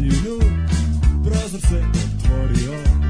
daljinu Prozor se otvorio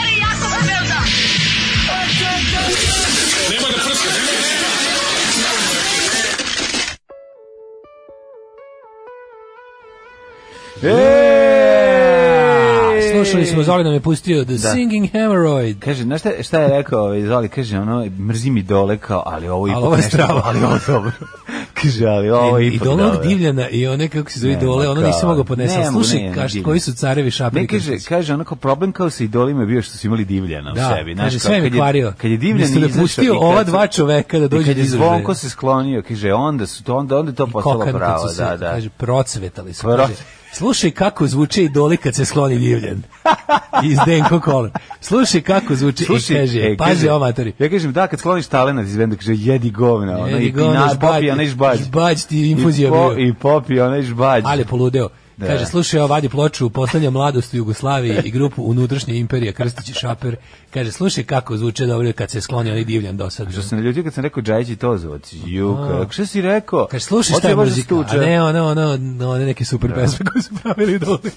Slušali smo, Zoli nam je pustio The Singing Hemorrhoid. Kaže, znaš šta, šta je rekao ovaj Zoli? Kaže, ono, mrzi mi dole kao, ali ovo ipak Ali ovo je strava. Ali ovo je dobro. Kaže, ali ovo je I ipak dole onog dobro. divljana i one kako se zove dole, ono nisi mogao podnesati. Slušaj, ne, kaš, divljana. koji su carevi šapiri. Ne, kaže, kaže, onako problem kao sa idolima je bio što su imali divljana u Da, sebi. kaže, znaš, sve mi kad je- kvario. Kad je divljan da izašao pustio i kad ova dva čoveka da i je do izražaja. zvonko se sklonio, kaže, onda su to, onda, onda je to postalo pravo. Da, da. kaže, procvetali su. Pro- Kaže, slušaj kako zvuče idoli kad se skloni divljan. Iz Denko Kola. Slušaj kako zvuči. Slušaj, I kaže, e, pazi ovo matori. Ja kažem, da, kad skloniš talenat iz benda, kaže, jedi govna, ono, Jedi i, i govna, naš žbađ, popi onaj žbađ. žbađ ti infuzija I, po. I popi onaj žbađ. Ali poludeo. Da. Kaže, slušaj, ovo vadi ploču, poslednja mladost u Jugoslaviji i grupu Unutrašnja imperija Krstić i Šaper. Kaže, slušaj kako zvuče dobro kad se skloni onaj divljan dosad. Što se ne ljutio kad sam rekao Džajić i Tozovac. Ju, kako što si rekao? Kaže, slušaj šta je da muzika, a ne ono, ono, one neke super pesme koje su pravili dole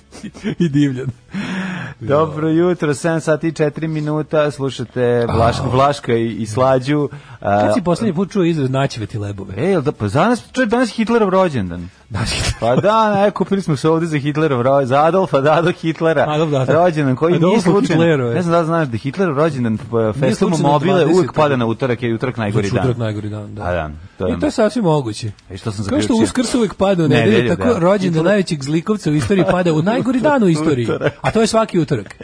i divljan. Dobro jutro, 7 sati i 4 minuta, slušate Vlaš, Vlaška i, i Slađu. Kad si poslednji put čuo izraz naćeveti lebove? E, da, pa danas, čovjek, danas je Hitlerov rođendan. Pa da, ne, kupili smo se ovde za Hitlerov za Adolfa Dado Hitlera. Adolf Dado. Rođendan koji nije slučajno. Ne znam da znaš da Hitlerov rođendan slučajno mobile 20. uvijek pada na utorak, je utorak najgori dan. utorak najgori dan, da. A da, to je, I to je sasvim moguće. I što sam Kao što? Uskrs uvijek pada u Nedelju, nedelju, tako da. rođendan najvećeg zlikovca u istoriji pada u najgori dan u istoriji. A to je svaki utorak.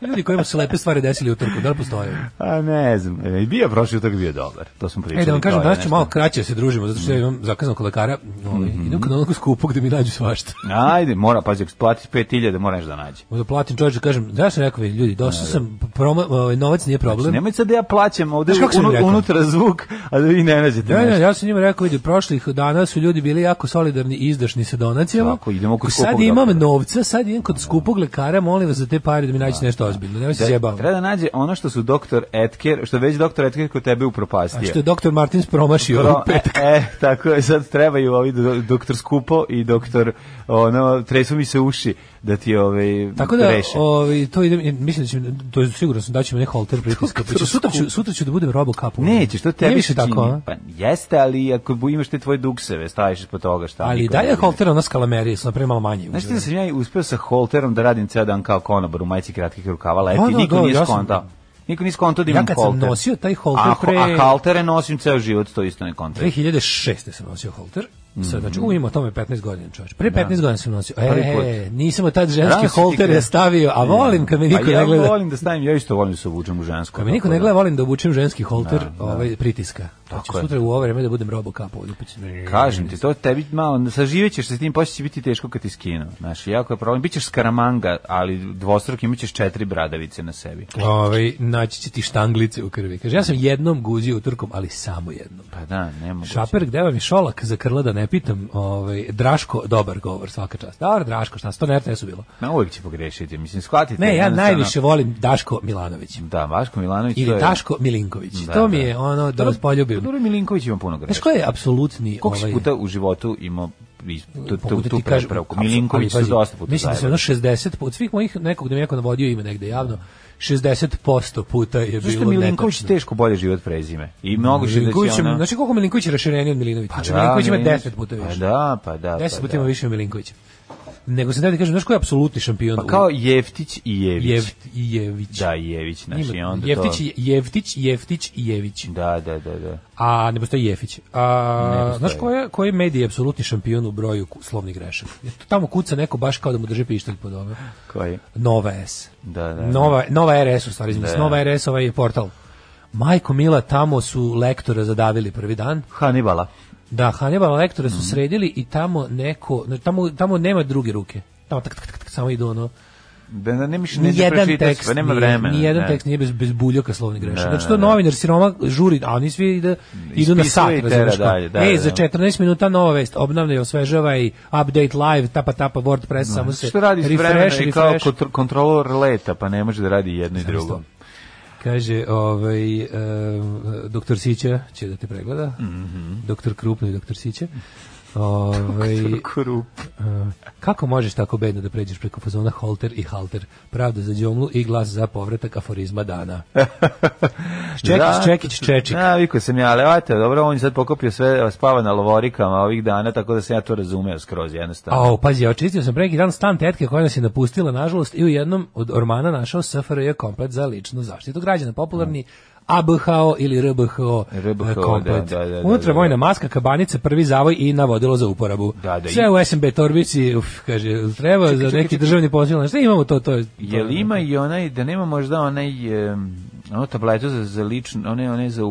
Ljudi kojima su lepe stvari desili u trku, da li postoje? A ne znam, e, bio prošli utak bio dobar. To smo pričali. E, da vam kažem, danas ću malo kraće da se družimo, zato što ja imam zakazano kod lekara. Ovaj, Idem kod onog skupu gde mi nađu svašta. Ajde, mora, pazi, ako platiš 5000, mora nešto da nađe. Možda platim čovječe, kažem, da ja sam rekao, ljudi, došao sam, promo, ovaj, novac nije problem. Nemoj sad da ja plaćam ovde unu- unutra zvuk, a da vi ne nađete Ne, ne, nešto. ja sam njima rekao, vidi, prošlih dana su ljudi bili jako solidarni i izdašni sa donacijama. Tako, idemo kod Sad skupog imam novca, sad idem kod skupog lekara, molim vas za te pare da mi nađete nešto ozbiljno. Nemoj se Da, zjebavamo. treba da nađe ono što su doktor Etker, što je već doktor Etker kod tebe A upropastio. što je doktor Martins promašio Pro- u petak. E, tako je, sad trebaju ovi do- doktor Skupo i doktor, ono, tresu mi se uši da ti ove, Tako da, reše. ovaj, to idem, mislim da će, mi- to je sigurno sam da će me neki holter pritiska. Pa sutra, ću, sutra ću da budem Robocop. Neće, što tebi Nije više tako, a? Pa jeste, ali ako imaš te tvoje dukseve, staviš ispod toga šta. Ali niko dalje holter ona skalamerija, sam napravio malo manje. Znaš ti da sam ja uspeo sa holterom da radim ceo dan kao konobar u majici kratkih rukava, leti, Da, da, niko da, nije ja sam- skontao. Niko nije skontao da Ja imam kad sam holter. nosio taj holter a, pre- A haltere nosim ceo život, to isto ne konta. 2006. sam nosio holter. Sad, znači, u, ima o tome 15 godina, čovječ. Pre 15 godina sam nosio. E, nisam od tad ženski ti holter kre- stavio, a volim kad me niko pa ja ne gleda. volim da stavim, ja isto volim da se obučem u žensko. Kad me niko tako ne da- gleda, volim da obučem ženski holter ovaj, pritiska. Pa ću Tako je. sutra u ovo vreme da budem Robocop ovdje. Pa. Kažem ti, to tebi malo, saživećeš se s tim, poslije će biti teško kad ti skinu. Znaš, jako je problem. Bićeš skaramanga, ali dvostruki imaćeš četiri bradavice na sebi. Ovaj, naći će ti štanglice u krvi. Kaže, ja sam jednom guzio utorkom, ali samo jednom. Pa da, nema Šaper, gde vam je šolak za krla da ne pitam, ovaj, Draško, dobar govor, svaka čast. Dobar, Draško, šta, sto na RTS-u bilo. Ma uvijek će pogrešiti, mislim, shvatite. Ne, ja najviše volim Daško Milanović. Da, Vaško Milanović. to Ili je- Daško Milinković. Da, to mi da. je ono da vas poljubim. Dobro, Milinković ima puno grešaka. ko je apsolutni Koliko ovaj puta u životu imao is- tu, tu, da tu prepravku? Milinković su dosta puta Mislim da se ono 60 puta, svih mojih nekog da mi neko navodio ime negde javno, 60% puta je Zašto bilo Milinković teško bolje život prezime? I mnogo da Milinković, će ona... znači koliko Milinković je rašireniji od Milinovića? Znači da, Milinković ima Milinković- 10 puta više. Pa da, pa da. 10 pa puta da. ima više od Milinkovića. Nego sam da kažem, znaš ko je apsolutni šampion? Pa kao Jeftić i Jević. Jevt, i Jević. Da, i Jević, znači Ima onda Jeftić, to... i- Jeftić, Jeftić i Jević. Da, da, da, da. A ne postoji Jefić. A, postoji. znaš ko je, koji medij je apsolutni šampion u broju slovnih grešaka? Tu Tamo kuca neko baš kao da mu drži pištolj pod ove. Koji? Nova S. Da, da, da. Nova, Nova RS u stvari, se, Da. Nova RS ovaj je portal. Majko Mila, tamo su lektora zadavili prvi dan. Hanibala. Da, Hannibal lektora Mhm. su sredili i tamo neko, znači, tamo, tamo nema druge ruke. Tamo tak, tak, tak, tak, samo idu ono, Da, da nemaš ne Nijedan pročitaš, tekst, pa nema vremena. nijedan ne. tekst nije bez, bez buljaka slovnih grešaka. Da, Znači da, to da. novinar siroma žuri, a oni svi ide, idu na sat, razumeš kao. dalje, da, Ej, da, za da. 14 minuta nova vest, obnavlja i osvežava i update live, tapa tapa WordPress, samo se Što radi s i kao kontrolor leta, pa ne može da radi jedno i drugo. Kaže, ovaj, e, doktor Sića će da te pregleda. Mhm. Doktor Krupno i doktor Sića. Ovaj, Krup. e, kako možeš tako bedno da pređeš preko fazona holter i halter? Pravda za džomlu i glas za povratak aforizma dana. Čekić, Čekić, Čečik. Ja, viko sam ja, ali eto, dobro, on je sad pokopio sve, spava na lovorikama ovih dana, tako da sam ja to razumeo skroz jednostavno. A, pazi, ja očistio sam preki dan stan tetke koja nas je napustila, nažalost, i u jednom od ormana našao SFRJ komplet za ličnu zaštitu građana. Popularni ABHO ili RBHO, RBHO, e, komplet. da, da, da, Unutra da, da. vojna maska, kabanica, prvi zavoj i navodilo za uporabu. Da, da, Sve i- u SMB torbici, uf, kaže, treba za čekaj, neki čekaj. državni posao. Šta imamo to? to je, to Je li ima i onaj, da nema možda onaj, em, ono tabletu za, za lično, one, one za,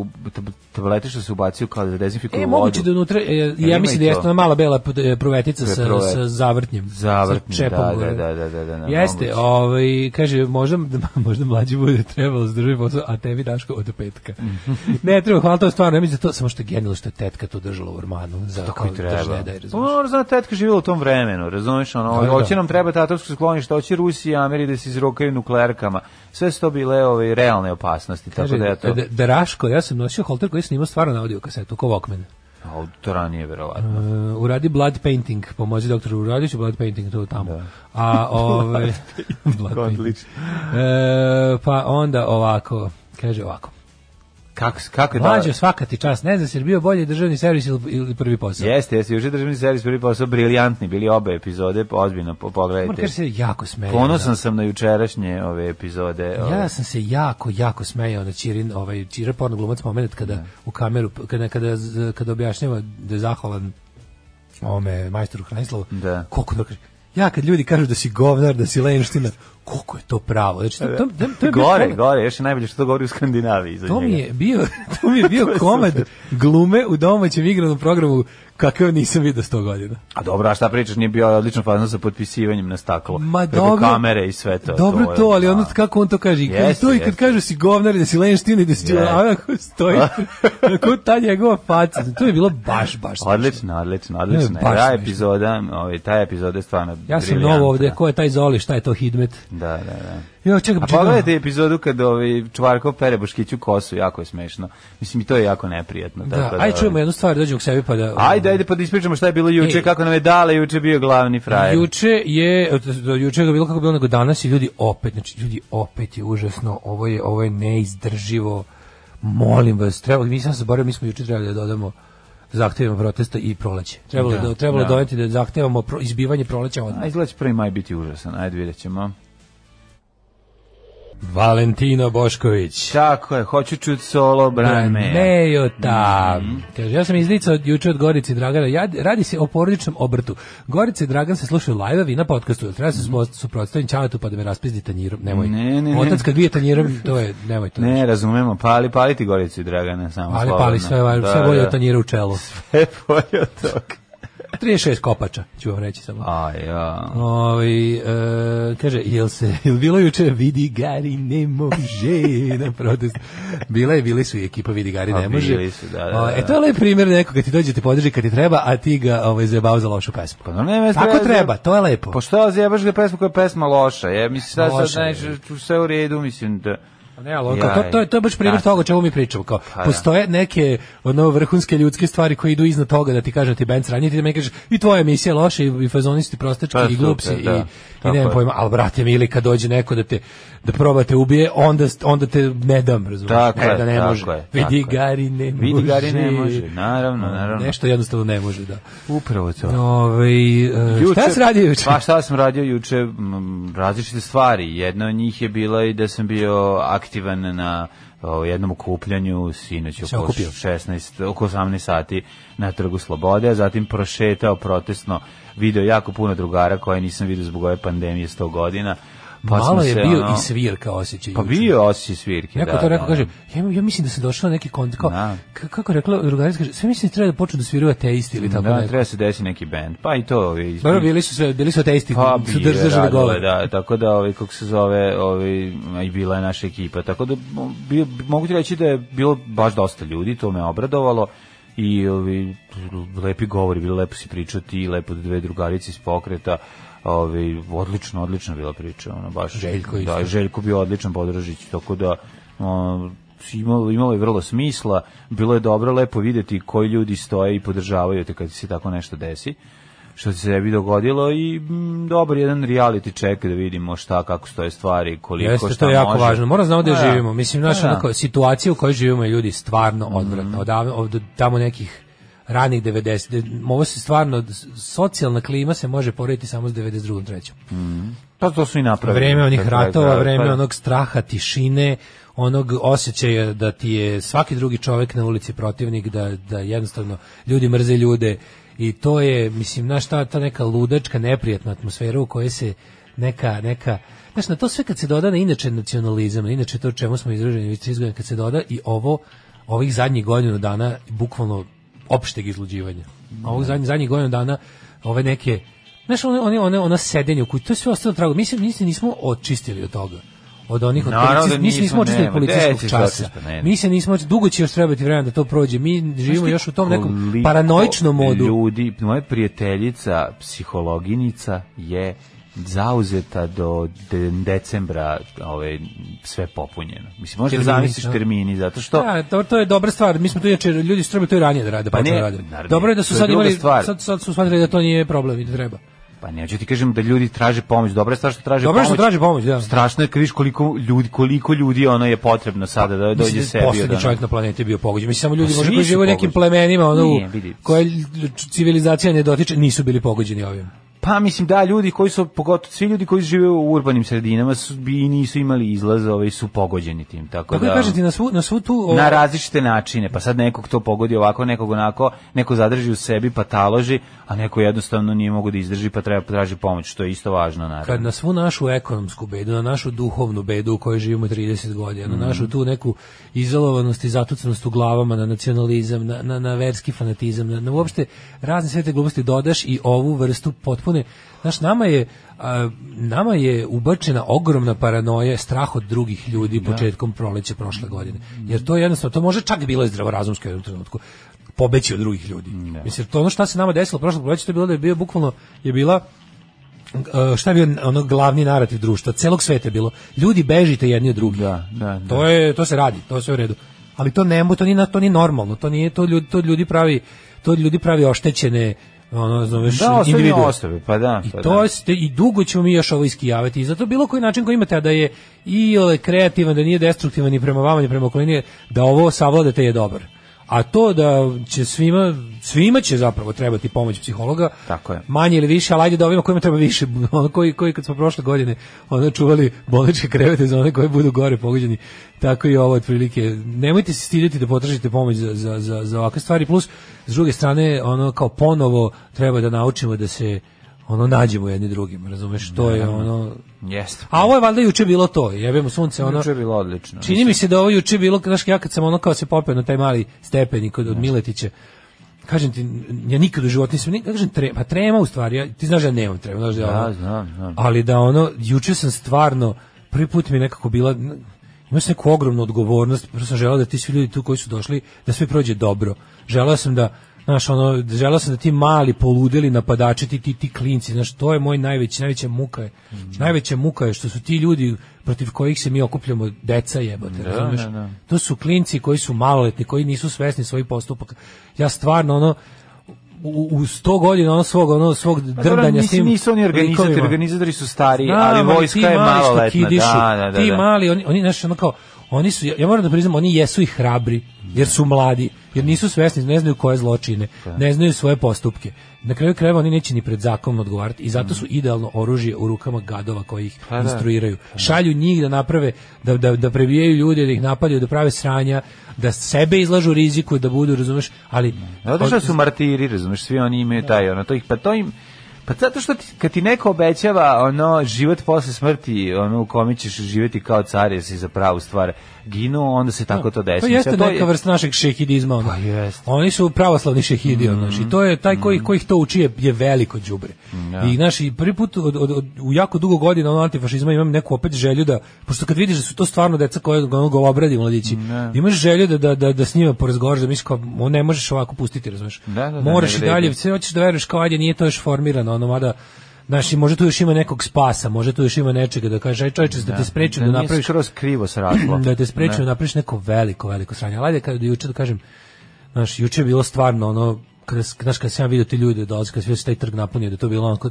tablete što se ubacuju kao da dezinfikuju E, vodu. moguće da unutra, e, ja mislim i da jeste ona mala bela p- provetica sa, Provet. sa zavrtnjem. Zavrtnjem, sa čepom da, da, da, da, da, da, Jeste, moguće. ovaj, kaže, možda, možda mlađi bude trebalo zdržati posao, a tebi Daško od petka. ne treba, hvala, to je stvarno, ne mislim da to, samo što je genijalno što je tetka to držala u ormanu. Za, Tako i kao treba. Pa, zna, tetka živjela u tom vremenu, razumiješ, ono, Da, da, da. hoće nam treba tatovsko sklonište, hoće Rusija i Ameri da se izrokaju nuklearkama, sve su to bile ove, realne opasnosti, tako Kaže, da je to, D- Daraško, ja sam nosio holter koji sam imao stvarno na audio kasetu, ko Walkman. a, to ranije, verovatno. Uh, uradi blood painting, pomozi doktoru, uradit ću blood painting to tamo. A, ove, blood painting. Odlično. E, pa onda ovako, kaže ovako. Kako, kako je to? Mlađo svaka ti čast, ne znam se je bio bolji državni servis ili, prvi posao. Jeste, jeste, je državni servis prvi posao briljantni, bili obe epizode, ozbiljno, po- Moram pogledajte. kaže se jako smeje. Ponosan sam na jučerašnje ove epizode. ove. Ja sam se jako, jako smejao na Čirin, ovaj, Čira porno glumac moment kada u kameru, kada, kada, kada objašnjava da je zahvalan ovome majstoru Hranislavu, Da. koliko da kaže, ja kad ljudi kažu da si govnar, da si lenština, koliko je to pravo. Znači, to, to, to, je gore, komad- gore, još je najbolje što to govori u Skandinaviji To mi njega. je bio, to mi je bio komad glume u domaćem igranom programu kakav nisam vidio 100 godina. A dobro, a šta pričaš, nije bio odličan fazon sa potpisivanjem na staklo. Ma preko dobro. kamere i sve to. Dobro je- to, ali da. ono kako on to kaže, i Jeste, to i kad kaže si govnar i da si lenštin i da si Jeste. a onako stoji, kako ta njegova faca, to je bilo baš, baš. Odlično, odlično, odlično. Ta epizoda, ovaj, ta epizoda je stvarno Ja sam novo ovde, ko je taj Zoli, šta je to Hidmet? Da, da, da. Jo, čekaj, A počekaj. pogledajte epizodu kad ovaj Čvarkov pere Boškiću kosu, jako je smešno. Mislim i to je jako neprijatno. Da, tako ajde čujemo jednu stvar, dođemo k sebi pa da... Ajde, ajde pa da ispričamo šta je bilo juče, Ej. kako nam je Dale juče bio glavni frajer. Juče je do juče je bilo kako bilo nego danas i ljudi opet znači ljudi opet je užasno ovo je ovo je neizdrživo molim vas treba mi sam zaboravio mi smo juče trebali da dodamo zahtevima protesta i proleće trebalo Da, da, trebalo da. doneti da zahtevamo pro, izbivanje proleća odmah izgleda će prvi maj biti užasan, ajde vidjet ćemo. Valentino Bošković Tako je, hoću čut solo Branme. Mejota. Mhm. Kaže, ja sam izlicao juče od Gorice Dragana. Ja, radi se o porodičnom obrtu. Gorica i Dragan se slušaju live-ovi na podcastu. Treba se mm. suprotstaviti Ćaletu pa da me raspizdi tanjirom. Nemoj. Ne, ne, ne. Otac kad bije tanjirom, to je, nemoj to. Ne, razumemo, pali, pali ti Goricu i Dragana, samo Ali slobodno. pali sve, sve Da, bolje da. od tanjira u čelu. Sve bolje od toga. 36 kopača, ću vam reći samo. Aj, ja. Ovaj e, kaže, jel se, jel bilo juče vidi Gari ne može na protest? Bila je, bili su i ekipa vidi Gari ne može. bili su, da, da, O, da. E, to je lep primjer neko kad ti dođe te podrži kad ti treba, a ti ga ovaj, zajebao za lošu pesmu. Pa no, nema Tako veze. treba, to je lepo. Pa šta zjebaš ga pesmu koja je pesma loša? Je, mislim, sad, sad, tu sve u redu, mislim da... Pa Ne, ali Ja, to, to, je, to je baš primjer da. toga čemu mi pričamo. Kao, Pa da. postoje neke ono, vrhunske ljudske stvari koje idu iznad toga da ti kažem ti band sranje, ti da mi kažeš i tvoja emisija je loša i, i fazonisti prostečki Pa, i glupsi i, da. i Tako nemam pojma, ali brate mili kad dođe neko da te da probate ubije, onda, onda te ne dam, razumiješ? Tako ne, da ne tako može. je, Vidi. Gari ne može. Vidi Gari ne može, naravno, naravno. Nešto jednostavno ne može, da. Upravo to. Ove, uh, šta si radio juče? Pa šta sam radio juče? Različite stvari. Jedna od njih je bila i da sam bio aktivan na o, jednom okupljanju sinoć oko okupio? 16, oko 18 sati na Trgu Slobode, a zatim prošetao protestno, video jako puno drugara koje nisam vidio zbog ove pandemije 100 godina. Pa Malo je se, bio ono- i svirka osjećaj. Pa bio osjećaj svirke, Neko da, to rekao, da, kaže, da. ja, ja mislim da se došlo na neki kont, kao, Da. kako je rekla drugarica, kaže, sve mislim da treba da počnu da sviraju ateisti ili tako Da, neko. treba se desi neki bend. Pa i to ovi Dobro, bili su sve, bili su ateisti, Pa su drž, držali radilo gole. Da, tako da ovaj kako se zove, ovaj i bila je naša ekipa. Tako da bio, mogu ti reći da je bilo baš dosta ljudi, to me obradovalo i ovi lepi govori, bilo lepo si pričati, lepo dve drugarice iz pokreta. Ovi odlično, odlično bila priča, ono baš. Željko isto. Da, Željko bio odličan podržić, tako da o, imalo, imalo je vrlo smisla, bilo je dobro lepo videti koji ljudi stoje i podržavaju te kad se tako nešto desi što se sebi dogodilo i mm, dobar jedan reality check da vidimo šta, kako stoje stvari, koliko, Jeste, šta to je jako može. važno. Moramo znamo da živimo. Mislim, naša A, onako, situacija u kojoj živimo je ljudi stvarno Mhm. odvratna. Od, od tamo nekih ranih 90. Ovo se stvarno, socijalna klima se može porediti samo s 92. trećom. Pa to su i napravili. Vreme onih kraju ratova, krajeva, vreme pa- onog straha, tišine, onog osjećaja da ti je svaki drugi čovjek na ulici protivnik, da, da jednostavno ljudi mrze ljude i to je, mislim, znaš, ta, ta neka ludačka, neprijatna atmosfera u kojoj se neka, neka, znaš, na to sve kad se doda na inače nacionalizam, na inače to čemu smo izraženi kad se doda i ovo, ovih zadnjih godinu dana, bukvalno opšteg izluđivanja. Ovog zadnjih, zadnjih godinu dana, ove neke, Znaš, one, one, one, ona sedenje u kući, to je sve ostalo trago. Mi se, mi se nismo očistili od toga. Od onih od Naravno policijskih, da mi se nismo očistili policijskog časa. Mi se nismo, dugo će još trebati vremena da to prođe. Mi živimo još u tom nekom paranoičnom modu. Ljudi, moja prijateljica, psihologinica je zauzeta do de- decembra ove, sve popunjeno. Mislim, možda zamisliš da. termini, zato što... Da, to, to je dobra stvar. Mi smo tu inače ljudi su trebali to i ranije da rade, Pa pa ne, ne, rade. naravno, Dobro je da su je sad imali stvar. sad sad su shvatili da to nije problem i da treba. Pa neću ti kažem da ljudi traže pomoć, dobra je stvar što traže Dobro je pomoć. što traži pomoć, da. Strašno je kad vidiš koliko ljudi, koliko ljudi ono je potrebno sada da dođe Mislim da sebi. je poslednji ono- čovjek na planeti bio pogođen. Mislim samo ljudi Pa možda svi koji žive u nekim plemenima, ono Nije, koje civilizacija ne dotiče, nisu bili pogođeni ovim. Pa mislim da ljudi koji su pogotovo svi ljudi koji žive u urbanim sredinama su bi i nisu imali izlaz, ovaj su pogođeni tim. Tako Kako da kažete na svu na svu tu o- na različite načine. Pa sad nekog to pogodi ovako, nekog onako, neko zadrži u sebi pa taloži, a neko jednostavno nije mogu da izdrži pa treba potraži pomoć, što je isto važno naravno. kad na svu našu ekonomsku bedu, na našu duhovnu bedu u kojoj živimo 30 godina, na Mhm. našu tu neku izolovanost i zatucanost u glavama, na nacionalizam, na, na, na verski fanatizam, na, na uopšte razne sve te gluposti dodaš i ovu vrstu potpune, znaš, nama je a, nama je ubačena ogromna paranoja, strah od drugih ljudi početkom proleća prošle godine. Jer to je jednostavno, to može čak bilo i zdravorazumsko u jednom trenutku pobeći od drugih ljudi. Mislim, to ono šta se nama desilo prošlog proleća, to je bilo da je bio bukvalno, je bila šta je bio ono glavni narativ društva, celog sveta je bilo. Ljudi bežite jedni od drugih. Da, da, da. To je to se radi, to sve u redu. Ali to ne, to nije to nije normalno, to nije to ljudi to ljudi pravi to ljudi pravi oštećene ono zoveš Da, individue. osobe, pa da, I pa to da. ste i dugo ćemo mi još ovo iskijavati. I zato bilo koji način koji imate a da je i kreativan, da nije destruktivan ni prema vama ni prema okolini, da ovo savladate je dobar. A to da će svima svima će zapravo trebati pomoć psihologa. Tako je. Manje ili više, ali ajde da ovima kojima treba više, ono koji koji kad smo prošle godine ono čuvali bolničke krevete za one koji budu gore pogođeni. Tako i ovo otprilike. Nemojte se stidjeti da potražite pomoć za, za, za, za ovakve stvari plus s druge strane ono kao ponovo treba da naučimo da se ono nađemo jedni drugim, razumeš, to je ono Jeste. a ovo je valjda juče bilo to, jebemo sunce, ono Juče je bilo odlično. Čini mi se da ovo juče bilo, znaš, ja kad sam ono kao se popeo na taj mali stepenik od, od Miletića, kažem ti, ja nikad u životu nisam, kažem, tre, pa trema u stvari, ja, ti znaš da ja nemam trema, znaš da ja, Da, ono- znam, znam. ali da ono, juče sam stvarno, prvi put mi nekako bila, imao sam neku ogromnu odgovornost, prvo sam želeo da ti svi ljudi tu koji su došli, da sve prođe dobro. Želeo sam da, znaš, ono, želeo sam da ti mali poludeli napadači, ti, ti, ti klinci, znaš, to je moj najveći, najveća muka je. Najveća muka je što su ti ljudi protiv kojih se mi okupljamo, deca jebote, Da, razumeš? da, da. To su klinci koji su maloletni, koji nisu svesni svojih postupaka. Ja stvarno, ono, u, u 100 godina ono svog ono svog Pa drdanja s tim nisu oni organizatori, likovima. organizatori su stari, Znam, ali vojska je kidišu, Da, da, da, ti da. mali, oni, oni znaš, ono kao, oni su, ja moram da priznam, oni jesu i hrabri, jer su mladi, jer nisu svesni, ne znaju koje zločine, ne znaju svoje postupke. Na kraju krajeva oni neće ni pred zakonom odgovarati i zato su idealno oružje u rukama gadova koji ih Pa da. instruiraju. Šalju njih da naprave, da, da, da prebijaju ljude, da ih napadaju, da prave sranja, da sebe izlažu riziku, da budu, razumeš, ali... Zato što su martiri, razumeš, svi oni imaju taj, ono, to ih, pa to im, pa zato što ti, kad ti neko obećava ono život posle smrti, ono u kome ćeš živjeti kao car jer si za pravu stvar ginuo, onda se tako to desi. To jeste to je- neka vrsta našeg šehidizma. Ono. Pa jeste. Oni su pravoslavni šehidi, ono, znaš, i to je taj koji, koji ih to uči je, je veliko đubre. I znaš, i prvi put od, od, od- u jako dugo godina ono antifašizma imam neku opet želju da, pošto kad vidiš da su to stvarno deca koje ono golobradi mladići, imaš želju da, da, da, da s njima porazgovaraš, da misliš kao, ne možeš ovako pustiti, razumeš? Da, da, da, Moraš i dalje, sve hoćeš da veruješ kao, ajde, nije to još formirano, ono, mada, Znaš, i možda tu još ima nekog spasa, možda tu još ima nečega da kaže, aj čovječe, da, te sprečim da, nije napraviš skroz krivo sraslo. da te spreči da napraviš neko veliko, veliko sranje. Ali ajde kada juče da kažem, znaš, juče je bilo stvarno ono, kada, znaš, kada sam ja vidio te ljude dolaze, kada se taj trg napunio, da to bilo onako,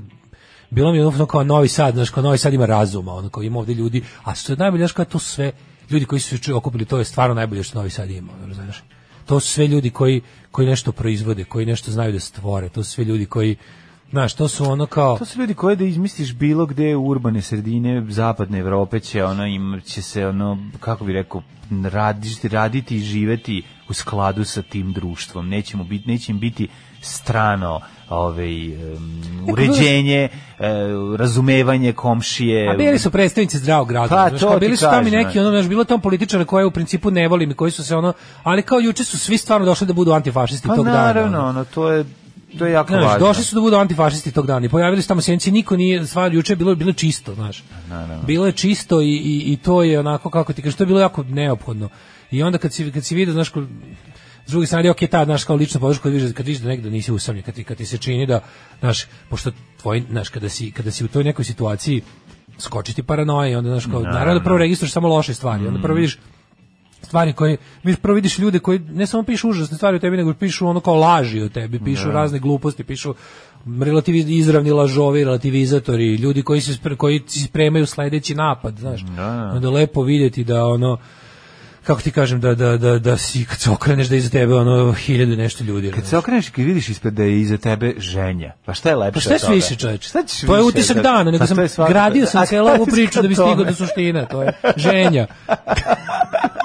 bilo mi je ono kao Novi Sad, znaš, kao Novi Sad ima razuma, ono kao ima ovde ljudi, a što je najbolje, znaš, kao to sve, ljudi koji su se okupili, to je stvarno najbolje što Novi Sad ima, razumeš? To su sve ljudi koji, koji nešto proizvode, koji nešto znaju da stvore, to su sve ljudi koji, znaš, to su ono kao... To su ljudi koji da izmisliš bilo gde u urbane sredine zapadne Evrope će ono im će se ono kako bi rekao raditi, raditi i živeti u skladu sa tim društvom. Nećemo biti neće im biti strano ovaj em, uređenje, e, razumevanje komšije. A bili su predstavnici zdravog razuma. Pa, znaš, to kao bili su tamo i neki ono, znaš, bilo tamo političara koje u principu ne volim i koji su se ono, ali kao juče su svi stvarno došli da budu antifašisti pa tog dana. naravno, ono. ono, to je to je jako Znaš, važno. došli su da budu antifašisti tog dana i pojavili su tamo sjenci, niko nije, stvar juče je bilo, bilo čisto, znaš. Bilo je čisto i, i, i to je onako, kako ti kažeš, to je bilo jako neophodno. I onda kad si, kad si vidio, znaš, ko- s druge strane, ok, ta, znaš, kao lična podrška, kad vidiš, kad vidiš da negde nisi usamljen, kad kad ti se čini da, znaš, pošto tvoj, znaš, kada si, kada si u toj nekoj situaciji, skoči ti paranoja i onda, znaš, kao, naravno da prvo registruješ samo loše stvari, onda prvo vidiš stvari koje vidiš prvo vidiš ljude koji ne samo pišu užasne stvari o tebi nego pišu ono kao laži o tebi pišu razne gluposti pišu relativi izravni lažovi relativizatori ljudi koji se koji se spremaju sledeći napad znaš onda lepo vidjeti da ono kako ti kažem, da, da, da, da si, kad se okreneš da iza tebe ono hiljade nešto ljudi. Kad se okreneš i vidiš ispred da je iza tebe ženja, pa šta je lepše Pa šta je više, čoveče? Šta ćeš To je utisak da- dana, nego Pa sam gradio sam A celu ovu priču da bi stigao do suštine, to je ženja.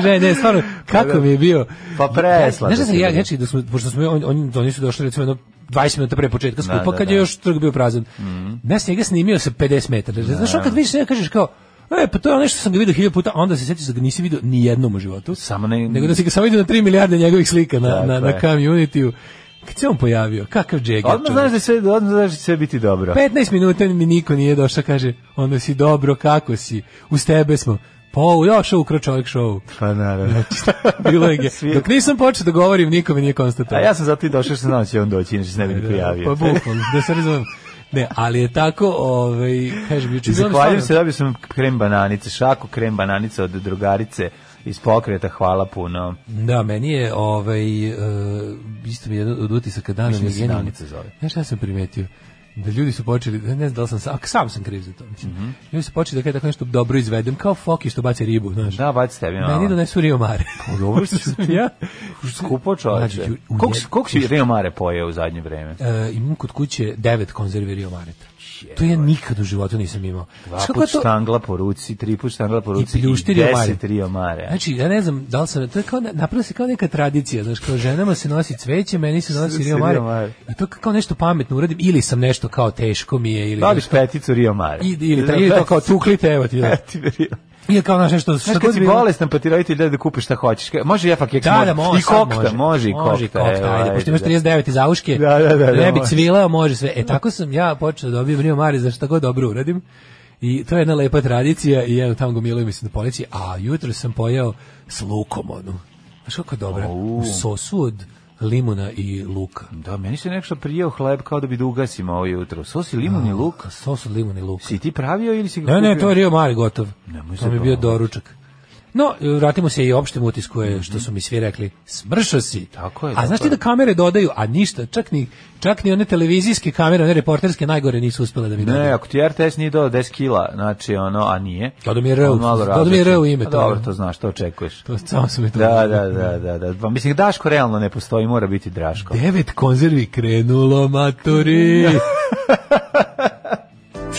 ženja, ne, stvarno, kako mi je bio. Pa presladak Znaš da ja, znači, da smo, pošto smo, on, oni, oni su došli recimo jedno 20 minuta pre početka skupa, Da, da, kad da. je još trg bio prazan. Ja sam njega snimio sa 50 metara. Znaš, on kad vidiš njega kažeš kao, E, pa to je ono što sam ga vidio hiljadu puta, a onda se sjetiš da ga nisi vidio ni jednom u životu. Samo ne- Nego da si ga samo vidio na 3 milijarde njegovih slika na, Tako na, na community-u. Kad se on pojavio, kakav džeger. Odmah znaš da sve, odmah znaš da sve biti dobro. 15 minuta mi niko nije došao, kaže, onda si dobro, kako si, uz tebe smo. Pa ovo, ja šou ukro čovjek šou. Pa naravno. Bilo je Dok nisam počeo da govorim, nikome nije konstatovao. A ja sam zato i došao što znao da će on doći, inače se ne bi ni pojavio. Pa bukvalno, da se razumem. Ne, ali je tako, ovaj, kažem, juče Zahvaljujem se, dobio sam krem bananice, šaku krem bananice od drugarice iz pokreta, hvala puno. Da, meni je ovaj uh, isto mi je od utisaka dana Mislim mi da je se. Danica zove. Znaš šta sam primetio? Da ljudi su počeli, ne znam da li sam sam, sam sam kriv za to, mislim. Mhm. Ljudi su počeli da kada tako nešto dobro izvedem, kao foki što baci ribu, znaš. Da, baci tebi malo. Meni donesu Rio Mare. dobro Što sam ja. Skupo nje- si- Koliko si Rio Mare pojeo u zadnje vreme? E, imam kod kuće devet konzervi Rio Mareta. To ja nikad u životu nisam imao. Dva put to- štangla po ruci, tri put štangla po ruci I i, deset Rio Mare. Znači, ja ne znam da li sam, to je kao, napravila se kao neka tradicija, znaš, kao ženama se nosi cveće, meni se nosi Rio Mare. I to kao nešto pametno uradim, ili sam nešto kao teško mi je, ili... Dobiš kao- peticu Rio Mare. I, ili, ta, ili to kao tuklite, evo ti da. Rio. Ili kao naš nešto... Šta kad si bolestan pa ti roditelj da da kupiš šta hoćeš. Može jefak keks, Da, da, može. I sad kokta, može, i kokta. Može i kokta, ajde, pošto imaš da. 39 iz auške, Da, da, da, da, ne bi može. cvilao, može sve. E, tako sam ja počeo da dobijem Rio Mare za šta god dobro uradim. I to je jedna lepa tradicija i evo tamo gomilujem se na policiji, a jutro sam pojeo s lukom onu. Znaš kako? Au. U sosu od limuna i luka. Da, meni se nešto prijeo hleb kao da bi da ugasim ovo jutro. Sos i limun i luk. Sos od limuna i luka. Si ti pravio ili si ga Ne, ne, kupio? to je Rio Mare gotov. Nemoj To mi je bio doručak. No, vratimo se i opštem utisku je što su mi svi rekli, smršao si. Tako je, A znaš ti da kamere dodaju, a ništa, čak ni, čak ni one televizijske kamere, one reporterske najgore nisu uspele da mi Ne, dodaju. ako ti RTS nije dodao 10 kila, znači ono, a nije. Dodao mi je R, on malo dodao mi je R u ime, A to. Dobro, to znaš, to očekuješ. To samo sam je to. Da, da, da, da, da. Pa, mislim, Daško realno ne postoji, mora biti Draško. Devet konzervi krenulo, maturi.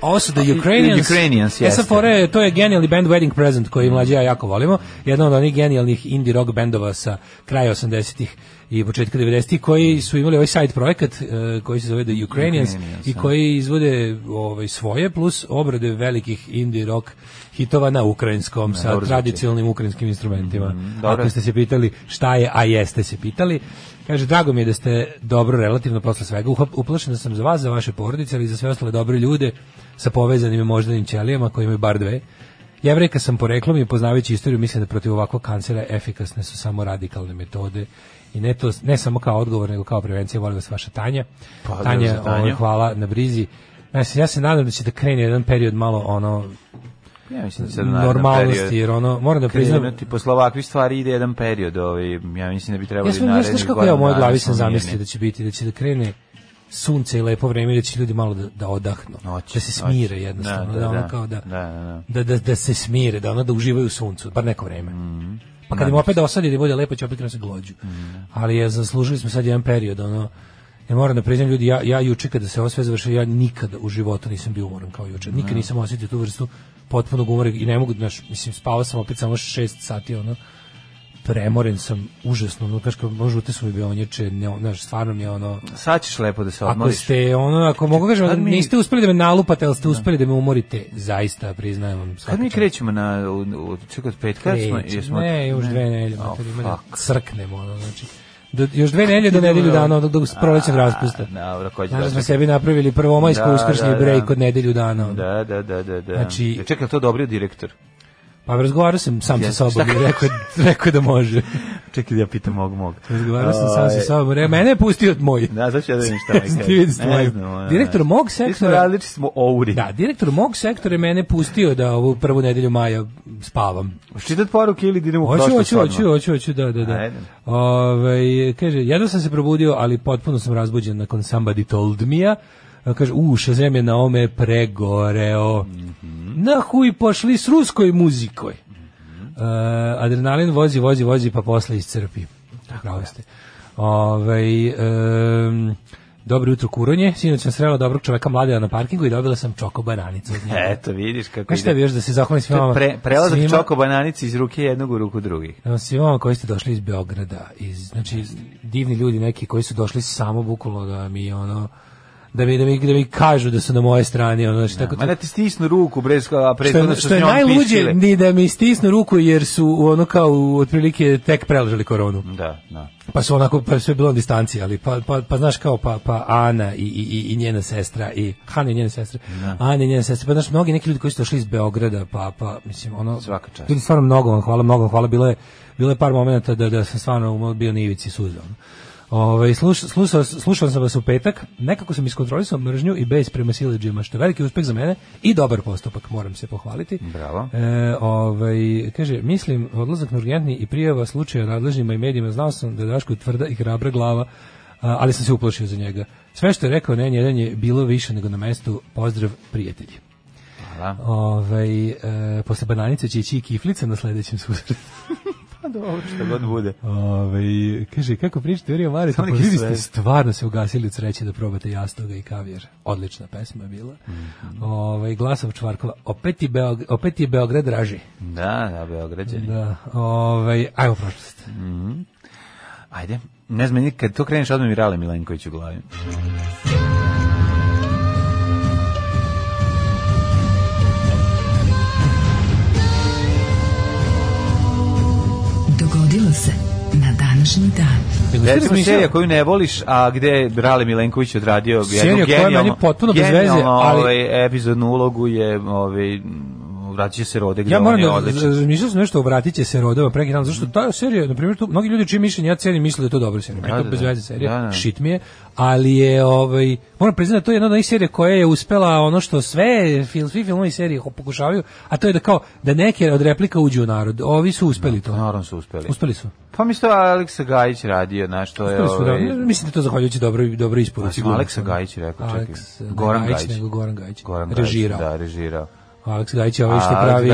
Ovo su The Ukrainians. Ukrainians, E jeste. sad fore, to je genijalni band Wedding Present koji mlađi ja jako volimo. Jedan od onih genijalnih indie rock bendova sa kraja 80-ih i početka 90-ih koji su imali ovaj side projekat eh, koji se zove The Ukrainians, Ukrainians, i da. koji izvode ovaj svoje plus obrade velikih indie rock hitova na ukrajinskom sa dobro zvuči. tradicionalnim ukrajinskim instrumentima. dobro. Ako ste se pitali šta je, a jeste se pitali. Kaže, drago mi je da ste dobro relativno posle svega. Uha- Uplašen sam za vas, za vaše porodice, ali i za sve ostale dobre ljude sa povezanim moždanim ćelijama koji imaju bar dve. Jevrejka sam poreklom i poznavajući istoriju mislim da protiv ovakvog kancera efikasne su samo radikalne metode i ne, to, ne samo kao odgovor, nego kao prevencija. Volim vas vaša Tanja. Pa, Tanja, Tanju. ovaj, hvala na brizi. Znači, ja se nadam da će da krene jedan period malo ono Ja mislim da normalnosti, periodu jer ono, moram da priznam, krenuti posle ovakvih stvari ide jedan period, ovaj, ja mislim da bi trebali Ja sam, narednih znaš kako ja u mojoj dana glavi sam zamislio da će biti, da će da krene sunce i lepo vreme da će ljudi malo da, da odahnu, Hoće, da se smire hoće. jednostavno, Da, da, da, ono da. kao da, Da, da, da, da, da se smire, da ono da uživaju u suncu, bar neko vreme. Mhm. Pa kad im opet dosadi da bude lepo, će opet krenuti se glođu. Ali je, zaslužili smo sad jedan period, ono, ja moram da priznam ljudi, ja, ja juče kada se ovo sve završilo, ja nikada u životu nisam bio umoran kao juče. Nikad nisam osjetio tu vrstu potpunog umora i ne mogu, znaš, mislim, spavao sam opet samo šest sati, ono, premoren sam užasno, no kaš kao možute su mi bionječe, ne, znaš, stvarno mi je ono Sad ćeš lepo da se ako odmoriš. ste ono, ako mogu kažem, mi- niste uspeli da me nalupate, ali ste uspeli da me umorite, zaista priznajem vam. Kad mi krećemo na, u, u, čekaj, od petka smo, Kreće. jesmo... Ne, još dve nedelje, Oh, da crknemo, ono, znači. Do, još dve nedelje do nedelju dana, od do prolećnog raspusta. Dobro, ko da da smo sebi napravili prvomajsko Da, uskršnji da, da. break od nedelju dana. Da, da, da, da, da. Znači- Ja, čekaj, to dobrio direktor. Pa razgovarao sam sam sa sobom i rekao, rekao da može. Čekaj da ja pitam mog mog. Razgovarao sam sam sa Ovaj, sobom, rekao, mene je pustio od moj. Da, ću ja da vidim šta mi kaže. ono, Direktor mog sektora- različiti smo ouri. Da, direktor mog sektora je mene pustio da ovu prvu nedelju maja spavam. Hoćeš čitat poruke ili da idemo u prošlost hoću, hoću, hoću, hoću, da, da, da. Ajde. Ovaj kaže, jedno sam se probudio, ali potpuno sam razbuđen nakon Somebody Told Me-a. Kaže, u, Shazam je na ome pregoreo. Na huj pošli s ruskoj muzikoj. Uh, adrenalin vozi, vozi, vozi, pa posle iscrpi. Pravo ste. Ovaj, em, dobro jutro Kuronje, sinoć sam srela dobrog čoveka mladena na parkingu i dobila sam čoko bananicu od njega. Eto, vidiš kako Znaš šta bi još da se zahvalim svima vama? pre, prelazak svima- čoko bananici iz ruke jednog u ruku drugih. Svima vama koji ste došli iz Beograda, iz, znači divni ljudi neki koji su došli samo bukvalno da mi ono da mi, da mi, da mi kažu da su na moje strani ono znači tako Ma da ti stisnu ruku, bre, a što prethodno je, su što je najluđe ni da mi stisnu ruku jer su ono kao otprilike tek preležali koronu. Da, da. Pa su onako pa sve bilo na distanci, ali pa, pa, pa znaš kao pa, pa Ana i, i, i- i njena sestra i Hana i njena sestra. Ana i njena sestra, pa znaš mnogi neki ljudi koji su došli iz Beograda, pa pa mislim ono Svaka čast. Ljudi stvarno mnogo vam hvala, mnogo vam hvala. Bilo je bilo je par momenata da da sam stvarno bio na ivici suza. ono. Ovaj sluš, slušao, slušao sam vas u petak, nekako sam iskontrolisao mržnju i bes prema sileđima, što je veliki uspeh za mene i dobar postupak, moram se pohvaliti. Bravo. E, ovaj, kaže, mislim, odlazak na urgentni i prijava slučaja nadležnjima i medijima, znao sam da je Daško tvrda i hrabra glava, a, ali sam se uplašio za njega. Sve što je rekao Nen jedan je bilo više nego na mestu, pozdrav prijatelji. Hvala. Ovaj, e, posle bananice će ići i kiflica na sledećem susretu. Pa dobro, što god bude. Ovaj, kaže, kako pričate Mareta, Samo pa vi sve. stvarno se ugasili od sreće da probate jastoga i kavijer. Odlična pesma je bila. Mhm. Ovaj, Glasov Čvarkova, opet je, Beog, opet je Beograd draži. Da, da, Beograđani. Da, ovaj, ajmo prošlost. Ajde. Ne znam, kad to kreneš, odmah mi Rale Milenković u glavi. Dogodilo se na današnji dan. Recimo serija koju ne voliš, a gde je Rale Milenković odradio Serija jednu koja je meni genijalnu, potpuno bez veze, genijalno, ali- ovaj, epizodnu ulogu je ovaj, vratit će se rode gde Ja moram da razmišljao sam nešto o vratit će se rodova pre neki dan, zašto ta serija, na primjer, tu, mnogi ljudi čiji mišljenje ja cenim misle da je to dobra serija. Da, to da, bez da. veze serija, Da, da. shit mi je, ali je, ovaj, moram priznati da to je jedna od onih serija koja je uspela ono što sve, fil, svi filmovi serije pokušavaju, a to je da kao, da neke od replika uđu u narod. Ovi su uspeli to. Naravno su uspeli. Uspeli su. Pa mi što Aleksa Gajić radio, znaš, to je... Su, da. ovaj, Mislim da to zahvaljujući dobroj, dobroj Pa isporuci. sam Aleksa Gajić rekao, čekaj. Ne Goran Gajić, Gajić. nego Goran Gajić. Goran Gajić, Režirao. Da, režirao. Aleks Gajić je ovaj što pravi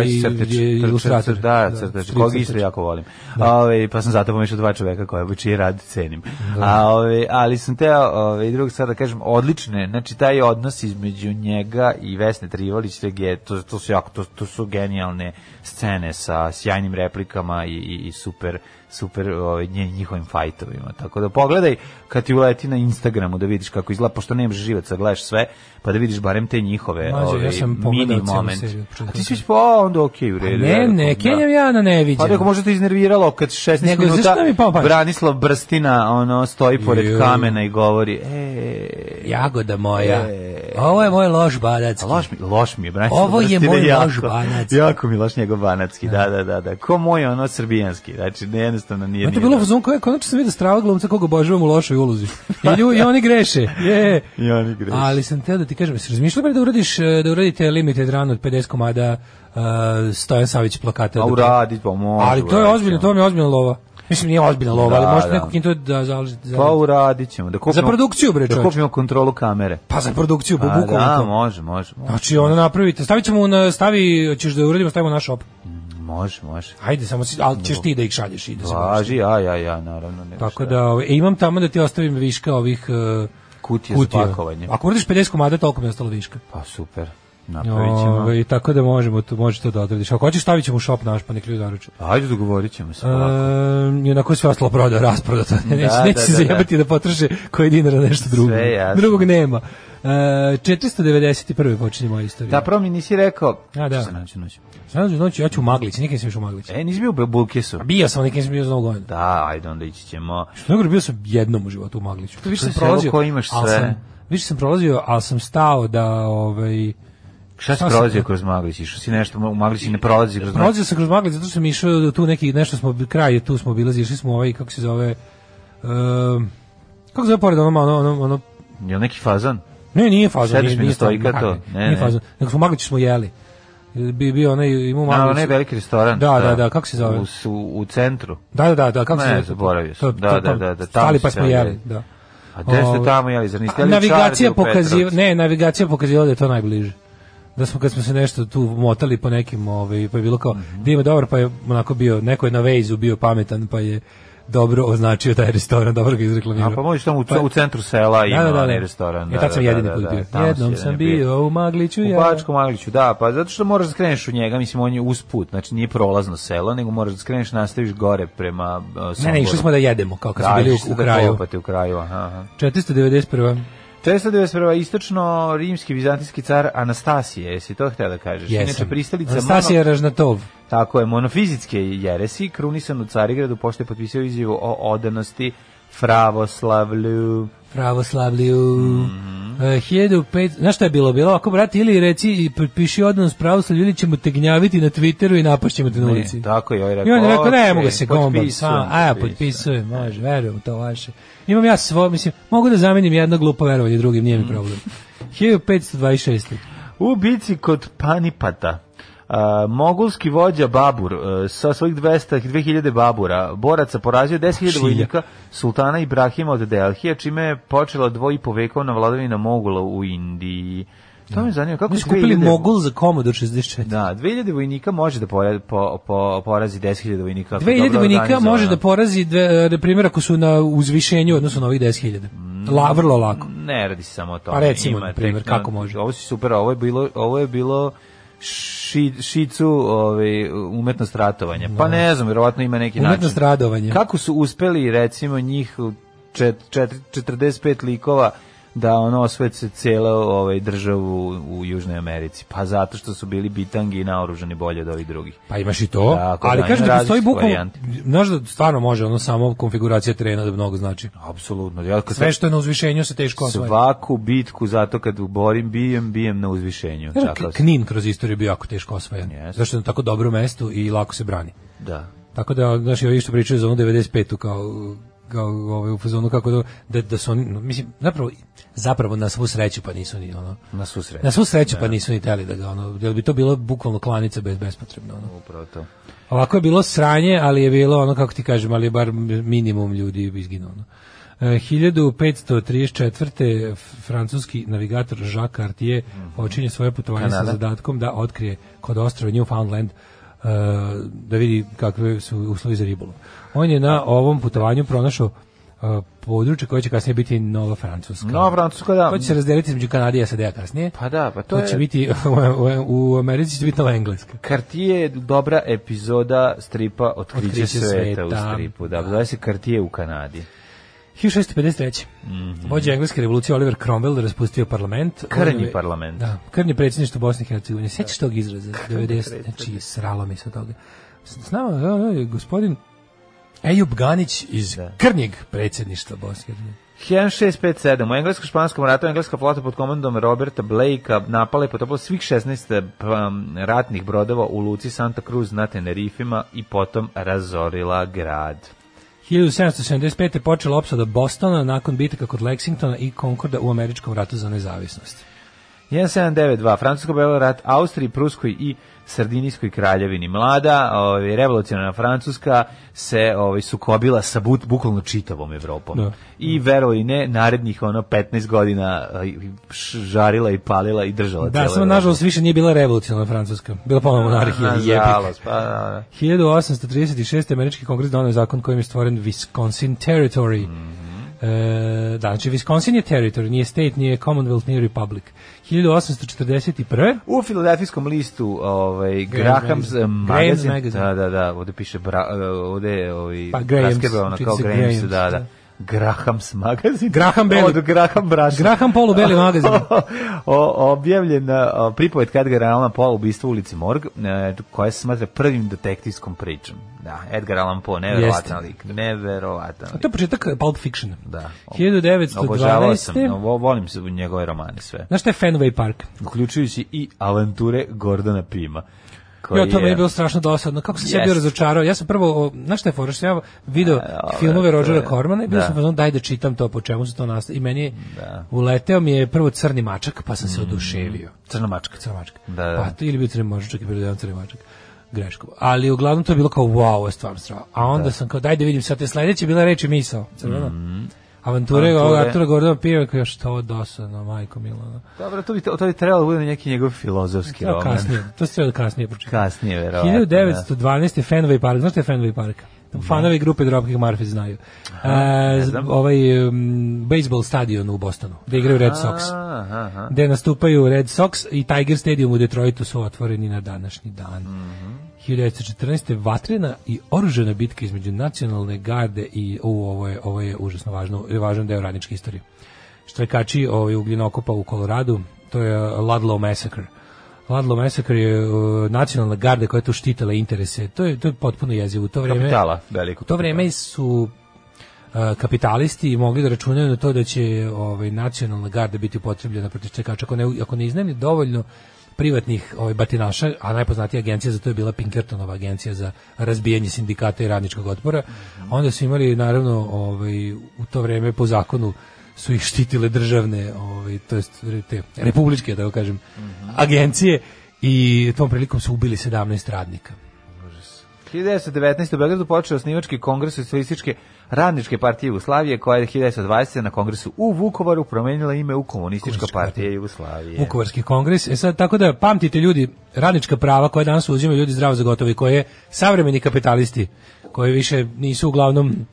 ilustrator. crtač, Da, crtač, koga isto jako volim. Ove, pa sam zato pomešao dva čoveka koja čiji rad cenim. A, ove, ali sam teo, ove, i drugog sada da kažem, odlične, znači taj odnos između njega i Vesne ge- to, to su jako, to, to su genijalne scene sa sjajnim replikama i, i, i super super ovaj, nje- njihovim fajtovima. Tako da pogledaj kad ti uleti na Instagramu da vidiš kako izgleda, pošto nemaš živaca, gledaš sve, pa da vidiš barem te njihove Mlađe, ovaj, ja sam mini moment. seriju A ti si pa onda okej, u redu. Ne, ne, rekao, Kenjam da. ja na neviđen. Pa rekao, možda te iznerviralo kad 16 Nego, minuta mi? Branislav Brstina ono, stoji pored kamena i govori e, Jagoda moja. E. Ovo je moj loš banac. A loš mi, loš mi je, Branislav Ovo je moj jako, loš banac. Jako mi loš njegov banacki, da, da, da, da. Ko moj ono srbijanski, znači ne, jednostavno nije. Ma to je nije bilo dobro. fazon koje konačno sam vidio strava glumca koga obožavam u lošoj ulozi. I, lju, i oni greše. Je. I oni greše. Ali sam teo da ti kažem, se razmišljao da uradiš e, da uradite limited run od 50 komada uh, Stojan Savić plakata. A da- uradit, pa može. Ali to je ozbiljno, to mi je ozbiljna lova. Mislim nije ozbiljna lova, Da, ali možete da. neku kintu da založite. za- Pa uradit ćemo. Da kupimo, Za produkciju, bre, Da kupimo kontrolu kamere. Pa za produkciju, A, bukvalno da, može, može. može. Znači ono napravite, stavit ćemo na, stavi, ćeš da uradimo, stavimo na naš shop. Može, može. Ajde, samo si, ali ćeš ti da ih šalješ i da se. Važi, ja, ja, ja, naravno. Ne, Tako da, ovaj, e, imam tamo da ti ostavim viška ovih uh, Kutije za kutija. pakovanje. Ako uradiš 50 komada, toliko mi je ostalo viška. Pa super. Napravit. Ovaj, tako da možemo, to, može to da odradiš. Ako hoćeš, stavit ćemo u shop naš, pa nek ljudi naruče. Ajde, dogovorit ćemo se. Um, I onako sve ostalo proda, rasprodato. neće Da, neće da, se da, zajebati da, potroše koji dinar na nešto drugo. Sve jasno. Drugog nema. Uh, 491. počinje moja istorija. Da, prvo mi nisi rekao... A, da. Što se nađe noć? Ću noći, ja ću u Maglić, nikad nisam išao u Maglić. E, nisi bio u Bulkesu? Bio sam, nikad nisam bio za godinu. Da, ajde, onda ići ćemo. Što nego bio sam jednom u životu u Magliću. Više To sam je selo prolazio, koje imaš sve. Sam, više sam prolazio, ali sam stao da ovaj Šta si sam- prolazio kroz Maglić? Išao si nešto, u Maglić ne prolazi kroz Maglić? prolazio sam kroz Maglić zato što sam išao da tu neki nešto smo kraj tu smo bili, išli smo ovaj kako se zove um, kako se zove pored ono ono ono, ono Je neki fazan? Ne nije fazon, Sediš nije, mi na stojka to? ne, Ne, nije ne. fazon, nego smo u Magliću smo jeli. Bi bio onaj imao Na, Maglić. onaj veliki restoran. Da, da, da, kako se zove? U, u, centru. Da, da, da, da, kako se Ne, zove? zaboravio sam. Da, da, da, da, tamo Stali pa smo jeli, da. A gde ste tamo jeli, zar niste Navigacija pokaziva, ne, navigacija pokazivala da je to najbliže. Da smo kad smo se nešto tu motali po nekim, ovaj pa je bilo kao Mhm. da ima dobar, pa je onako bio neko je na vejzu bio pametan, pa je dobro označio taj restoran, dobro ga izreklamirao. A pa možeš tamo u, Pa- u centru sela ima Da, da, da, onaj da. restoran. E, tad sam jedini put bio. si Jednom sam bio u Magliću, U. Bačkom Magliću, da, pa zato što moraš da skreneš u njega, mislim, on je usput, znači nije prolazno selo, nego moraš da skreneš, nastaviš gore prema uh, Somboru. Ne, ne, išli smo da jedemo, kao kad smo bili u, u Da kraju. kopate u kraju, aha. 491. 491. istočno rimski vizantijski car Anastasije, jesi to htio da kažeš? Inače, Jesam. pristalica Anastasija Ražnatov. Tako je, monofizitske jeresi, krunisan u Carigradu, pošto je potpisao izjavu o odanosti Fravoslavlju. Pravoslavlju. Mhm. Mm 1005, znaš šta je bilo? Bilo ovako, brate, ili reci i potpiši odnos pravoslavlju, ili ćemo te gnjaviti na Twitteru i napašćemo te na Ne, ulici. tako je, ovaj I rekao. on je rekao, ne "Okej, mogu se gombam potpisujem, sam, a ja potpisujem, može, verujem u to vaše. Imam ja svo, mislim, mogu da zamenim jedno glupo verovanje drugim, nije mi Mhm. problem. 1526. U bici kod Panipata, mogulski vođa Babur a, sa svojih 200 2000 babura boraca porazio 10.000 Šilja. vojnika sultana Ibrahima od Delhija čime je počela dvoji vekovna vladavina Mogula u Indiji. To me zanima kako su kupili 2000 Mogul za Commodore 64. Da, 2000 vojnika može da pora, po, po, porazi 10.000 vojnika. ako je 2000 dobro vojnika može da porazi, na primjer, ako su na uzvišenju odnosno na ovih 10.000. La, vrlo lako. Ne radi se samo o tome. Pa recimo, Ima na primjer, kako može? Ovo si super, ovo je bilo, ovo je bilo ši, šicu ovaj, umetnost ratovanja. Pa ne znam, vjerovatno ima neki Umetnost način. radovanja. Kako su uspeli, recimo, njih čet, čet, 45 likova da ono osvece cijelu ovaj, državu u Južnoj Americi? Pa zato što su bili bitangi i naoružani bolje od ovih drugih. Pa imaš i to, Tako ali da, da postoji bukvalno, varijanti. znaš da stvarno može, ono samo konfiguracija terena da mnogo znači. Apsolutno. Ja kad Sve što je na uzvišenju se teško osvoji. svaku bitku zato kad borim bijem, bijem na uzvišenju. Znaš, sam. Knin kroz istoriju bio jako teško osvojen. Jeste. Zašto je na tako dobro mesto i lako se brani. Da. Tako da, znaš, i ovi što pričaju za onu 95-u kao, kao ovaj, u fazonu kako da, da, da su oni, mislim, zapravo, zapravo na svu sreću pa nisu ni ono, Na susret. na svu sreću pa nisu ni teli da ga ono, jer bi to bilo bukvalno klanica bez bespotrebno ono. Upravo to. Ovako je bilo sranje, ali je bilo ono kako ti kažem, ali je bar minimum ljudi izginuo. Ono. E, 1534. francuski navigator Jacques Cartier počinje svoje putovanje Kanada. sa zadatkom da otkrije kod ostrava Newfoundland e, da vidi kakve su uslovi za ribolov. On je na ovom putovanju pronašao e, područje koje će kasnije biti Nova Francuska. Nova Francuska, da. To će se razdeliti između Kanade i SAD-a kasnije. Pa da, pa to, To je... će biti, u, u Americi će biti Nova Engleska. Cartier je dobra epizoda stripa Otkriće, Otkriće sveta, u sveta. stripu. Da, zove se Cartier u Kanadi. 1653. Vođa engleske revolucije Oliver Cromwell raspustio parlament. Krnji je- parlament. Da, krnji predsjedništvo Bosne i Hercegovine. Sjećaš tog izraza? 90. Znači, sralo mi se od toga. S s nama gospodin Ejub Ganić iz krnjeg predsjedništva Bosne i Hercegovine. 1657. U englesko-španskom ratu engleska flota pod komandom Roberta Blakea napala i potopila svih 16 um, ratnih brodova u luci Santa Cruz na Tenerifima i potom razorila grad. 1775. je počela opsada Bostona nakon bitaka kod Lexingtona i Concorda u američkom ratu za nezavisnost. 1792. Francusko belo rat Austriji, Pruskoj i Sardinijskoj kraljevini. Mlada, ovaj revolucionarna Francuska se ovaj sukobila sa but, bukvalno čitavom Evropom. Da. I verovali ili ne, narednih ono 15 godina š- žarila i palila i držala Da, samo Evropu. nažalost više nije bila revolucionarna Francuska. Bila ponovno monarhija. jebik. Nažalost, pa da, da. 1836. američki kongres donio zakon kojim je stvoren Wisconsin Territory. Mhm. E, da, znači Wisconsin je territory, nije state, nije Commonwealth, nije Republic. 1841. U filadelfijskom listu ovaj Graham's Graham's Magazine. Magazine. da, da, da, ovde piše bra, ovde je ovaj Pa, Graham's, kao Graham's, Graham's, da, da. da. Graham's magazin. Graham Bell. Od Graham Brašna. Graham Polu Beli magazin. o, objavljena o, pripovet Edgar Allan Poe ubistvo u ulici Morg, e, koja se smatra prvim detektivskom pričom. Da, Edgar Allan Poe, neverovatan lik, neverovatan A lik. to je početak Pulp Fiction. Da. 1912. Obožavao sam, volim se njegove romane sve. Znaš šta je Fenway Park? Uključujući i avanture Gordona Pima. Koji Jo, to mi je- bilo strašno dosadno. Kako sam se Jest. bio razočarao. Ja sam prvo, znaš šta je fora, ja video dobro, filmove je- Cormana i bio da. sam fazon, daj da čitam to, po čemu se to nastaje. I meni je, Da. uleteo mi je prvo crni mačak, pa sam se oduševio. Crna mačka. Crna mačka. Da, da. Pa to ili bio crni mačak, čak i bio crni mačak. Greško. Ali uglavnom to je bilo kao wow, je stvarno strava. A onda sam kao daj da vidim sad te sledeće bila reč i misao. Crveno. Avanture, Avanture. ovog Artura Gordona Pira, koji još to dosadno, majko Milana. Dobro, to bi, to bi trebalo da bude neki njegov filozofski roman. kasnije, to se treba kasnije pročitati. Kasnije, verovatno. 1912. Fenway Park, znaš što je Fenway Park? Fanovi grupe Dropkick Murphys znaju. E, znam. ovaj um, baseball stadion u Bostonu, gde igraju Red Sox. Aha, aha. Gde nastupaju Red Sox i Tiger Stadium u Detroitu su otvoreni na današnji dan. Mhm. 1914. vatrena i oružana bitka između nacionalne garde i u ovo je ovo je užasno važno, je važan deo radničke istorije. Štrajkači ovaj ugljenokopa u Koloradu, to je uh, Ludlow Massacre. Ludlow Massacre je uh, nacionalna garda koja je tu štitila interese. To je to je potpuno jezivo. U to vreme Kapitala, veliko. to vreme su uh, kapitalisti mogli da računaju na to da će ovaj nacionalna garda biti upotrebljena protiv čekača ako ne ako ne iznajmi dovoljno privatnih ovaj batinaša, a najpoznatija agencija za to je bila Pinkertonova agencija za razbijanje sindikata i radničkog otpora. Onda su imali naravno ovaj u to vreme po zakonu su ih štitile državne, ovaj to jest te republičke da kažem agencije i tom prilikom su ubili 17 radnika. 1919. u Beogradu počeo osnivački kongres socijalističke radničke partije Jugoslavije, koja je 1920. na kongresu u Vukovaru promenila ime u komunistička partija partija. Jugoslavije. Vukovarski kongres. E sad, tako da pamtite ljudi, radnička prava koje danas uzimaju ljudi zdravo za gotovo i koje savremeni kapitalisti, koji više nisu uglavnom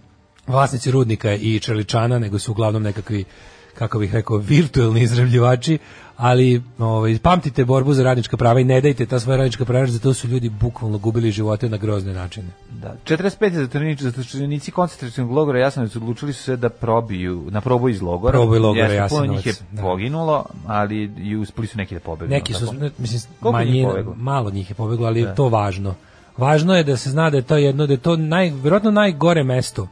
vlasnici rudnika i čeličana, nego su uglavnom nekakvi kako bih rekao, virtuelni izrabljivači, ali ovaj, pamtite borbu za radnička prava i ne dajte ta svoja radnička prava, za to su ljudi bukvalno gubili živote na grozne načine. Da. 45. zatvorenici, zatvorenici koncentracionog logora Jasenovac odlučili su se da probiju, na probu iz logora. Proboj logora Jeste, Puno njih je Jasenovac, da. poginulo, ali i uspeli su neki da pobegnu. Neki su, ne, mislim, pobeglo? malo njih je pobeglo, ali je to važno. Važno je da se zna da je to jedno, da je to naj, vjerojatno najgore mesto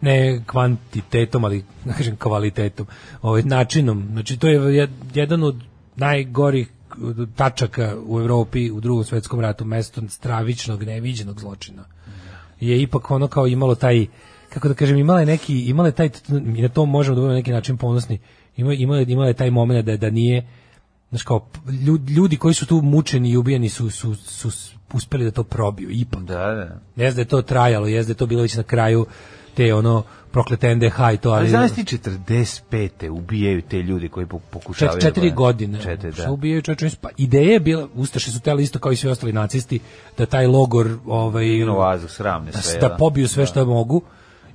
ne kvantitetom, ali da kažem kvalitetom, ovaj načinom. Znači to je jed- jedan od najgorih tačaka u Evropi u drugom svetskom ratu, mesto stravičnog, neviđenog zločina. Je ipak ono kao imalo taj kako da kažem, imala je neki, imala je taj, i na to možemo da budemo na neki način ponosni, ima, imala, je- imala je taj moment da, da nije, znaš kao, ljudi, koji su tu mučeni i ubijani su, su, su uspeli da to probiju, ipak. Da, da. Jeste da je to trajalo, jeste da je to bilo već na kraju te ono proklete NDH i to, Ali ali... znaš ti 45. ubijaju te ljudi koji po- pokušavaju... Čet, da četiri brane. godine. Četiri, Što da. ubijaju četiri, pa ideja je bila, Ustaše su teli isto kao i svi ostali nacisti, da taj logor ovaj, vazduh, sramne da, sve, da da. pobiju sve što mogu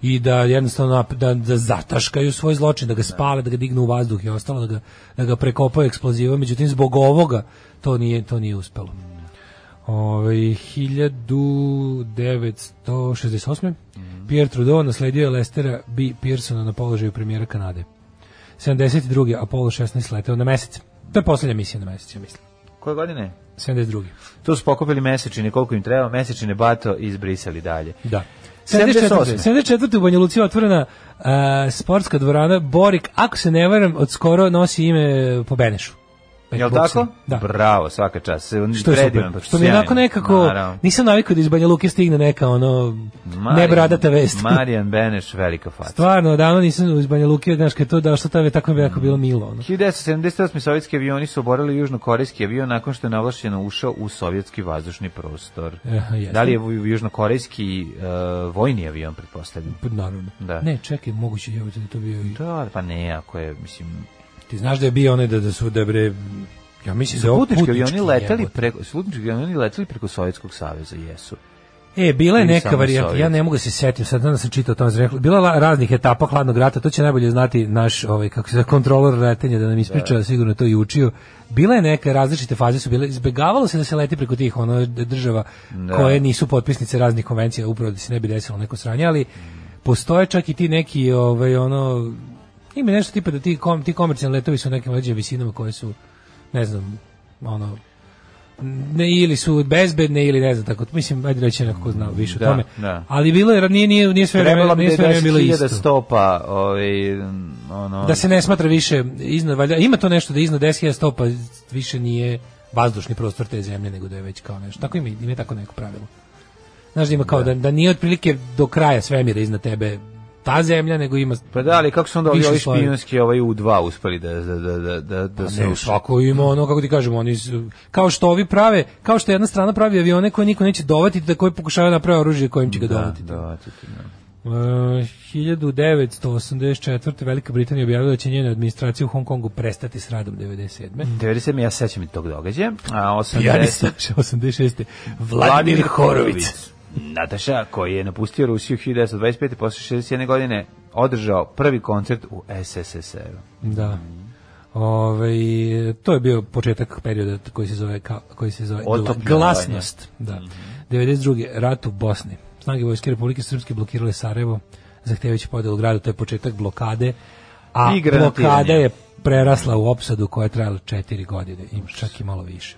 i da jednostavno da, da zataškaju svoj zločin, da ga spale, da ga dignu u vazduh i ostalo, da ga, da ga prekopaju eksplozivom, međutim zbog ovoga to nije, to nije uspelo. Ove, 1968. Pierre Trudeau nasledio je Lestera B. Pearsona na položaju premijera Kanade. 72. Apollo 16 leteo na mesec. To je poslednja misija na mesec, ja mislim. Koje godine? 72. To su pokupili mesečine, koliko im treba, mesečine bato i izbrisali dalje. Da. 78. 74. 74. u Banja Luci otvorena uh, sportska dvorana Borik, ako se ne varam, od skoro nosi ime po Benešu. Jel tako? Da. Bravo, svaka čast. Što je predivan, super. pa Što mi je onako nekako, Naravno. nisam navikao da iz Banja Luke stigne neka ono Marijan- nebradata vest. Marijan Beneš, velika faca. Stvarno, davno nisam iz Banja Luke, znaš, kad je to došlo, to je tako je jako bilo milo. Ono. 1978. sovjetski avioni su oborili južnokorejski avion nakon što je navlašćeno ušao u sovjetski vazdušni prostor. Jeste. Da li je južnokorejski uh, vojni avion, pretpostavljam? Naravno. Da. Ne, čekaj, moguće je da je to bio i... Da, pa ne, ako je, mislim... Ti znaš da je bio onaj da, da su da bre... Ja mislim da je putnički avioni leteli preko, putnički avioni leteli preko Sovjetskog saveza, jesu. E, bila je neka varijanta, ja ne mogu da se setim, sad da sam čitao o tome, rekla, bila la- raznih etapa hladnog rata, to će najbolje znati naš, ovaj, kako se zove, kontrolor letenja, da nam ispriča, sigurno je to i učio. Bila je neka, različite faze su bile, izbegavalo se da se leti preko tih ono, država koje nisu potpisnice raznih konvencija, upravo da se ne bi desilo neko sranje, ali postoje čak i ti neki, ovaj, ono, ima nešto tipa da ti, kom, ti komercijalni letovi su nekim određenim visinama koje su, ne znam, ono, ne ili su bezbedne ili ne znam tako mislim ajde reći nekako zna više o Da, tome. da. ali bilo je nije nije nije sve vreme nije da sve je vreme bilo 10.000 isto. stopa, ovaj, ono... da se ne smatra više iznad valjda ima to nešto da iznad 10.000 stopa više nije vazdušni prostor te zemlje nego da je već kao nešto. Tako ima ima tako neko pravilo. Znaš da ima kao da, da nije otprilike do kraja svemira iznad tebe ta zemlja nego ima Pa da, ali kako su onda ovi, ovi špijunski ovaj U2 uspeli da, da, da, da, da, da se ne, svako ima ono, kako ti kažemo, oni su, kao što ovi prave, kao što jedna strana pravi avione koje niko neće dovatiti, da koji pokušavaju da naprave oružje kojim će ga Da, dovatiti. da, da, da. 1984. Velika Britanija objavila da će njena administracija u Hong Kongu prestati s radom 97. 97. ja sećam i tog događaja. A Pijanista 80. 86. Vladimir Horovic. Nataša, koji je napustio Rusiju 1925. posle 61 godine, održao prvi koncert u SSSR. Da. Ove, to je bio početak perioda koji se zove ka- koji se zove glasnost. Da. 92. rat u Bosni. Snage vojske Republike Srpske blokirale Sarajevo, zahtevajući podelu grada, to je početak blokade. A blokada je prerasla u opsadu koja je trajala četiri godine, i čak i malo više.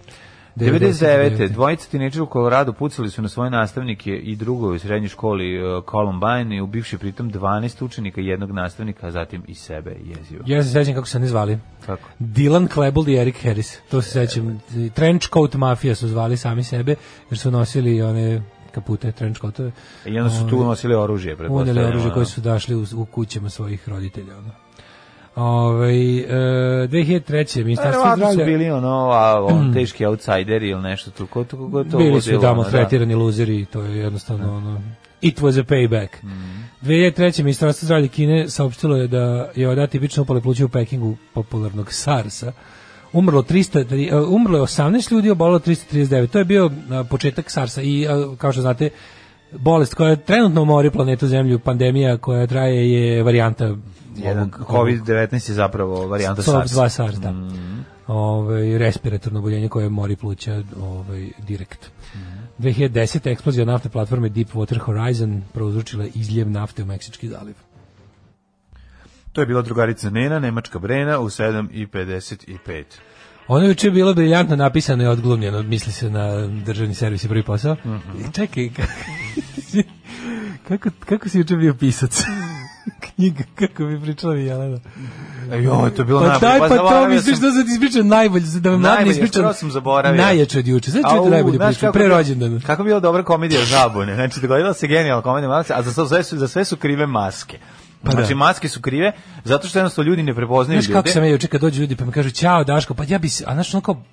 99. dvojica tineđera u Koloradu pucali su na svoje nastavnike i drugove u srednjoj školi uh, Columbine i ubivši pritom 12 učenika i jednog nastavnika, a zatim i sebe jezivo. Ja se sećam kako se oni zvali. Kako? Dylan Klebold i Eric Harris. To se sećam. Trench coat mafija su zvali sami sebe, jer su nosili one kapute, trench coatove. I onda su tu nosili oružje, Uneli pretpostavljam. oružje ono. koje su dašli u, u kućama svojih roditelja. Ono. Ove, e, 2003. ministarstvo Verovatno su zdravlja... bili ono, a, on, teški outsideri ili nešto tu. Ko, ko, ko to bili su tamo da. luzeri, to je jednostavno ono, it was a payback. 2003. ministarstvo zdravlja Kine saopštilo je da je od atipične upale pluća u Pekingu popularnog SARS-a umrlo 300 uh, umrlo je 18 ljudi, obolelo 339. To je bio početak SARS-a i kao što znate bolest koja trenutno mori planetu Zemlju, pandemija koja traje je varijanta Jedan ovog- ovog- COVID-19 je zapravo varijanta SARS. SARS. 2 SARS, da. Ovaj respiratorno oboljenje koje mori pluća ovaj direkt. Mhm. 2010. eksplozija naftne platforme Deepwater Horizon prouzročila izljev nafte u Meksički zaliv. To je bila drugarica Nena, Nemačka Brena u 7.55. Ono je juče bilo briljantno napisano i odglumljeno, misli se na državni servis i prvi posao. Mhm. I Čekaj, kako, kako si juče bio pisac? Knjiga, kako bi pričala mi Jelena. Joj, to je bilo Pa najbolje. daj, pa to zaboravio mi ispriča, da sam ti ispričao najbolje, da vam Najbolje, ispričam. skoro sam zaboravio. Najjače od juče. Sad Au, čujete najbolje kako pre rođendana. Kako bi bila dobra komedija Žabune. Znači, dogodila se genijalna komedija a za sve su, za sve su krive maske. Pa znači, da. maske su krive zato što jednostavno ljudi ne prepoznaju Znaš ljude. kako sam ja juče kad dođu ljudi pa mi kažu ćao Daško, pa ja bi se, a znaš ono kao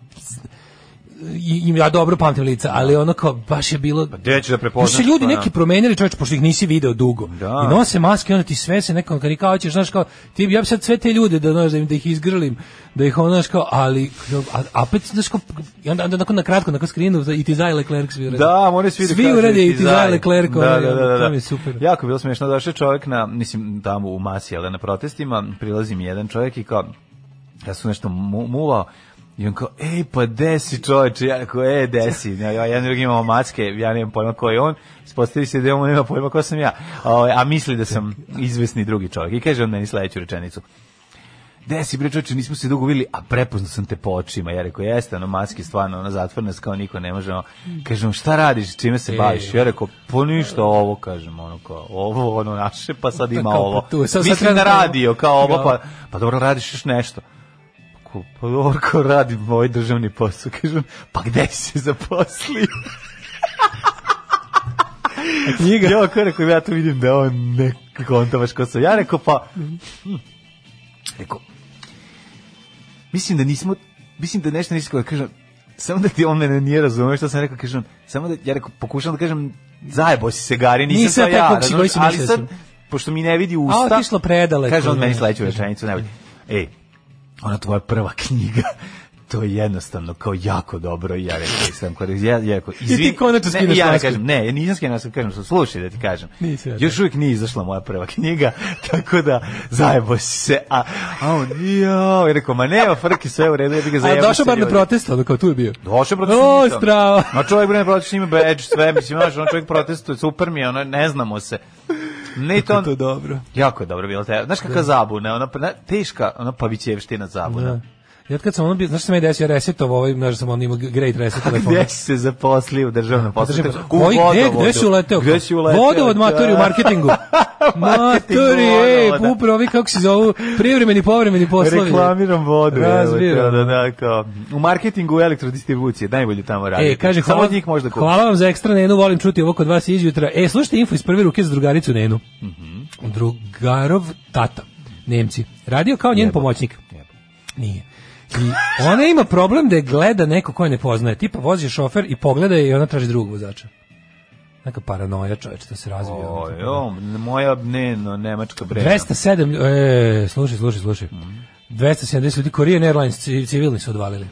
i, ja dobro pamtim lica, ali ono kao baš je bilo Gde ću da Još prepoznaš? se ljudi Pa, da. neki promenili čovječ, pošto ih nisi video dugo. Da. I nose maske, onda ti sve se nekom, kad kao hoćeš, znaš kao, ti, ja bi sad sve te ljude da, znaš, da, im, da ih izgrlim, da ih ono, znaš kao, ali, a, a opet, znaš kao, i onda, onda nakon na kratko, nakon skrinu, i ti zaj Leclerc svi urede. Da, moraju svi da Svi urede i ti ti zaj zajedno. Leclerc, Da, da, da, da. to mi je super. Jako bilo smiješno, došao je čovjek na, mislim, tamo u masi, ali na protestima, prilazi mi jedan čovjek i kao, ja sam nešto mu, muvao, i on kao, ej, pa desi čovječe, ja rekao, e, desi, ja, ja jedan drugi imamo maske, ja nemam pojma ko je on, ispostavi se da on nema pojma ko sam ja, a, a misli da sam izvesni drugi čovjek. I kaže on meni sledeću rečenicu, Desi bre čoveče, nismo se dugo videli, a prepoznao sam te po očima. Ja rekao, jeste, ono, maski stvarno, ono, zatvorena kao niko ne može. ono. Kažem, šta radiš, čime se E. baviš? Ja rekao, pa ništa ovo, kažem, ono, kao, ovo, ono, naše, pa sad ima kao, ovo. pa sad Mislim na trenutno- radio, kao ovo, Da. pa, pa dobro, radiš još nešto. Ko, pa dobro, kao radim ovaj državni posao. Kažem, pa gde si se zaposlio? knjiga. Ja, kao rekao, ja to vidim da on ne konta baš ko sam. Ja rekao, pa, hm. rekao, mislim da nismo, mislim da nešto nisi kao kažem, samo da ti on mene nije razumeo što sam rekao, kažem, samo da, ja rekao, pokušam da kažem, zajebo si se gari, nisam, Nisam to ja razumeš, si ali sad, da pošto mi ne vidi usta, A, otišlo predaleko, kaže on meni da. sledeću rečenicu, najbolje, ej, ona tvoja prva knjiga, to je jednostavno kao jako dobro i ja rekao sam kod ja ja rekao izvini. konačno ne, ja ne kažem ne ja nisam skinuo masku kažem slušaj da ti kažem. Ja još uvijek nije izašla moja prva knjiga tako da zajebo si se a a on jo ja rekao ma nema frke sve u redu ja bih ga A zajebo došao bar na protest, ono kao tu je bio. Došao protiv O, strava. Ma čovjek bre protiv ima badge sve mislim on čovjek protestuje super mi je ono ne znamo se ne to, To dobro. jako je dobro bilo znaš kakva zabuna ona teška ona pavićevština zabuna Da. Ja od kad sam ono bio, znaš što se me desio, ja resetovao ovaj, znaš sam on imao great reset telefon. Gde si se zaposlio u državnom poslu? Državno- U Koji, gde, gde si uleteo? Gde si uleteo? Vodovod matori u Da. marketingu. Matori, ej, upravo ovi kako se zovu, privremeni, povremeni poslovi. Reklamiram vodu. Razbio. evo, Da, da, da, kao. U marketingu elektrodistribucije, najbolje tamo radi. E, kaže, Samo hvala, njih možda kupiš. hvala vam za ekstra Nenu, volim čuti ovo kod vas izjutra. E, slušajte info iz prve ruke za drugaricu Nenu. Drugarov tata, Nemci, radio kao njen pomoćnik. Nije. I ona ima problem da je gleda neko koje ne poznaje. Tipa vozi šofer i pogleda je i ona traži drugog vozača. Neka paranoja čoveče da se razvija. Oj, o, moja ne, no, nemačka brena. 207, e, slušaj, slušaj, slušaj. 270 ljudi Korean Airlines ci- civilni su odvalili.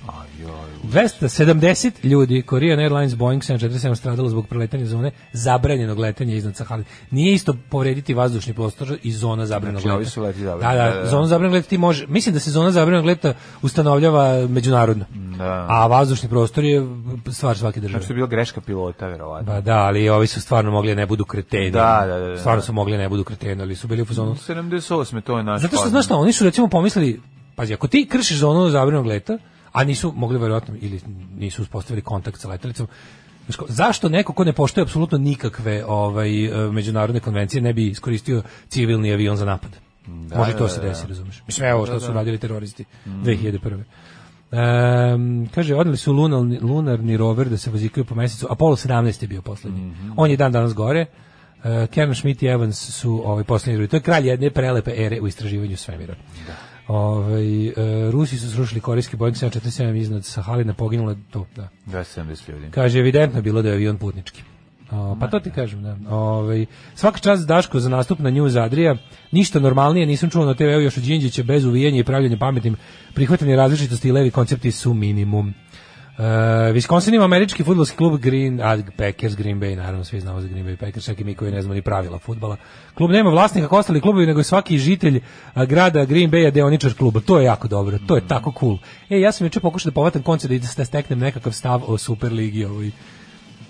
270 ljudi Korean Airlines Boeing 747 stradalo zbog preletanja zone zabranjenog letenja iznad Sahale. Nije isto povrediti vazdušni prostor i zona zabranjenog Znači, leta. su leti Da, zabrani, da, da, da. zona zabranjenog leta ti može, mislim da se zona zabranjenog leta ustanovljava međunarodno. Da. A vazdušni prostor je stvar svake države. Znači, je bila greška pilota, verovatno. Pa da, ali ovi su stvarno mogli da ne budu kreteni. Da, da, da, da. Stvarno su mogli da ne budu kreteni, ali su bili u fazonu. 78. to je naš Zato što, znaš šta, oni su recimo pomislili, pazi, ako ti kršiš zonu zabranog leta, a nisu mogli verovatno, ili nisu uspostavili kontakt sa letelicom, zašto neko ko ne poštuje apsolutno nikakve ovaj, međunarodne konvencije ne bi iskoristio civilni avion za napad? Može i to da, se da, desi, da. razumeš? Mislim, evo što su radili teroristi 2001. Um, kaže, odneli su lunarni, lunarni rover da se vozikaju po mesecu, Apollo 17 je bio poslednji. On je dan danas gore. Uh, Kevin Schmidt i Evans su ovaj poslednji. To je kralj jedne prelepe ere u istraživanju svemira. Ovaj, e, Rusi su srušili korejski Boeing 747 iznad Sahaline, poginulo je to, da. 270 ljudi. Kaže, evidentno je bilo da je avion putnički. O, pa to ti kažem, da. Ovaj svaka čast Daško za nastup na News Adria. Ništa normalnije nisam čuo na TV-u još od Đinđića bez uvijanja i pravljenja pametnim. Prihvatanje različitosti i levi koncepti su minimum. Uh, Wisconsin ima američki fudbalski klub Green, a Packers, Green Bay, naravno svi znamo za Green Bay Packers, čak i mi koji ne znamo ni pravila fudbala. Klub nema vlasnika kao ostali klubovi, nego je svaki žitelj a, grada Green Bay deoničar kluba. To je jako dobro, to je tako cool. E, ja sam juče pokušao da povatam konce da, da steknem nekakav stav o Superligi ovoj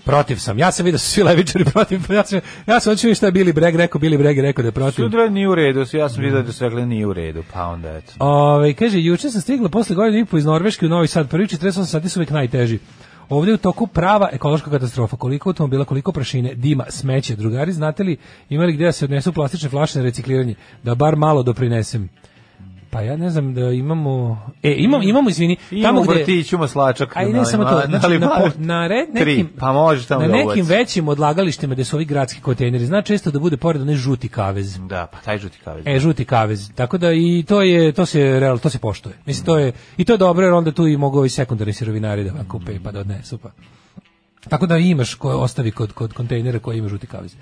protiv sam. Ja sam vidio da su svi levičari protiv. Ja sam, ja sam očeo šta je Billy Bragg rekao, Billy Bragg rekao da je protiv. Sudra nije u redu, ja sam vidio da su rekli nije u redu, pa onda eto. Ove, kaže, juče sam stigla posle godinu i po iz Norveške u Novi Sad. Prvi 48 sati su uvek najteži. Ovdje je u toku prava ekološka katastrofa. Koliko automobila, koliko prašine, dima, smeće. Drugari, znate li, imali gdje da se odnesu plastične flaše na recikliranje? Da bar malo doprinesem. Pa ja ne znam da imamo... E, imamo, imamo, izvini, tamo gde... vrtiću maslačak. A i ne na- samo na- to, na- znači, ali na, po- na red, Tri, nekim, pa može tamo na da nekim ubaci. većim odlagalištima gde su ovi gradski kontejneri, zna često da bude pored onaj žuti kavez. Da, pa taj žuti kavez. E, žuti kavez. Tako da i to je to se real, to se poštuje. Mislim to je i to je dobro jer onda tu i mogu i sekundarni sirovinari da kupe pa da odnesu pa. Tako da imaš ko ostavi kod kod kontejnera koji ima žuti kavez.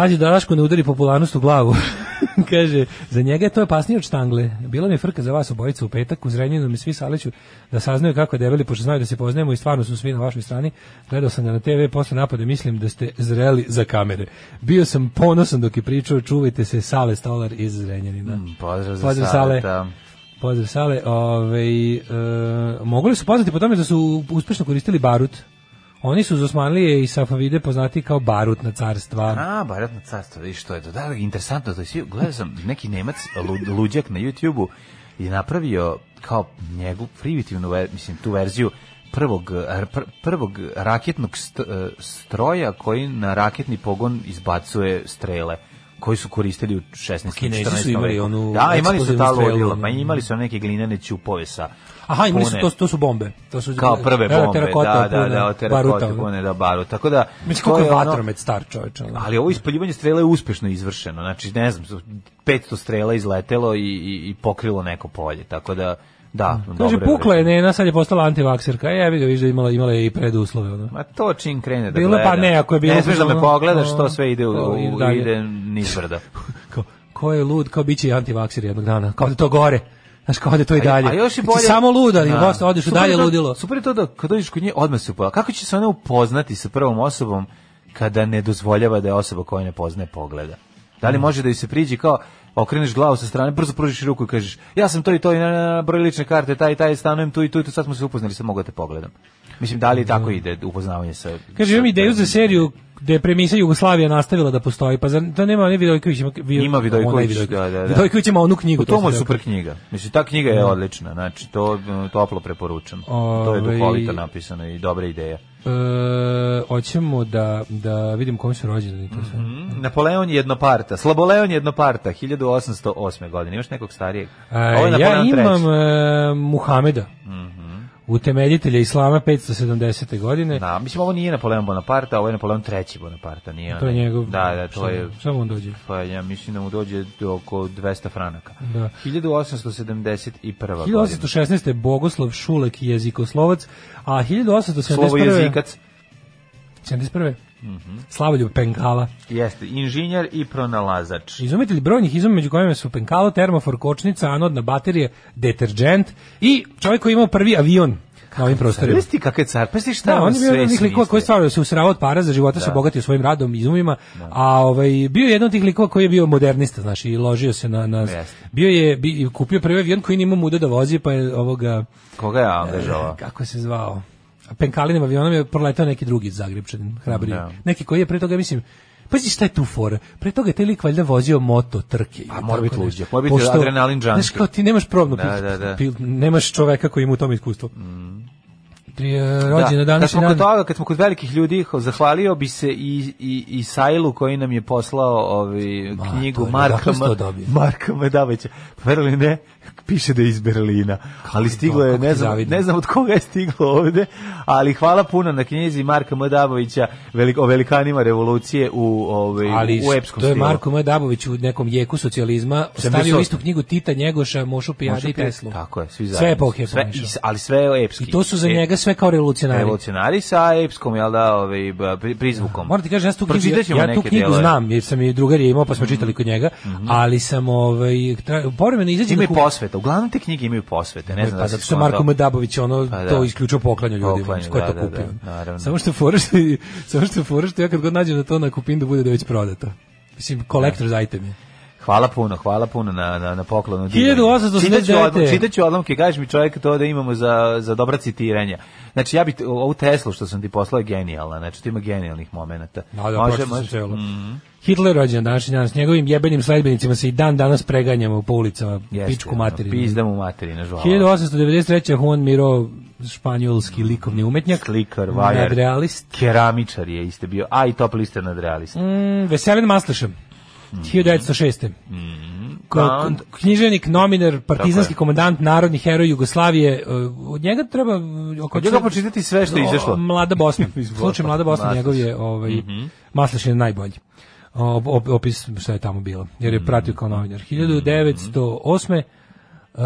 Pazi da Daško ne udari popularnost u glavu. Kaže, za njega je to opasnije od štangle. Bila mi je frka za vas obojicu u petak, u Zrenjaninu mi svi saleću da saznaju kako je debeli, pošto znaju da se poznajemo i stvarno su svi na vašoj strani. Gledao sam ga na TV, posle napada mislim da ste zreli za kamere. Bio sam ponosan dok je pričao, čuvajte se, Sale Stolar iz Zrenjanina. Pozdrav za Pozdrav, Sale. Sale. Pozdrav Sale. Ove, e, mogli su poznati po tome da su uspešno koristili barut. Oni su Osmanlije i Safavide poznati kao barutna carstva. A, baratno carstvo, vidiš što je to. Da, interesantno, to je svi, gledao sam neki Nemac, lu- luđak na YouTube-u, je napravio kao njegov primitivnu, mislim, tu verziju prvog, pr- prvog raketnog st- e, stroja koji na raketni pogon izbacuje strele koji su koristili u 16. Kinezi su 14. imali onu Da, imali su ta ono. pa imali su neke glinene ćupove sa Aha, imali su to, to su bombe. To su kao prve da, bombe, terakota da, da, da, ono. pune, da, baru. Tako da, Mislim, koliko je vatromet star čovječ. ali ovo ispaljivanje strele je uspešno izvršeno. Znači, ne znam, 500 strela izletelo i, i, i pokrilo neko polje. Tako da, da, Kaže, dobro pukla je. Nena, sad je postala antivakserka. E, ja bih ga viš da imala, imala je i preduslove. Ono. Ma to čim krene da Bilo, gleda. pa ne, ako je bilo Ne smeš da me pogledaš, ono- to sve ide, u, to ide u, ide nizbrda. Kao, ko je lud, kao biće i antivakser jednog dana. Kao da to gore. Znaš, kao da to i dalje. A još i Ti bolje... samo lud, ali Da. odeš u dalje je to- ludilo. Super je to da kad dođeš kod nje, odmah se upozna. Kako će se ona upoznati sa prvom osobom kada ne dozvoljava da je osoba koja ne poznaje pogleda? Da li može da joj se priđi kao okreneš glavu sa strane, brzo pružiš ruku i kažeš ja sam to i to i na, na, na broj lične karte, taj i taj, stanujem tu i tu i tu, sad smo se upoznali, sad mogu da te pogledam. Mislim, da li tako ide upoznavanje sa... Kaže, imam ideju za seriju gde je premisa Jugoslavija nastavila da postoji, pa za, to nema ne Vidojković, ima, vi- Ima Vidojković, da, da, da. Vidojković ima onu knjigu. To mu je super knjiga. Mislim, ta knjiga je odlična, znači, to mm, toplo preporučam. To je Ovaj- duhovito napisano i dobra ideja. E, hoćemo da, da vidim kom su rođeni. To sve. Mm, Napoleon jednoparta, Slaboleon jednoparta, 1808. godine. Imaš nekog starijeg? E, ja Napoleon imam e, Muhameda, utemeljitelja Islama 570. godine. Da, mislim, ovo nije Napoleon Bonaparte, ovo je Napoleon treći Bonaparte. Nije To je njegov... Da, da, to je... Samo on dođe. Pa ja mislim da mu dođe do oko 200 franaka. Da. 1871. godine. 1816. je Bogoslav Šulek jezikoslovac, a 1871. Slovo jezikac. 71. Slavoljub Penkala. Jeste, inženjer i pronalazač. Izumitelj brojnih izuma među kojima su penkalo, termofor, kočnica, anodna baterija, deterđent i čovjek koji je imao prvi avion na ovim prostorima. Znaš ti kakav je car? Pa si šta Da, on je bio jedan likova koji stvarno se usrao od para za života, se bogatio svojim radom i izumima, a ovaj bio je jedan od tih likova koji je bio modernista, znači i ložio se na na Jeste. bio je bi, kupio prvi avion koji nije imao muda da vozi, pa je ovoga Koga je angažovao? E, kako se zvao? Penkalinim avionom je proletao neki drugi Zagrebčanin, hrabri. Da. Neki koji je pre toga, mislim, Pazi šta je tu fora. Pre toga je taj lik valjda vozio moto trke. Pa mora biti luđak, mora biti adrenalin junkie. Znaš kao ti nemaš probnu Da, pil- da, da. pil- nemaš čoveka koji ima u tom iskustvo. Pri e, rođen na kad današnji smo dan. kod toga, kad smo kod velikih ljudi, zahvalio bi se i, i, i Sajlu koji nam je poslao ovaj, Ma, knjigu je- Marka? Marka Medavića. Pa verovali ne, piše da je iz Berlina. Ali stiglo je, ne znam, ne znam od koga je stiglo ovde, ali hvala puno na knjizi Marka Medavića velik, o velikanima revolucije u, ovaj, ali u epskom to je stilu. Marko Medabović u nekom jeku socijalizma stavio 78. u istu knjigu Tita Njegoša, Mošu Pijade Može i Teslu. Tako je, svi zajedno. Sve epohe sve, Ali sve epski. I to su za E, njega sve kao revolucionari. revolucionari sa epskom, jel da, ovaj, prizvukom. Moram ti kažem, ja, tu knjigu, ja tu knjigu znam, jer sam i drugar je imao, pa smo čitali kod njega, ali sam, ovaj, povremeno izađe Ima na i ku- posvete. Uglavnom te knjige imaju posvete. Ne znam pa da zato što. Marko Medabović ono Pa da. to isključivo poklanja ljudima, Poklanja, ko je to da, da, kupio. da, samo što fora što, samo što fora što ja kad god nađem da to na kupindu bude da već prodato. Mislim, collector's item je. Hvala puno, hvala puno na, na, na poklonu. 1889. Čitaću odlom, čitaću odlomke, kažeš mi čovjek to da imamo za, za dobra citiranja. Znači, ja bi, t- ovu Teslu što sam ti poslao je genijalna, znači, tu ima genijalnih momenata. Da, da, može, može. Hitler rođen današnji dan, s njegovim jebenim sledbenicima se i dan danas preganjamo po ulicama, Jeste, pičku materinu. Pizdam u materi, nažalost. 1893. Juan Miro, španjolski likovni umetnjak. Slikar, vajar. Nadrealist. Keramičar je isto bio, a i top lister nadrealist. Mm, Veselin Maslešem. 1906. Ko- Kant. k- književnik, nominar, partizanski komandant, narodni heroj Jugoslavije. uh, Od njega treba uh, oko Od njega pročitati sve što je izašlo. Mlada Bosna. Slučaj Mlada Bosna Masleš. njegov je ovaj Mhm. Maslešin je najbolji. O, op- opis šta je tamo bilo, jer je pratio kao novinar. 1908. Uh,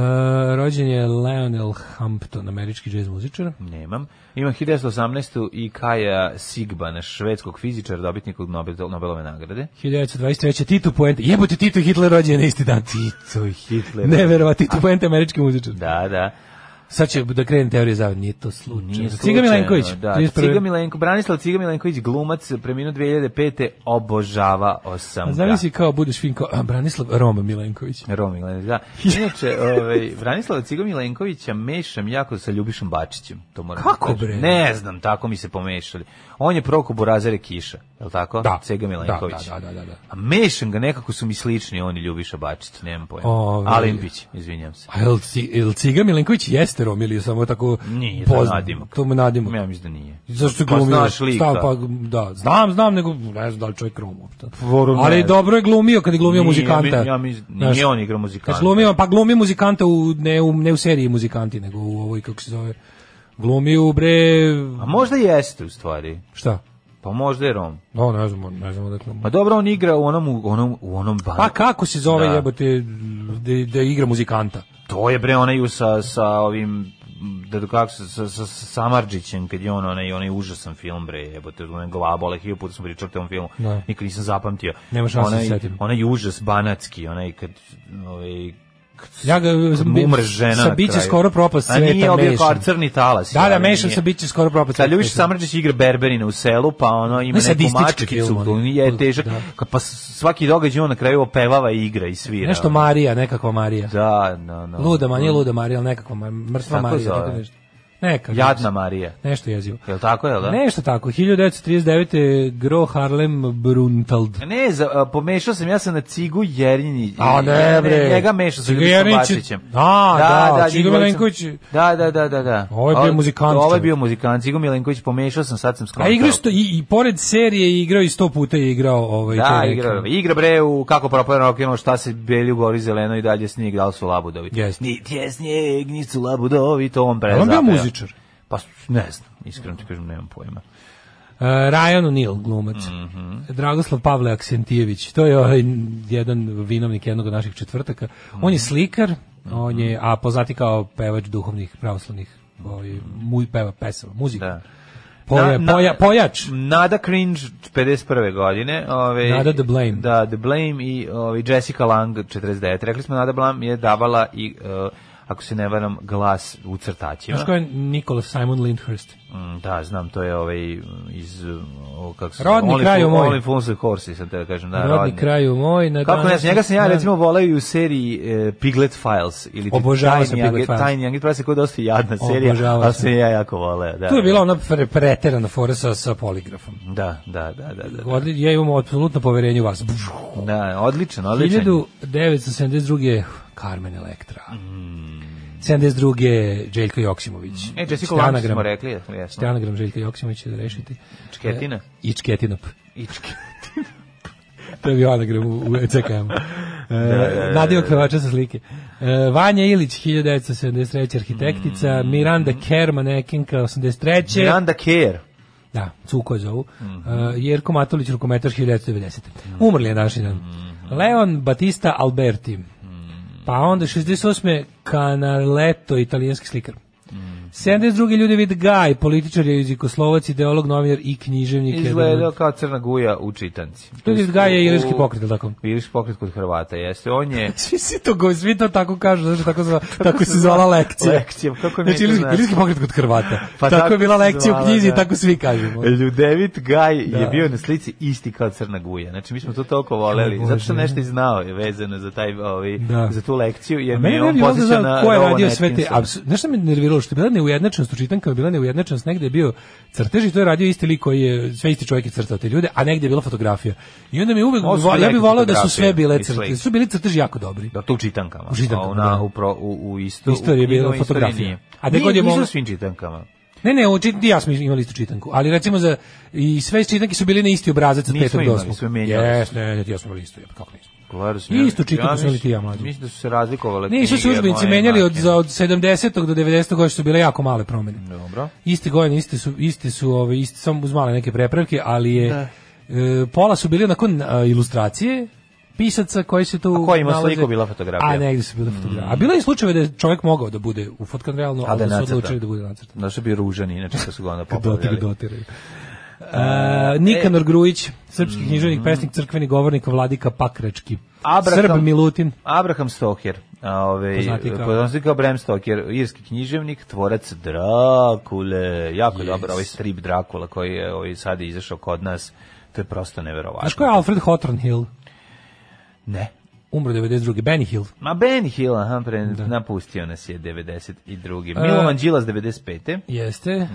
rođen je Lionel Hampton, američki džez muzičar. Nemam. Imam 1918. i Kaja Sigban, švedskog fizičara, dobitnikog Nobel, Nobelove nagrade. 1923. Tito Puente. Jebote, Tito Hitler rođen na isti dan. Tito Hitler. Neverovatno, Tito Puente, američki muzičar. Da, da. Sad će da krene teorija zavod, nije to slučaj. Nije Ciga slučajno, Milenković, Da, 31. Ciga Milenko, Branislav Ciga Milenković, glumac, preminuo 2005. Obožavao sam A ga. zamisli kao budeš fin kao Branislav Roma Milenković. Romi, Milenković, da. Inače, ovaj, Branislava Ciga Milenkovića mešam jako sa Ljubišom Bačićem. To moram da Kako, bre? Ne znam, tako mi se pomešali. On je proko Burazere Kiša, je li tako? Da. Ciga Milenković. Da, da, da, da, da. A mešam ga, nekako su mi slični on i Ljubiša Bačić, nemam pojma. Ove- Alimpić, izvinjam se. A jel, Ci- jel Ciga Milenković jeste Rom ili samo tako Nije, to je poznat? nadimak. To mu nadimak. Ja mislim da nije. Zašto Pa glumio? znaš lika. Stav, pa, da, znam, znam, nego ne znam da li čovjek Rom uopšte. Ali ne. dobro je glumio kad je glumio Nije, muzikanta. ja mislim- nije Znaš, on igrao muzikanta. Glumio, pa glumio muzikanta u, ne, u, ne u seriji muzikanti, nego u ovoj, kako se zove, glumio bre... A možda jeste u stvari. Šta? Pa možda je Rom. No, ne znam, ne znam odakle. Pa dobro, on igra u onom, u onom, u onom bandu. Pa kako se zove Da. jebote da, da igra muzikanta? To je bre onaj sa, sa ovim da kako se sa, sa, sa Samarđićem kad je on onaj onaj užasan film bre jebote onaj glabole hiljadu puta smo pričali o tom filmu Da. nikad nisam zapamtio Nema šanse da se onaj, onaj užas banatski onaj kad ovaj Ja ga umre žena sa na biće kraju. skoro propast A sveta nije obio mešam. kao crni talas Da, da, mešam nije. sa biće skoro propast Kad sveta Ljubiš mešam. Samrđić igra Berberina u selu, pa ono ima Ne, neku mačkicu, je težak, Da. Pa svaki događaj on na kraju opevava i igra i svira. Nešto. Marija, nekakva Marija. Da, no, no. Luda, ma nije luda Marija, ali nekakva ma- mrtva Marija. tako nešto. Neka. Jadna Marija. Nešto jezivo. Jel tako, jel da? Nešto tako. 1939. Gro Harlem Bruntald. Ne, za, a, pomešao sam, ja sam na Cigu Jerinji. A ne, bre. Njega mešao sa Ciga Ljubišom Jerinić- Bačićem. A, da, Ciga njih dvojica- Milenković- Da, da, da, da, da. Ovo je bio muzikant, Ovo je bio muzikant. Cigo Milenković pomešao sam, sad sam skontao. A igrao sto, i, i pored serije je igrao i sto puta je igrao ovaj, Da, taj igra, bre u kako propao rock'n'roll, šta se beli u gori zeleno i dalje snijeg, da li su labudovi. Niti je snijeg, niti su labudovi, to on pre A on bio. Muzičar. Pa ne znam, iskreno ti kažem, nemam pojma. Uh, Ryan O'Neill, glumac. Mhm. Dragoslav Pavle Aksentijević, to je ovaj jedan vinovnik jednog od naših četvrtaka. On je slikar, on je, a poznati kao pevač duhovnih pravoslavnih ovaj, mu, peva pesama, muzika. Da. Poja, Na- poja, pojač. Nada Cringe 51. godine, ovaj Nada The Blame. Da, The Blame i ovaj Jessica Lang 49. Rekli smo Nada Blame je davala i eh, ako se ne varam glas u crtaćima. Znaš ko je Nikola Simon Lindhurst? Mm, da, znam, to je ovaj iz o, kako se Rodni Only kraju Fool- moj. Only Fools and Horses, sam te da kažem, da, Rodni kraju moj. Na Kako ne, danas- njega sam ja recimo volao i u seriji e, Piglet Files ili Obožavao Tiny sam Piglet Files. Tiny Young, to je koja dosta jadna serija, Obožavao ali sam. ja jako voleo. Da, Tu je bila ona pre- preterana fora sa, sa poligrafom. Da, da, da, da. da. Odli, ja imam apsolutno poverenje u vas. Da, odličan, odličan. 1972. Carmen Electra. 72. Željko Joksimović. E, Jessica Lange smo rekli, jesmo. Stenogram Željka Joksimovića da rešiti. Čketina? E, I Čketinop. Ičke. To je bio anagram u, u ECKM. E, da, da, Nadivak pevača sa slike. E, Vanja Ilić, 1973. arhitektica. Mm. Miranda Kerr, manekinka, 83. Miranda Kerr. Da, Cuko je zovu. Mhm. Uh, Jerko Matulić, rukometaš 1990. Umrli je današnji dan. Mhm. Leon Batista Alberti. Pa onda 68. Canaletto, italijanski slikar. Mhm. 72. Ljudevid Gaj, političar je jezikoslovac, ideolog, novinar i književnik. Izgledao kao crna guja u čitanci. Ljudevid Gaj je ilirski pokret, je li tako? Ilirski pokret kod Hrvata, jeste. On je... Svi, svi, to, go- svi to tako kažu, znači tako, zva, tako se zvala lekcija. Lekcija, kako mi znači, znači? ilirski pokret kod Hrvata. Pa tako, tako je bila lekcija u knjizi, da. tako svi kažemo. Ljudevit Gaj je Da. bio na slici isti kao crna guja. Znači mi smo to toliko voleli. Zato što nešto i znao je vezano za taj ovaj Da. za tu lekciju jer mi je ne on posjeća na ko je radio sve te, znaš šta me nerviralo, što je bila neujednačenost u čitankama, bila neujednačenost, negde je bio crtež i to je radio isti lik koji je, sve isti čovjek je crtao te ljude, a negde je bila fotografija. I onda mi je uvek, ja bih volao da su sve bile i slike. crteže, su bili crteži jako dobri. Da, to u čitankama. U čitankama, A na, da. u, pro, u, u isto, Istoriji je bila fotografija. A gde god je nisu moglo- u svim čitankama. Ne, ne, u čit, ja smo imali istu čitanku, ali recimo za, i sve čitanke su bili na isti obrazac od Nismo petog do imali, osmog. sve menjali Jes, ne, ne, ja smo imali isto, kako nismo. Gledao sam, Isto čitanku su imali mislim- ti ja, mlađi. Mislim da su se razlikovale Nisu se udžbenici menjali od, za, od 70. do 90. godine su bile jako male promene. Dobro. Isti godine, isti su, isti su, ovaj, isti, samo uz male neke prepravke, ali je, e, pola su bili nakon a, ilustracije, pisaca koji se tu A ko ima nalaze. sliku, bila fotografija? Mm. A negdje su bile fotografije. A bilo je slučajeve da je čovjek mogao da bude ufotkan realno, A ali da da su odlučili da bude nacrtan. Da su bi ružan, inače kad su ga onda Kad dotir, popravljali. Uh, Nikanor Grujić, srpski književnik, pesnik, crkveni govornik, vladika Pakrački. Abraham- Srb Milutin. Abraham Stoker, a, ovaj Poznati kao- poznati kao Bram Stoker, irski književnik, tvorac Drakule, jako Yes. dobar ovaj strip Drakula koji je ovaj sad je izašao kod nas. To je prosto neverovatno. Znaš ko je Alfred Hawthorne Hill? Ne. Umro 92. Benny Hill. Ma Benny Hill, aha, pre, napustio nas je 92. Milovan Đilas 95. Jeste.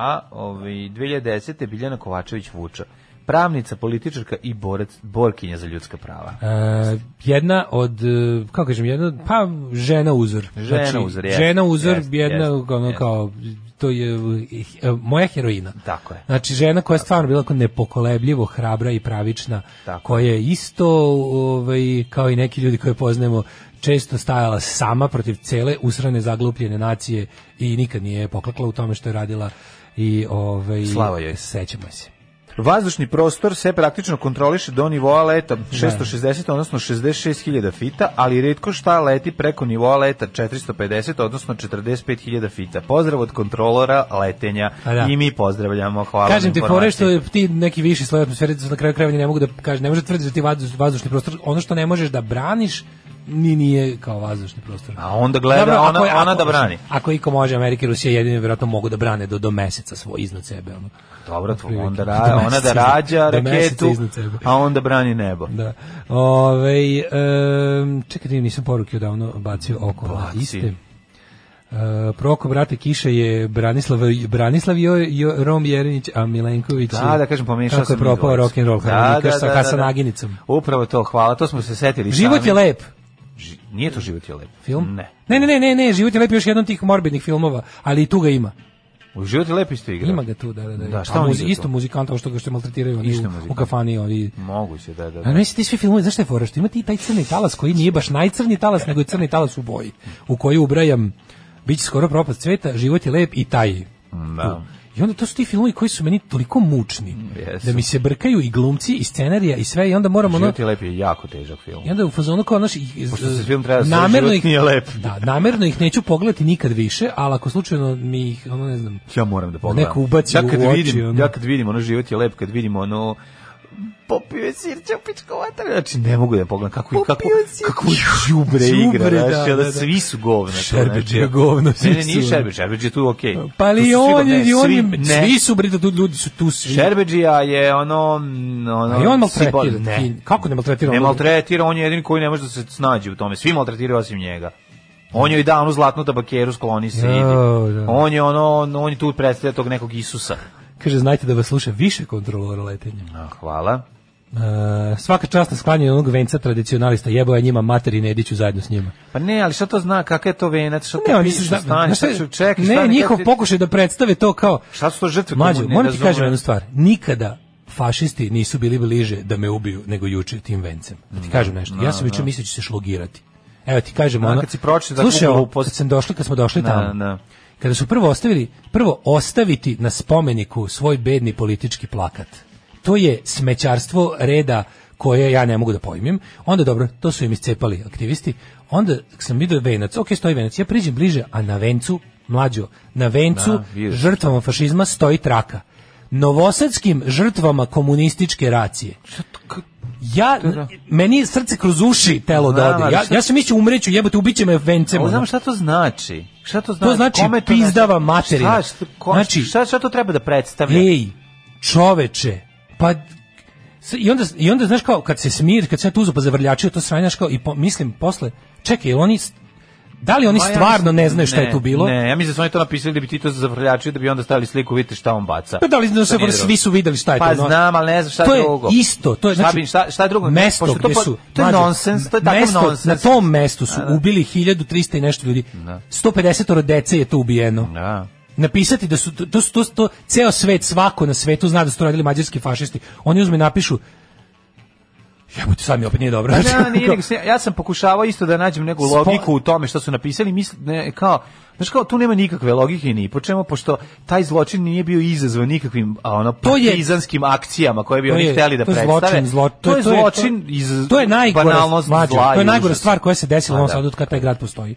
A ovaj 2010. Biljana Kovačević Vuča. Pravnica, političarka i borac, borkinja za ljudska prava. E, jedna od, e, kako kažem, jedna, od- pa žena uzor. Žena uzor, jeste, Žena uzor, jeste, jedna, jeste, ono kao, to je e, moja heroina. Tako je. Znači, žena koja je stvarno bila nepokolebljivo hrabra i pravična, Tako. koja je isto, ovaj, kao i neki ljudi koje poznajemo, često stajala sama protiv cele usrane zaglupljene nacije i nikad nije poklakla u tome što je radila i ovaj Slava joj. sećamo se. Vazdušni prostor se praktično kontroliše do nivoa leta 660, odnosno 66.000 fita, ali redko šta leti preko nivoa leta 450, odnosno 45.000 fita. Pozdrav od kontrolora letenja da. i mi pozdravljamo. Hvala Kažem ti, informaciji. što ti neki viši sloj atmosfere, na kraju krajeva ne mogu da kažem, ne može tvrditi da ti vazduš- vazdušni prostor, ono što ne možeš da braniš, ni nije kao vazdušni prostor. A onda gleda ona, ako je- ona ako- da brani. Ako iko može, Amerika i Rusija jedini vjerojatno mogu da brane do, do meseca svoj iznad sebe. Ono. Dobro, to onda Do ra, ona da rađa raketu, a onda brani nebo. Da. Ove, um, čekaj, da nisam poruke odavno bacio oko Baci. iste. Uh, Proko, brate, Kiša je Branislav, Branislav jo, jo, Rom Jerinić, a Milenković Da, je- da kažem, pomešao Kako sam je propao rock and roll Da, da, sa da, Hasan da, da. Upravo to, hvala, to smo se setili Život sami. je lep. Ži- Nije to život je lep. Film? Ne. Ne, ne, ne, ne, ne, Život je lep još jedan od tih morbidnih filmova, ali i tu ga ima. U život je lep isto igra. Ima ga tu, da, da, da. Da, šta A on muzi, isto muzikanta, što ga što maltretiraju oni Isto u, u kafani, oni... Moguće, da, da. A da. ne ti svi filmovi, znaš šta je fora? Što ima ti taj crni talas koji nije baš najcrniji talas, nego je crni talas u boji, u koji ubrajam Biće skoro propast sveta, život je lep i taj. Da. Tu. I onda to su ti filmovi koji su meni toliko mučni, Jesu. da mi se brkaju i glumci i scenarija i sve i onda moram ono je lep je jako težak film. I onda u fazonu kao naš se film treba da se život nije lep. Da, namerno ih neću pogledati nikad više, ali ako slučajno mi ih ono ne znam. Ja moram da pogledam. Neko ubaci ja kad u oči, vidim, ono. Ja kad vidim, ono život je lep, kad vidim ono popio sirća u pičku vatru. Znači, ne mogu da pogledam kako, kako, kako đubre igra. Da, da, da, da. svi su govna. to, Šerbeđ znači, je govno, Ne, ne, nije su. Šerbeđ, Šerbeđ je tu okej. Pa ali su svi on je, ne, on je, svi su bre, tu ljudi su tu svi. Šerbeđija je ono... ono A i on maltretira. Ne. Kako ne maltretira? Ne maltretira, on je jedini koji ne može da se snađe u tome. Svi maltretiraju osim njega. On joj da onu zlatnu tabakeru skloni se. Jo, idi. da. On je ono, on, on je tu predstavlja tog nekog Isusa. Kaže, znajte da vas sluša više kontrolora letenja. A, hvala. E, svaka čast na sklanjanje onog venca tradicionalista, jebo je njima materi Nediću zajedno s njima. Pa ne, ali šta to zna, kakav je to venac, šta to Ne, piše, su šta da, znaš šta šta- ću čekati, ne, šta njihov kako- pokušaj da predstave to kao Šta su to žrtve? Ne moram ti kažem jednu stvar. Nikada fašisti nisu bili bliže da me ubiju nego juče tim vencem. Da ti kažem nešto. ja sam juče mislio da će se šlogirati. Evo ti kažem ono. kad si pročitao takvu Slušaj, kad sam došli, kad smo došli Da, tamo. da. Kada su prvo ostavili, prvo ostaviti na spomeniku svoj bedni politički plakat. To je smećarstvo reda koje ja ne mogu da pojmim. Onda dobro, to su im iscepali aktivisti. Onda sam vidio venac, ok, stoji venac, ja priđem bliže, a na vencu, mlađo, na vencu Da, žrtvama fašizma stoji traka. Novosadskim žrtvama komunističke racije. Ja, meni je srce kroz uši telo da ode. Ja, ja sam mislio umreću, jebote, ubiće me vencem. Ono. znam šta to znači? Šta to znači? To znači Kome to pizdava znači? materina. Šta, šta, ko, Znači- šta, šta to treba da predstavlja? Ej, čoveče, pa i onda, i onda znaš kao, kad se smir, kad se ja tuzo pa zavrljačio to sranje, znaš kao, i po, mislim posle, čekaj, oni, da li oni Ma, ja stvarno mislim- ne znaju šta je tu bilo? Ne, ja mislim da su oni to napisali da bi ti to zavrljačili, da bi onda stavili sliku, vidite šta on baca. Pa da li da se To svi su videli šta je Pa to? no? znam, ali ne znam šta to je drugo. isto, to je Šta znači bi- šta- šta je drugo? Mesto Pošto to gde pa- su to je mlađe, nonsens, to je takav mesto, nonsens. Na tom mestu su A, da. ubili 1300 i nešto ljudi. 150 dece je to ubijeno. Da. napisati da su to, to, to, to ceo svet svako na svetu zna da su to radili mađarski fašisti. Oni uzme i napišu Jebote, sad mi opet nije dobro. Pa ne, nije, nego se- ja sam pokušavao isto da nađem neku logiku u tome što su napisali, misli, ne, kao, znaš kao, tu nema nikakve logike ni po čemu, pošto taj zločin nije bio izazvan nikakvim a, ono, To je- partizanskim akcijama koje bi to oni je- hteli da to je predstave. zločin, zlo, to, je to zločin iz to je zla to je najgora stvar koja se desila u Pa ovom da. sadu kad taj grad postoji.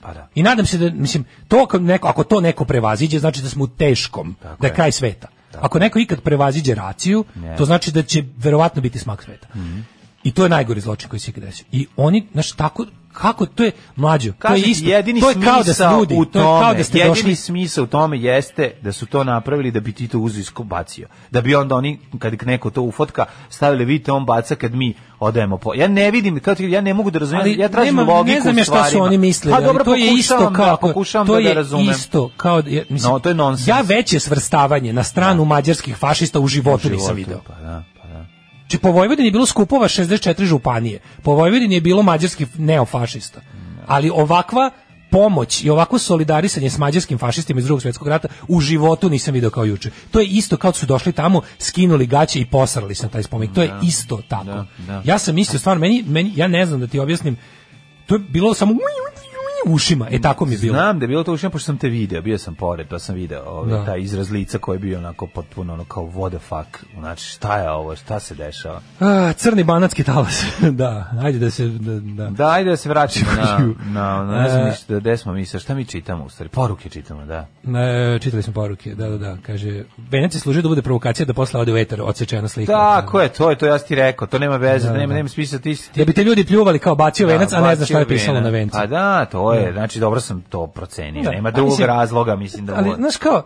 Pa da. I nadam se da, mislim, to ako neko, ako to neko prevaziđe, znači da smo u teškom, da je je. kraj sveta. Ako neko ikad prevaziđe raciju, Ne. to znači da će verovatno biti smak sveta. I to je najgori zločin koji se ikad desio. I oni, znaš, tako, kako, to je mlađo, to je isto, jedini to je kao da ste ljudi, u to je kao tome, da ste jedini došli smisao u tome jeste da su to napravili da bi ti to uzeo iskobacio. Da bi onda oni, kad neko to ufotka, stavili, vidite, on baca kad mi odajemo po... Ja ne vidim, kao ti, ja ne mogu da razumijem, Ali ja tražim nema- logiku ne znam u ja šta su oni mislili, Pa dobro, to je isto pokušavam kao da, pokušavam to da, je da razumem. isto kao da- je- mislim, No, to je nonsens. Ja veće svrstavanje na stranu mađarskih fašista u životu, nisam video. Pa da, da. Znači po Vojvodini je bilo skupova 64 županije. Po Vojvodini je bilo mađarskih neofašista. Ali ovakva pomoć i ovako solidarisanje s mađarskim fašistima iz drugog svjetskog rata u životu nisam video kao juče. To je isto kao da su došli tamo, skinuli gaće i posrali se na taj spomenik. To je isto tako. da, da. Ja sam mislio stvarno meni, meni ja ne znam da ti objasnim. To je bilo samo ušima. E tako mi je bilo. Znam da je bilo to ušeno, pošto sam te video, bio sam pored, pa sam video ovaj, Da. taj izraz lica koji je bio onako potpuno ono kao what the fuck, znači šta je ovo, šta se dešava? A, crni banatski talas. da, ajde da se da, da. Da, ajde da se vraćamo na, na, na ne znam E. ništa, gde smo mi, sa šta mi čitamo u stvari, poruke čitamo, da. E, čitali smo poruke, da, da, da, kaže, Venac je služio da bude provokacija da posle ode u etar odsečena slika. Tako je, to je, to ja ti rekao, to nema veze, Da, nema, da. nema smisla, ti, Da bi te ljudi pljuvali kao bacio venac, a ne bacio zna šta je pisalo na vencu. Pa da, to je, znači dobro sam to procenio, Da, nema drugog mislim- razloga, mislim da... Ali, znaš kao,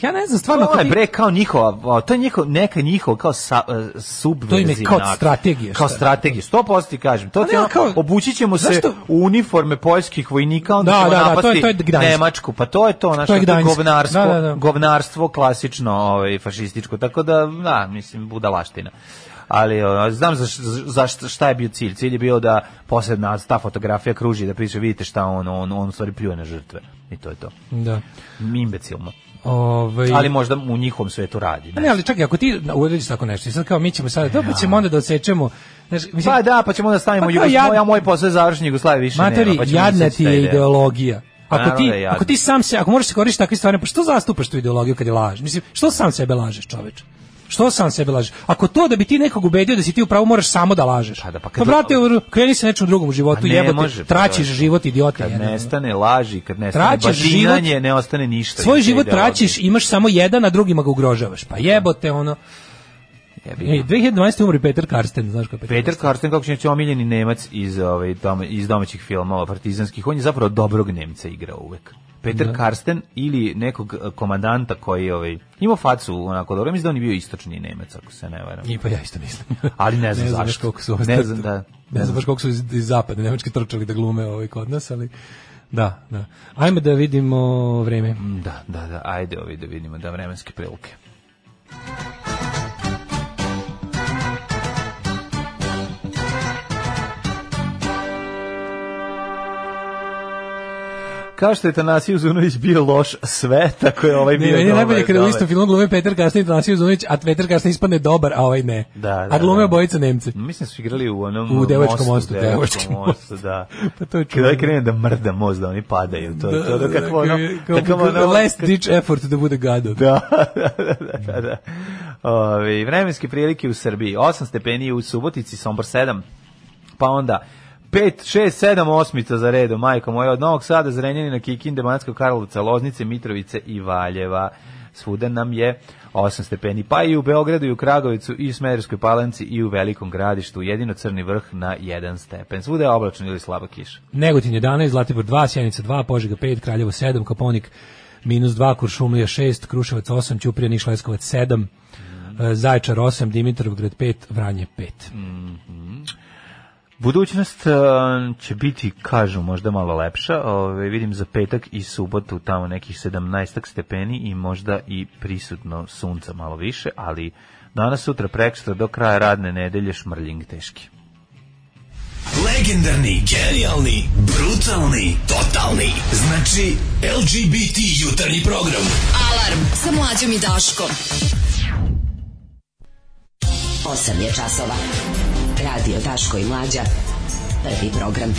ja ne znam, stvarno, To je bre kao njihova, to je njihov, neka njihova kao sa, uh, subverzivna. To im je kao strategija, Kao strategija, sto posto ti kažem. To ono, kao- obući ćemo se u uniforme poljskih vojnika, onda Da, ćemo da, da, to je- napasti to je. Nemačku. Pa to je to, znaš, To je je govnarstvo, Da, da, da. govnarstvo klasično ovaj, fašističko. Tako da, da, mislim, budalaština. Ali o, znam za, za šta- šta je bio cilj. Cilj je bio da posebna ta fotografija kruži da piše vidite šta on on on u stvari pljuje na žrtve. I to je to. Da. Imbecilno. Ovaj, Ali možda u njihovom svetu radi. A Ne, ali čekaj, ako ti uradiš tako nešto, i sad kao mi ćemo sad, dobro ćemo onda da odsečemo, znaš, mislim, Pa da, pa ćemo da stavimo Pa pa Jugoslaviju, jad- ja moj posao je završen Jugoslavije više Materi, nema, pa jadna izsečiti ti je deo. ideologija. Ako Naravno ti, da ako ti sam se, ako možeš se koristiti takve stvari, pa što zastupaš tu ideologiju kad je laž? Mislim, što sam sebe lažeš, čoveče? Što sam sebe lažeš? Ako to da bi ti nekog ubedio da si ti upravo moraš samo da lažeš. Pa da, pa pa, brate, u- kreni se nečem drugom u životu, Pa ne jebote, može, pa traćiš to je- život idiota. Kad jedan, ono. nestane laži, kad nestane Traćiš batinanje, život- ne ostane ništa. Svoj život ideologije. traćiš, imaš samo jedan, a drugima ga ugrožavaš. Pa jebote, ono. Jebi. Ej, 2012. umri Peter Karsten, znaš ko je Peter, Peter Karsten, kako će omiljeni Nemac iz, ovaj, doma, iz domaćih filmova partizanskih, on je zapravo dobrog Nemca igrao uvek. Peter Karsten ili nekog eh, komandanta koji ovaj, imao facu onako dobro, mislim da on je bio istočni Nemac, ako se ne varam. I pa ja isto mislim. Ali ne znam baš zašto. koliko su Ne znam, da. Ne znam baš koliko su iz, iz zapadne Nemačke trčali da glume ovaj kod nas, ali da, da. Ajme da vidimo vreme. Da, da, da, ajde ovi da vidimo da vremenske prilike. Kao što je Tanasiju Zunović bio loš sve, tako je ovaj Ne, bio dobar, najbolje kada u istom filmu glume Peter Karsten i Tanasiju Zunović, a Peter Karsten ispadne dobar, a ovaj ne. Da, da, a glume da. obojica Nemci. Mislim da su igrali u onom U Devočkom mostu, Devočkom mostu, da. Pa to je Kada ovaj čuveno. krene da mrda most, da oni padaju, to je to, da kako ono, kao- kako ono, last ditch effort da bude gado. Da, da, da, da, da. Ove, vremenske prilike u Srbiji. 8 stepeni u Subotici, Sombor 7, pa onda 5, 6, 7 osmica za redom, majko moja, od Novog Sada, Zrenjanina, Kikinde, Banatskog Karlovca, Loznice, Mitrovice i Valjeva. Svuda nam je 8 stepeni, pa i u Beogradu i u Kragovicu i u Smederskoj palanci i u Velikom gradištu, jedino crni vrh na 1 stepen. Svuda je oblačno ili slaba kiša. Negotin 11, Zlatibor 2, Sjenica 2, Požega 5, Kraljevo 7, Koponik minus 2, Kuršumlija 6, Kruševac 8, Ćuprija, Niš, Leskovac 7, e, Zaječar 8, Dimitrovgrad 5, Vranje 5. Budućnost e, će biti, kažu, možda malo lepša. Ove, vidim za petak i subotu tamo nekih 17 stepeni i možda i prisutno sunca malo više, ali danas, sutra, prekstra, do kraja radne nedelje šmrljing teški. Legendarni, genijalni, brutalni, totalni. Znači, LGBT jutarnji program. Alarm sa mlađom i Daškom. 8 je časova. Radio Daško i Mlađa. Prvi program.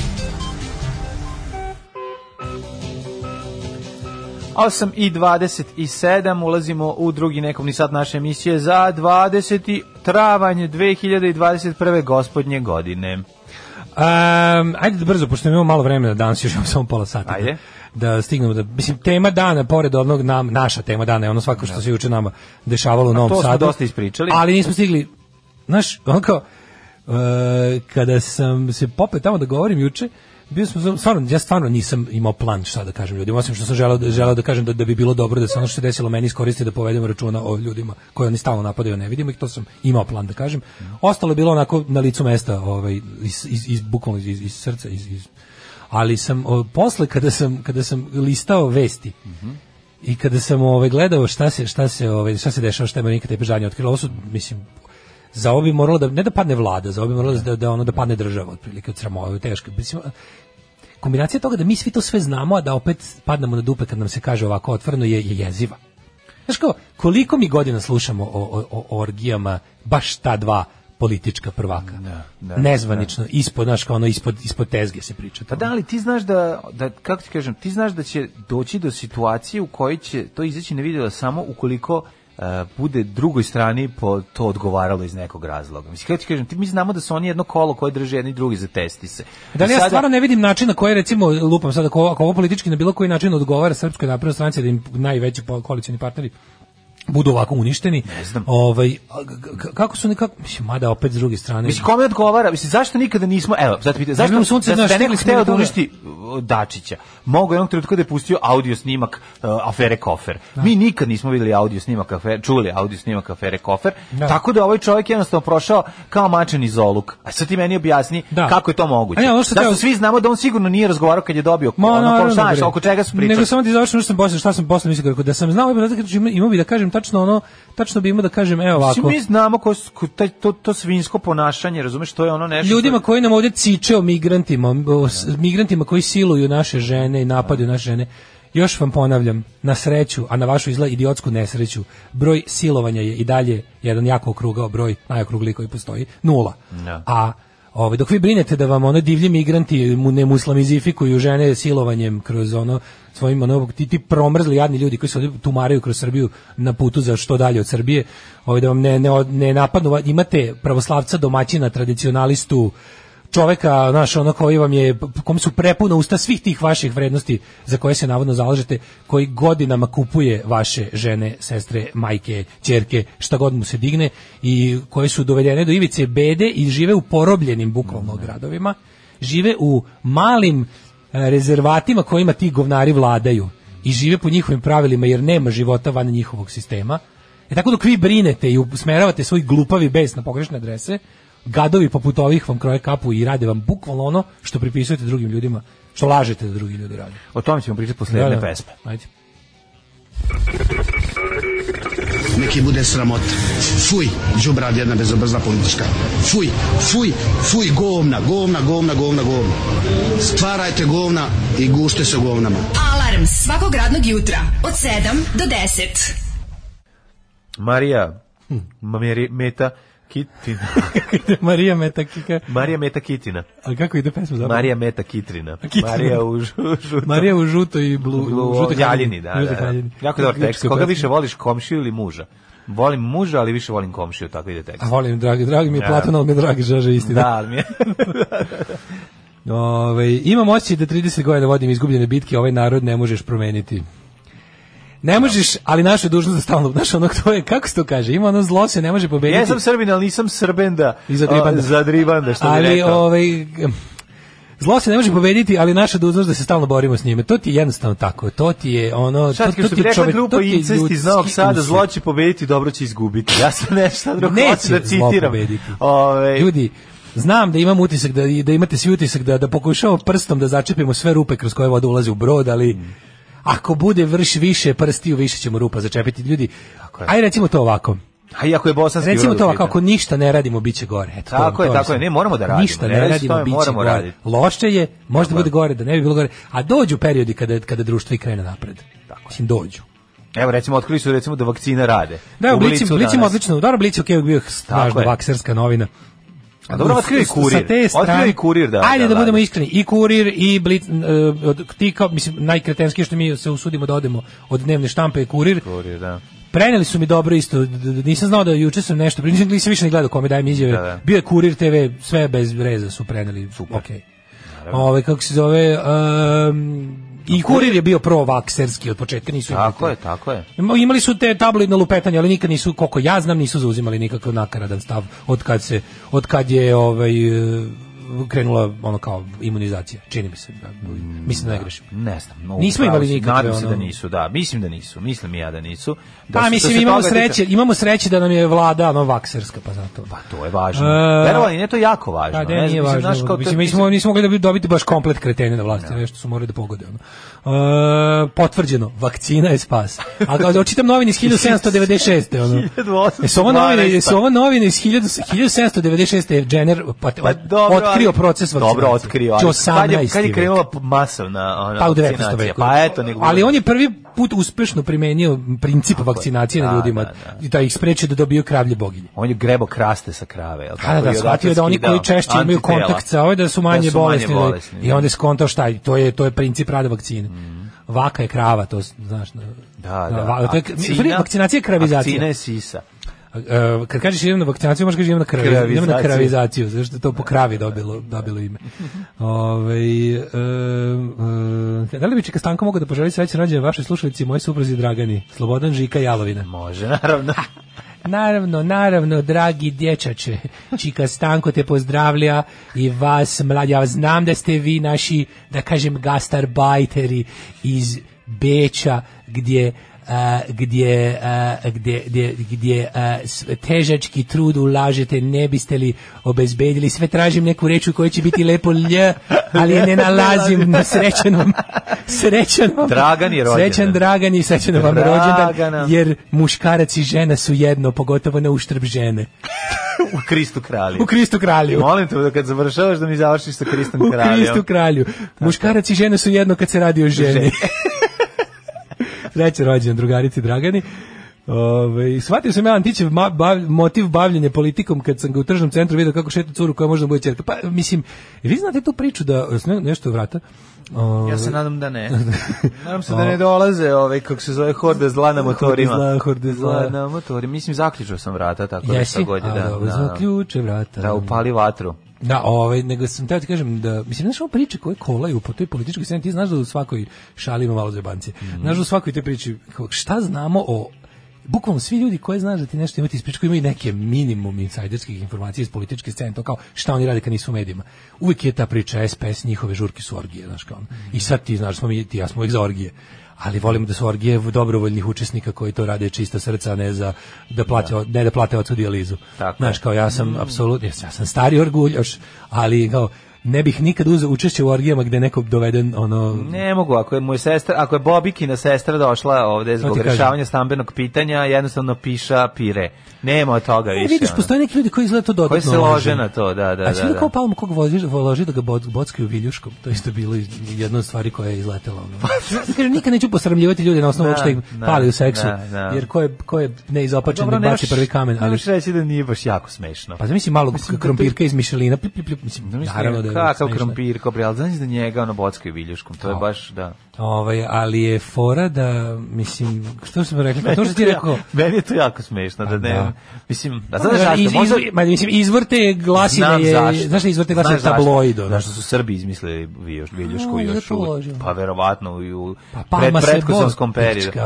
8 i 27, ulazimo u drugi nekovni sat naše emisije za 20. travanj 2021. gospodnje godine. Um, ajde da brzo, pošto imamo malo vremena danas, još imamo samo pola sata. Ajde. Da stignemo da, mislim, tema dana, pored onog nam, naša tema dana je ono svako što se juče nama dešavalo u Novom to smo Sadu. dosta ispričali. Ali nismo stigli, znaš, ono kao, kada sam se popet tamo da govorim juče, bio sam stvarno ja stvarno nisam imao plan šta da kažem ljudima osim što sam želeo da želeo da kažem da, da bi bilo dobro da se ono što se desilo meni iskoristi da povedemo računa o ljudima koje oni stalno napadaju ne vidimo ih to sam imao plan da kažem. Ostalo je bilo onako na licu mesta ovaj iz, iz, iz bukvalno iz, iz srca iz, iz ali sam o, posle kada sam kada sam listao vesti i kada sam ovaj gledao šta se šta se ovaj šta se dešava šta je Marinika Tepežanje otkrila ovo su mislim za ovo bi moralo da ne da padne vlada, za ovo bi moralo da da ono da padne država otprilike od sramove, teško. Mislim kombinacija toga da mi svi to sve znamo, a da opet padnemo na dupe kad nam se kaže ovako otvoreno je, je jeziva. Znaš kao, koliko mi godina slušamo o, o, o orgijama baš ta dva politička prvaka. da, Nezvanično, ispod, znaš, kao ono, ispod, ispod tezge se priča. Pa da, ali ti znaš da, da, kako ti kažem, ti znaš da će doći do situacije u kojoj će to izaći na video samo ukoliko bude drugoj strani po to odgovaralo iz nekog razloga. Mislim, kako ti kažem, ti, mi znamo da su oni jedno kolo koje drže jedni drugi za testi se. Da li I ja sada- stvarno ne vidim način na koji recimo lupam sad ako, ako ovo politički na bilo koji način odgovara srpskoj naprednoj stranci da im najveći koalicioni partneri budu ovako uništeni. Ne znam. Ovaj kako su nekako mislim mada opet s druge strane. Mislim, kome odgovara? Mislim, zašto nikada nismo, evo, zato pitam, zašto, imamo sunce, da, znaš, da hteo da uništi uh, Dačića? Mogu jednog trenutka da je pustio audio snimak uh, afere Kofer. Mi nikad nismo videli audio snimak afere, čuli audio snimak afere Kofer, Da. tako da ovaj čovjek jednostavno prošao kao mačan iz oluk. A sad ti meni objasni Da. kako je to moguće. A ja, ono što teo- svi znamo da on sigurno nije razgovarao kad je dobio Ma, ono, znaš, bre. oko čega su pričali. Nego samo ti završim što sam posle, šta sam posle mislio kako da sam znao, da imao bi da kažem tačno ono, tačno bi imao da kažem evo ovako. Mi znamo ko, taj, to, to svinsko ponašanje, razumeš, to je ono nešto... ljudima što- koji nam ovdje ciče o migrantima, o s- migrantima koji siluju naše žene i napadaju naše žene. Još vam ponavljam, na sreću, a na vašu izgled idiotsku nesreću, broj silovanja je i dalje jedan jako okrugao broj, najokrugli koji postoji, nula. Da. A Ovaj dok vi brinete da vam ono divlji migranti mu ne muslamizifikuju žene silovanjem kroz ono svojim ono ti, ti promrzli jadni ljudi koji se ovdje tumaraju kroz Srbiju na putu za što dalje od Srbije, ovaj da vam ne ne, ne napadnu, imate pravoslavca domaćina tradicionalistu čoveka, znaš, ono koji vam je, kom su prepuna usta svih tih vaših vrednosti za koje se navodno zalažete, koji godinama kupuje vaše žene, sestre, majke, ćerke, šta god mu se digne i koje su dovedene do ivice bede i žive u porobljenim bukvalno gradovima, žive u malim e, rezervatima kojima ti govnari vladaju i žive po njihovim pravilima jer nema života van njihovog sistema. E tako dok vi brinete i usmeravate svoj glupavi bes na pogrešne adrese, gadovi poput ovih vam kroje kapu i rade vam bukvalno ono što pripisujete drugim ljudima, što lažete da drugi ljudi rade. O tome ćemo pričati posle jedne pesme. Ajde. Neki bude sramot. Fuj, džubrad jedna bezobrazna politička. Fuj, fuj, fuj, govna, govna, govna, govna, govna. Stvarajte govna i gušte se govnama. Alarm svakog radnog jutra od 7 do 10. Marija Meri, Meta Kitina. Marija Metakika. Marija Meta Kitina. A kako ide pesma zapravo? Marija Meta Kitrina. Kitrina. Marija u žu- žuto. Marija u žutoj i blu, u žutoj haljini, da, da, da. haljini. Jako dobar tekst. Koga pesma. više voliš, komšiju ili muža? Volim muža, ali više volim komšiju, tako ide tekst. A volim, dragi, dragi mi je Ja. Platon, ali mi je dragi žaže istina. Da, ali mi je... Ove, imam osjećaj da 30 godina vodim izgubljene bitke, ovaj narod ne možeš promeniti. Ne možeš, ali naša je dužnost da stalno, znaš ono to je, kako se to kaže, ima ono zlo se ne može pobediti. Ja sam Srbin, ali nisam Srbenda. I zadribanda. O, Zadribanda, što bi ali rekao. ovaj Zlo se ne može pobediti, ali naša dužnost da se stalno borimo s njime. To ti je jednostavno tako. To ti je ono, Šta to, to ti bi je čovek, grupa to ti je incest iz Novog ljudski Sada, zlo će pobediti, dobro će izgubiti. Ja sam nešto drugo hoću da citiram. Ove, Ljudi, znam da imam utisak da, da imate svi utisak da, da pokušavamo prstom da začepimo sve rupe kroz koje voda ulazi u brod, ali ako bude vrš više prstiju, više ćemo rupa začepiti. Ljudi, je. aj recimo to ovako. a iako je bosanski Recimo to u ovako, pitanju. ako ništa ne radimo, bit će gore. Eto, Tako to, je, to tako je. Ne, moramo da radimo. Ništa Ne ne, radimo, tome, bit će moramo gore. raditi. Loše je, možda Tako je. bude gore, da ne bi bilo gore. A dođu periodi kada, kada društvo i krene napred. Tako. Mislim, dođu. Evo, recimo, otkrili su recimo da vakcine rade. Da, u Blicu danas. odlično. Dobro, Blicu, ok, bio snažna je. vakserska novina. A dobro, otkrio i Sa kurir. te strane- Otkrio i kurir da- Ajde da, da budemo radi. iskreni. I kurir i Blic, uh, ti kao, mislim, najkretenski što mi se usudimo da odemo od dnevne štampe je kurir. Kurir, da. Preneli su mi dobro isto, nisam znao da juče sam nešto, nisam, nisam više ni gledao kome dajem izjave. Da, da. Bio je kurir TV, sve bez reza su preneli. Super. Ok. Ove, kako se zove, um, i kurir je bio pro-vakserski od početka, nisu imali Tako je, tako je. Ima- Imali su te tabloidne lupetanje, ali nikad nisu, koliko ja znam, nisu zauzimali nikakav nakaradan stav od kad se, od kad je ovaj, krenula ono kao imunizacija, čini mi se. Da, mislim da ne grešim. Ne znam. No, Nismo upravo imali nikakve, Nadam se ono- da nisu, da. Mislim da nisu. Mislim i ja da nisu. Da Pa su- mislim imamo sreće, tiče- imamo sreće da nam je vlada ono vakserska, pa zato. Pa to je važno. E, Verovali, ne to jako važno. Da, ne znam, nije mislim, važno. kao to- mislim, mi smo, nismo mogli da bi dobiti baš komplet kretene na vlasti, nešto su morali da pogode. Ono. E, potvrđeno, vakcina je spas. A kao da očitam novine iz 1796. Ono. 1812. E, su ovo novine, ovo novine iz 1000 1796. je Jenner pa, Pa dobro, otkrio proces vakcinacije. Dobro, otkrio. ali 18. Kad je, kad je krenula masovna ona, Pa u 19. vakcinacija? veku. Pa eto, nego... Ali on je prvi put uspešno primenio princip vakcinacije na Da, ljudima da, da. i da ih spreči da dobiju kravlje boginje. On je grebo kraste sa krave, jel Da, tako? da, da, shvatio da oni koji češće imaju kontakt sa ove da su manje Da su manje bolesni, bolesni, i da. onda je skontao šta to je to je princip rada vakcine. Vaka je krava, to znaš. Da, Da, da. va- to je, Vakcina- vakcinacija je kravizacija. Vakcina je sisa. E, kad kažeš idem na vakcinaciju, možeš kažeš idem na, kravi, idem na Kravizaciju. kravizaciju, zato što je to po kravi dobilo, dobilo ime. Ove, e, e, da li bi Čeka Stanko mogao da poželi srećan rođendan vašoj slušalici, moje supruzi Dragani, Slobodan Žika Jalovina? Može, naravno. Naravno, naravno, dragi dječače, Čika Stanko te pozdravlja i vas, mladi, ja znam da ste vi naši, da kažem, gastarbajteri iz Beča, gdje gdje, gdje, gdje, gdje težački trud ulažete, ne biste li obezbedili, sve tražim neku reč u kojoj će biti lepo lj, ali je ne nalazim na srećan vam, Dragan je rođendan. srećan Dragan i srećan vam rođendan, jer muškarac i žena su jedno, pogotovo na uštrb žene. U Kristu kralju. U Kristu kralju. Molim te da kad završavaš da mi završiš sa Kristom U kraljom. Kristu kralju. Muškarac i žena su jedno kad se radi o ženi. Srećan rođendan drugarici Dragani. Ove, shvatio sam ja Antićev ma- bav- motiv bavljenja politikom kad sam ga u tržnom centru vidio kako šeta curu koja možda bude ćerka. Pa, mislim, vi znate tu priču da, ne- nešto vrata, Ove, Ja se nadam da ne. Nadam se da ne dolaze ovaj kako se zove horde zla na motorima. zla, horde zla. na motorima. Mislim zaključao sam vrata tako da Jesi? šta god je A, da. da, zaključe vrata. da upali vatru. Da, ovaj, nego sam teo ti kažem da, mislim, znaš ovo priče koje kolaju po toj političkoj sceni, ti znaš da u svakoj šali ima malo zebanci. Znaš da u svakoj te priči, šta znamo o bukvalno svi ljudi koji znaš da ti nešto imati ispriča, koji imaju neke minimum insajderskih informacija iz političke scene, to kao šta oni rade kad nisu u medijima. Uvijek je ta priča SPS, njihove žurke su orgije, znaš kao. ono. I sad ti znaš, smo mi, ti ja smo uvijek za orgije ali volimo da su orgije dobrovoljnih učesnika koji to rade čista srca, ne za da plate, ne da plate ocu dijalizu. Tako Znaš, kao ja sam apsolutno, ja sam stari orguljoš, ali kao ne bih nikad uzeo učešće u orgijama gde neko doveden ono Ne mogu, ako je moj sestra, ako je Bobikina sestra došla ovde zbog rešavanja stambenog pitanja, jednostavno piša pire. Nema od toga E, više. vidiš, ono. postoje neki ljudi koji izgleda to dodatno Koji se lože na to, da, da, A da, da. kao Palmu kog vozi, loži da ga bod, bockaju viljuškom? To je isto bilo jedna od stvari koja je izletela. Ono. Kaže, nikad neću posramljivati ljude na osnovu Da, što ih da, pali u seksu, da, da. jer ko je, ko je neizopačen da ne baci prvi kamen. Ali reći da nije baš jako smešno. pa zamisli da to- krompirka iz Mišelina, mislim, naravno da kakav krompir, kopri, ali znaš da njega ono bockaju viljuškom, to je baš, da. Ovaj, ali je fora da, mislim, što sam rekli, pa to što ti rekao, Meni je to jako smešno, da Pa ne, da. mislim, da Znaš, znaš zašto, možda... ma, mislim, izvor te glasine je, znaš da izvor te glasine je Znaš zašto? tabloid, ono. Zašto su Srbi izmislili viljuš, viljušku još ložio. Pa verovatno i u Pa predkosovskom periodu.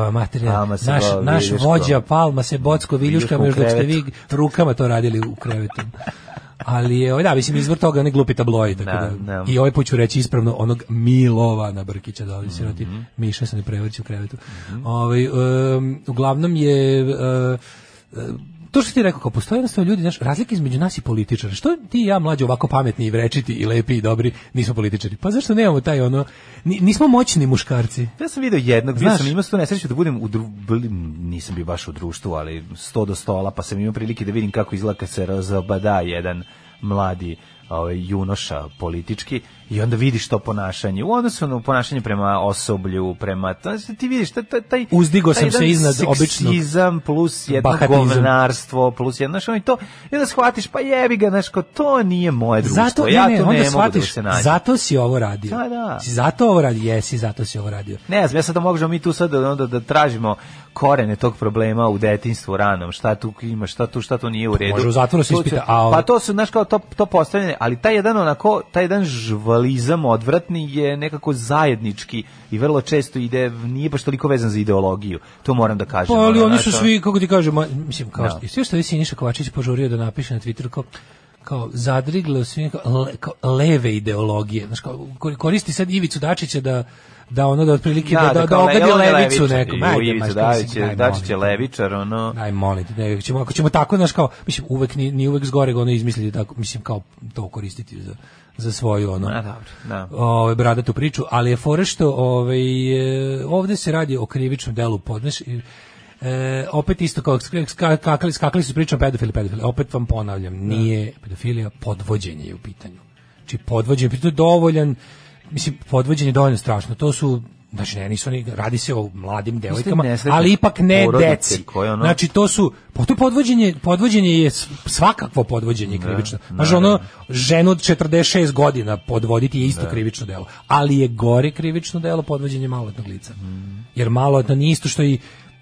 Naš, naš vođa Palma se bocko viljuškama još dok u ste vi rukama to radili u krevetu. Ali je, ovaj, da, mislim, izvor toga ne glupi tabloid. Tako Da, da, da. I ovaj put ću reći ispravno onog Milovana Brkića, da ovdje siroti Mhm. Miša se ne prevrći u krevetu. Ovaj, em, uglavnom je... e, to što ti rekao, kao postoje jednostavno ljudi, znaš, razlike između nas i političara. Što ti i ja mlađi ovako pametni i vrečiti i lepi i dobri nismo političari? Pa zašto nemamo taj ono, ni- nismo moćni muškarci. Ja sam video jednog, bio Znaš. sam imao sto nesreću da budem u dru, bili- nisam bio baš u društvu, ali sto do stola, pa sam imao prilike da vidim kako izgleda kad se razabada jedan mladi ovaj, junoša politički i onda vidiš to ponašanje u odnosu na ponašanje prema osoblju, prema to, ti vidiš taj, taj, taj Uzdigao taj sam se iznad običnog plus jedno bahatizam. govnarstvo plus jedno što i to i onda shvatiš pa jebi ga kao, to nije moje društvo Zato, ja ne, to onda ne mogu da shvatiš, se zato si ovo radio. Da, da. Si zato ovo radio, jesi, zato si ovo radio. Ne znam, ja sad da možemo mi tu sad da, onda da tražimo korene tog problema u detinjstvu ranom, šta tu ima, šta tu, šta tu nije u redu. može u zatvoru se ispita, a Pa to su, znaš, kao to, to postavljanje, ali taj jedan onako, taj jedan žvalizam odvratni je nekako zajednički i vrlo često ide, nije baš toliko vezan za ideologiju, to moram da kažem. Pa, ali oni su svi, kako ti kažem, mislim, kao Da. što, sve što je Siniša Kovačić požurio da napiše na Twitteru, kao, kao zadrigle svi kao, le, kao leve ideologije. Znaš, kao, kor- koristi sad Ivicu Dačića da da ono da otprilike da, da, da, ogadi le- on je levicu nekom. Ajde, Ivica Dačić Dačić je levičar, ono... Daj, molim te, ne, ćemo, ako ćemo tako, znaš, kao, mislim, uvek, ni, ni uvek zgore ono izmisliti tako, mislim, kao to koristiti za, za svoju, ono, A, dobro, da. ovaj bradatu priču, ali je fora što ovaj, ovde se radi o krivičnom delu podneš, i, E, opet isto kao ska- skakali, skakali su pričom pedofili, pedofili. Opet vam ponavljam, nije pedofilija, podvođenje je u pitanju. Znači podvođenje, to je dovoljan, mislim, podvođenje je dovoljno strašno. To su Znači, ne, nisu oni, radi se o mladim devojkama, ali ipak ne deci. koje ono- Znači, to su, pa to je podvođenje, podvođenje je svakakvo podvođenje krivično. Znači, ono, ženu od 46 godina podvoditi je isto krivično delo. Ali je gore krivično delo podvođenje maloletnog lica. Jer maloletno nije isto što i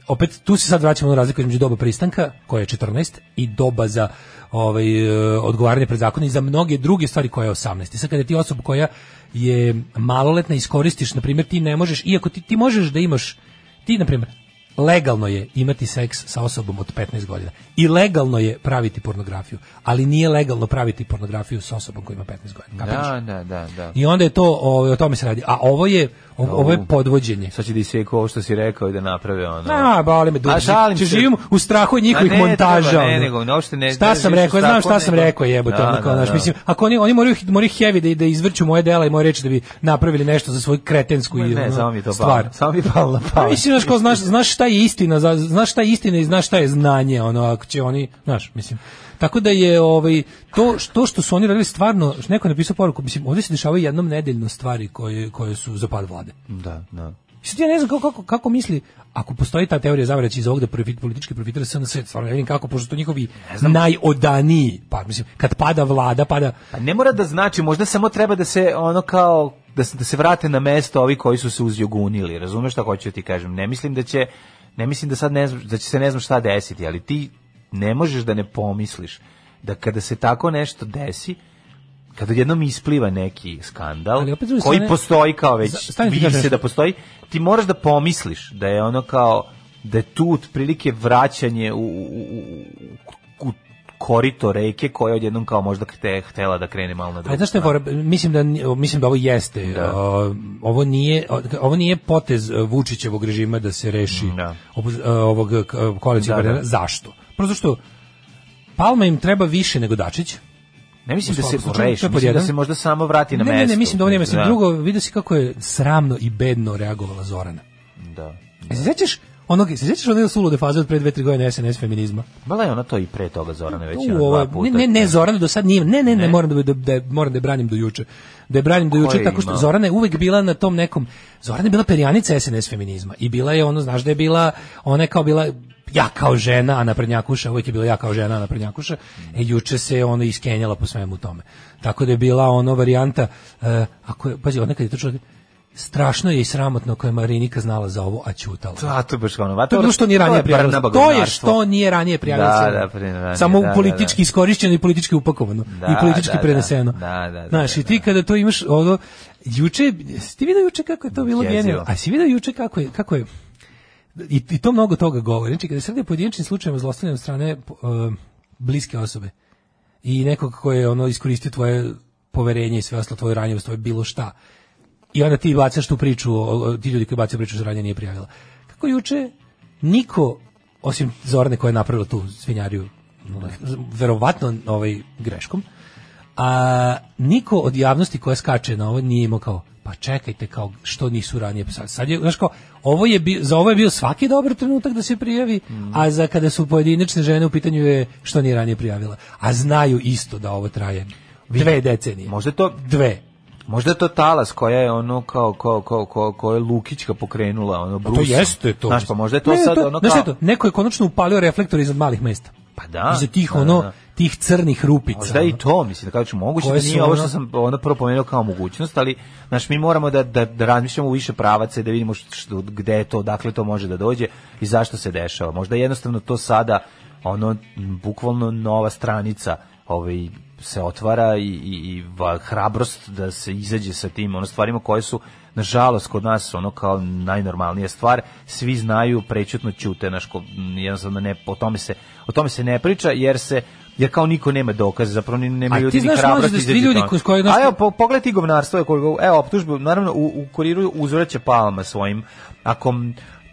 opet tu se sad vraćamo na razliku između doba pristanka koja je 14 i doba za ovaj e, odgovaranje pred zakonom i za mnoge druge stvari koja je 18. I sad kada ti osoba koja je maloletna iskoristiš, na primjer, ti ne možeš, iako ti, ti možeš da imaš, ti, na primjer, legalno je imati seks sa osobom od 15 godina i legalno je praviti pornografiju, ali nije legalno praviti pornografiju sa osobom koja ima 15 godina. Da, da, da, da. I onda je to, o, o tome se radi. A ovo je, ovo, ovo je podvođenje. Sad će da isjeku ovo što si rekao i da naprave ono... A, boli me dupe. A šalim Če se. živimo u strahu od njihovih A ne, montaža. treba, ne, ono. nego, uopšte ne- Šta ne sam rekao, znam šta sam rekao, jebote, Da, kao, da, da. mislim, ako oni, oni moraju, moraju heavy da, da izvrću moje dela i moje reči da bi napravili nešto za svoju kretensku ne, ono, samo mi to stvar. Samo mi palo na Pa mislim, znaš, znaš, znaš šta je istina, znaš šta je istina i znaš šta je znanje, ono, ako će oni, znaš, mislim, tako da je ovaj to što što su oni radili stvarno, neko je napisao poruku, mislim, ovdje se dešavaju jednom nedeljno stvari koje koje su za pad vlade. Da, da. I sad ja ne znam kako, kako, kako misli, ako postoji ta teorija zavere iz ovog da profit, politički profitira SNS, stvarno ne vidim kako, pošto to njihovi najodaniji, pa mislim, kad pada vlada, pada... Pa ne mora da znači, možda samo treba da se ono kao da se, da se vrate na mesto ovi koji su se uzjogunili. Razumeš šta hoću ti kažem? Ne mislim da će ne mislim da sad ne znam, da će se ne znam šta desiti, ali ti ne možeš da ne pomisliš da kada se tako nešto desi, kada jednom ispliva neki skandal Ali opet koji strane- postoji kao već vidi se da postoji, ti moraš da pomisliš da je ono kao da je tu otprilike vraćanje u, u, u korito reke koja odjednom kao možda hte, htela da krene malo na drugu znaš šta je fora? mislim da mislim da ovo jeste Da. o, ovo nije o, ovo nije potez e, Vučićevog režima da se reši Da. opoz- e, ovog e, k- koalicijog Da, da. zašto? Prosto što Palma im treba više nego Dačić. Ne mislim da se reši, je mislim da se možda samo vrati na ne, mesto. Ne, ne, mislim da ovo nije mislim. Da. Drugo, vidio si kako je sramno i bedno reagovala Zorana. Da. Se sećaš onog, se sećaš one sulude faze od pre dve, tri godine SNS feminizma? Bala je ona to i pre toga Zorana već U, jedno ovo, dva puta. ne, ne, ne, Zorana do sad nije, ne, ne, ne, Ne? moram da, da, da, moram da je branim do juče. Da je branim do juče, tako što? Zorana je uvek bila na tom nekom, Zorana je bila perjanica SNS feminizma i bila je ono, znaš da je bila, ona je kao bila ja kao žena, a naprednjakuša, uvijek je bila ja kao žena, a naprednjakuša, e, juče se ono iskenjala po svemu tome. Tako da je bila ono varijanta, e, ako je, pazi, nekad je to čovjek, strašno je i sramotno ako je Marinika znala za ovo, a ćutala. Da, to je baš ono. To je što nije ranije prijavila. Brnaba To je govnarstvo. što nije ranije. Da, da, ranije, Samo da, da, politički da. iskorišćeno i politički upakovano. Da, I politički da, da. preneseno. Da, da, da, Znaš, da, i ti kada to imaš ovo, juče, si ti vidio juče kako je to bilo genijalno? A si vidio juče kako je, kako je, i, i to mnogo toga govori. Znači, kada se radi o pojedinačnim slučajevima zlostavljanja strane uh, bliske osobe i nekog ko je ono iskoristio tvoje poverenje i sve ostalo, tvoju ranjivost, tvoje bilo šta, i onda ti bacaš tu priču, o- ti ljudi koji bacaju priču za ranije nije prijavila. Kako juče niko, osim Zorane koja je napravila tu svinjariju, verovatno ovaj, greškom, a niko od javnosti koja skače na ovo nije imao kao pa čekajte kao što nisu ranije sad, sad je znaš kao ovo je bio, za ovo je bio svaki dobar trenutak da se prijavi a za kada su pojedinačne žene u pitanju je što nije ranije prijavila. A znaju isto da ovo traje dve decenije. Možda to dve Možda je to talas koja je ono kao kao kao kao ko je Lukićka pokrenula ono Pa to jeste to. Znaš, pa možda je to Ne, sad ono znaš kao je to? Neko je konačno upalio reflektor iznad malih mesta. Pa da. Iza tih da, ono, da. tih crnih rupica. Možda i ono. to, mislim, da kažem, moguće Koje da nije ovo ono- što sam ono prvo pomenuo kao mogućnost, ali znaš, mi moramo da, da, da razmišljamo u više pravaca i da vidimo što, gde je to, dakle to može da dođe i zašto se dešava. Možda jednostavno to sada ono bukvalno nova stranica ovaj se otvara i, i, i hrabrost da se izađe sa tim ono stvarima koje su nažalost kod nas ono kao najnormalnija stvar svi znaju prećutno ćute naš jednostavno ne o tome se o tome se ne priča jer se jer kao niko nema dokaza, zapravo ni nema A ti ljudi ni znaš, hrabrosti mlađe, da svi izađu ljudi tamo. koji- koji, znaš, A evo, po, pogledaj ti govnarstvo, evo, optužbu, naravno, u, u kuriru uzvraća Palma svojim, ako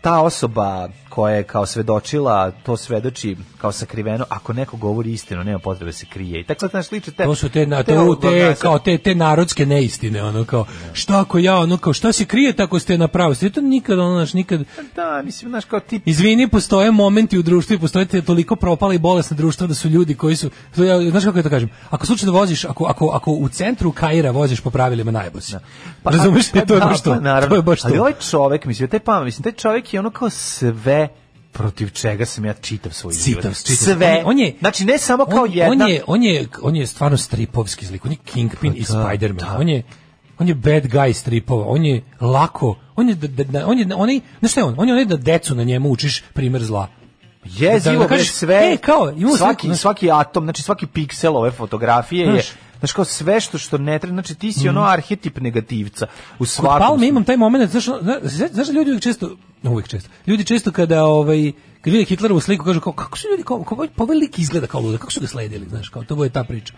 ta osoba koja je kao svedočila, to svedoči kao sakriveno, ako neko govori istinu, nema potrebe da se krije. I tako znaš, liče te... To su te, na, te to, te, govnarstva. kao te, te narodske neistine, ono kao, šta ako ja, ono kao, šta se krije tako ste na pravu? To nikad, ono, znaš, nikad, Da, mislim, znaš, kao ti Izvini, postoje momenti u društvu i postoje te toliko propala i bolesna društva da su ljudi koji su, to ja, znaš kako ja to kažem, ako slučajno voziš, ako, ako, ako u centru Kaira voziš po pravilima najbosi. Pa, Razumeš, Pa to je da, baš to. pa naravno. to je baš to. Ali ovaj čovek, mislim, taj pa, mislim, taj čovek je ono kao sve protiv čega sam ja čitav svoj život. čitav. Sve. On je- on je- znači, ne samo kao on, jedna... on je, on je, on je stvarno stripovski zlik, on je Kingpin i Pa da, Spider-Man, da. on je, on je bad guy stripova, on je lako, on je, da, da, da- on je, onaj, znaš šta je on, on je onaj da decu na njemu učiš primer zla. Jezivo, Da- da kažeš, sve, e, kao, svaki, znaš. svaki atom, znači svaki piksel ove fotografije je, Znaš. znači kao sve što što ne treba, znači ti si ono arhetip negativca u Kod svakom. Palme smislu. imam taj moment, znaš, ono, znaš, znaš da ljudi uvijek često, uvijek često, ljudi često kada, ovaj, kad vide Hitlerovu sliku, kažu kao, kako su ljudi, kao, kao, pa ovaj lik izgleda kao luda, kako su ga sledili, znaš, kao, to bude ta priča.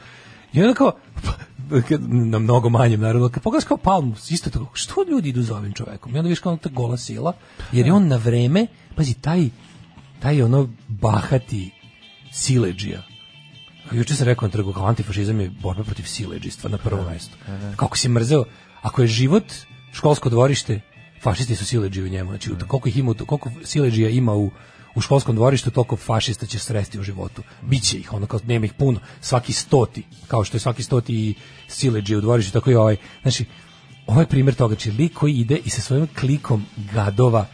I onda kao, pa, na mnogo manjem, naravno, kad pogledaš kao Palmu, isto to, što ljudi idu za ovim čovekom? I onda viš kao ta gola sila, jer je on na vreme, pazi, taj, taj ono bahati sileđija, Juče sam rekao na trgu kao antifašizam je borba protiv sileđistva na prvom mestu. Kako si mrzeo, ako je život školsko dvorište, fašisti su sileđi u njemu. Znači, koliko ih ima, koliko sileđija ima u u školskom dvorištu toliko fašista će sresti u životu. Biće ih, ono kao nema ih puno, svaki stoti, kao što je svaki stoti i sileđi u dvorištu, tako i ovaj. Znači, ovo je primjer toga, či lik koji ide i sa svojim klikom gadova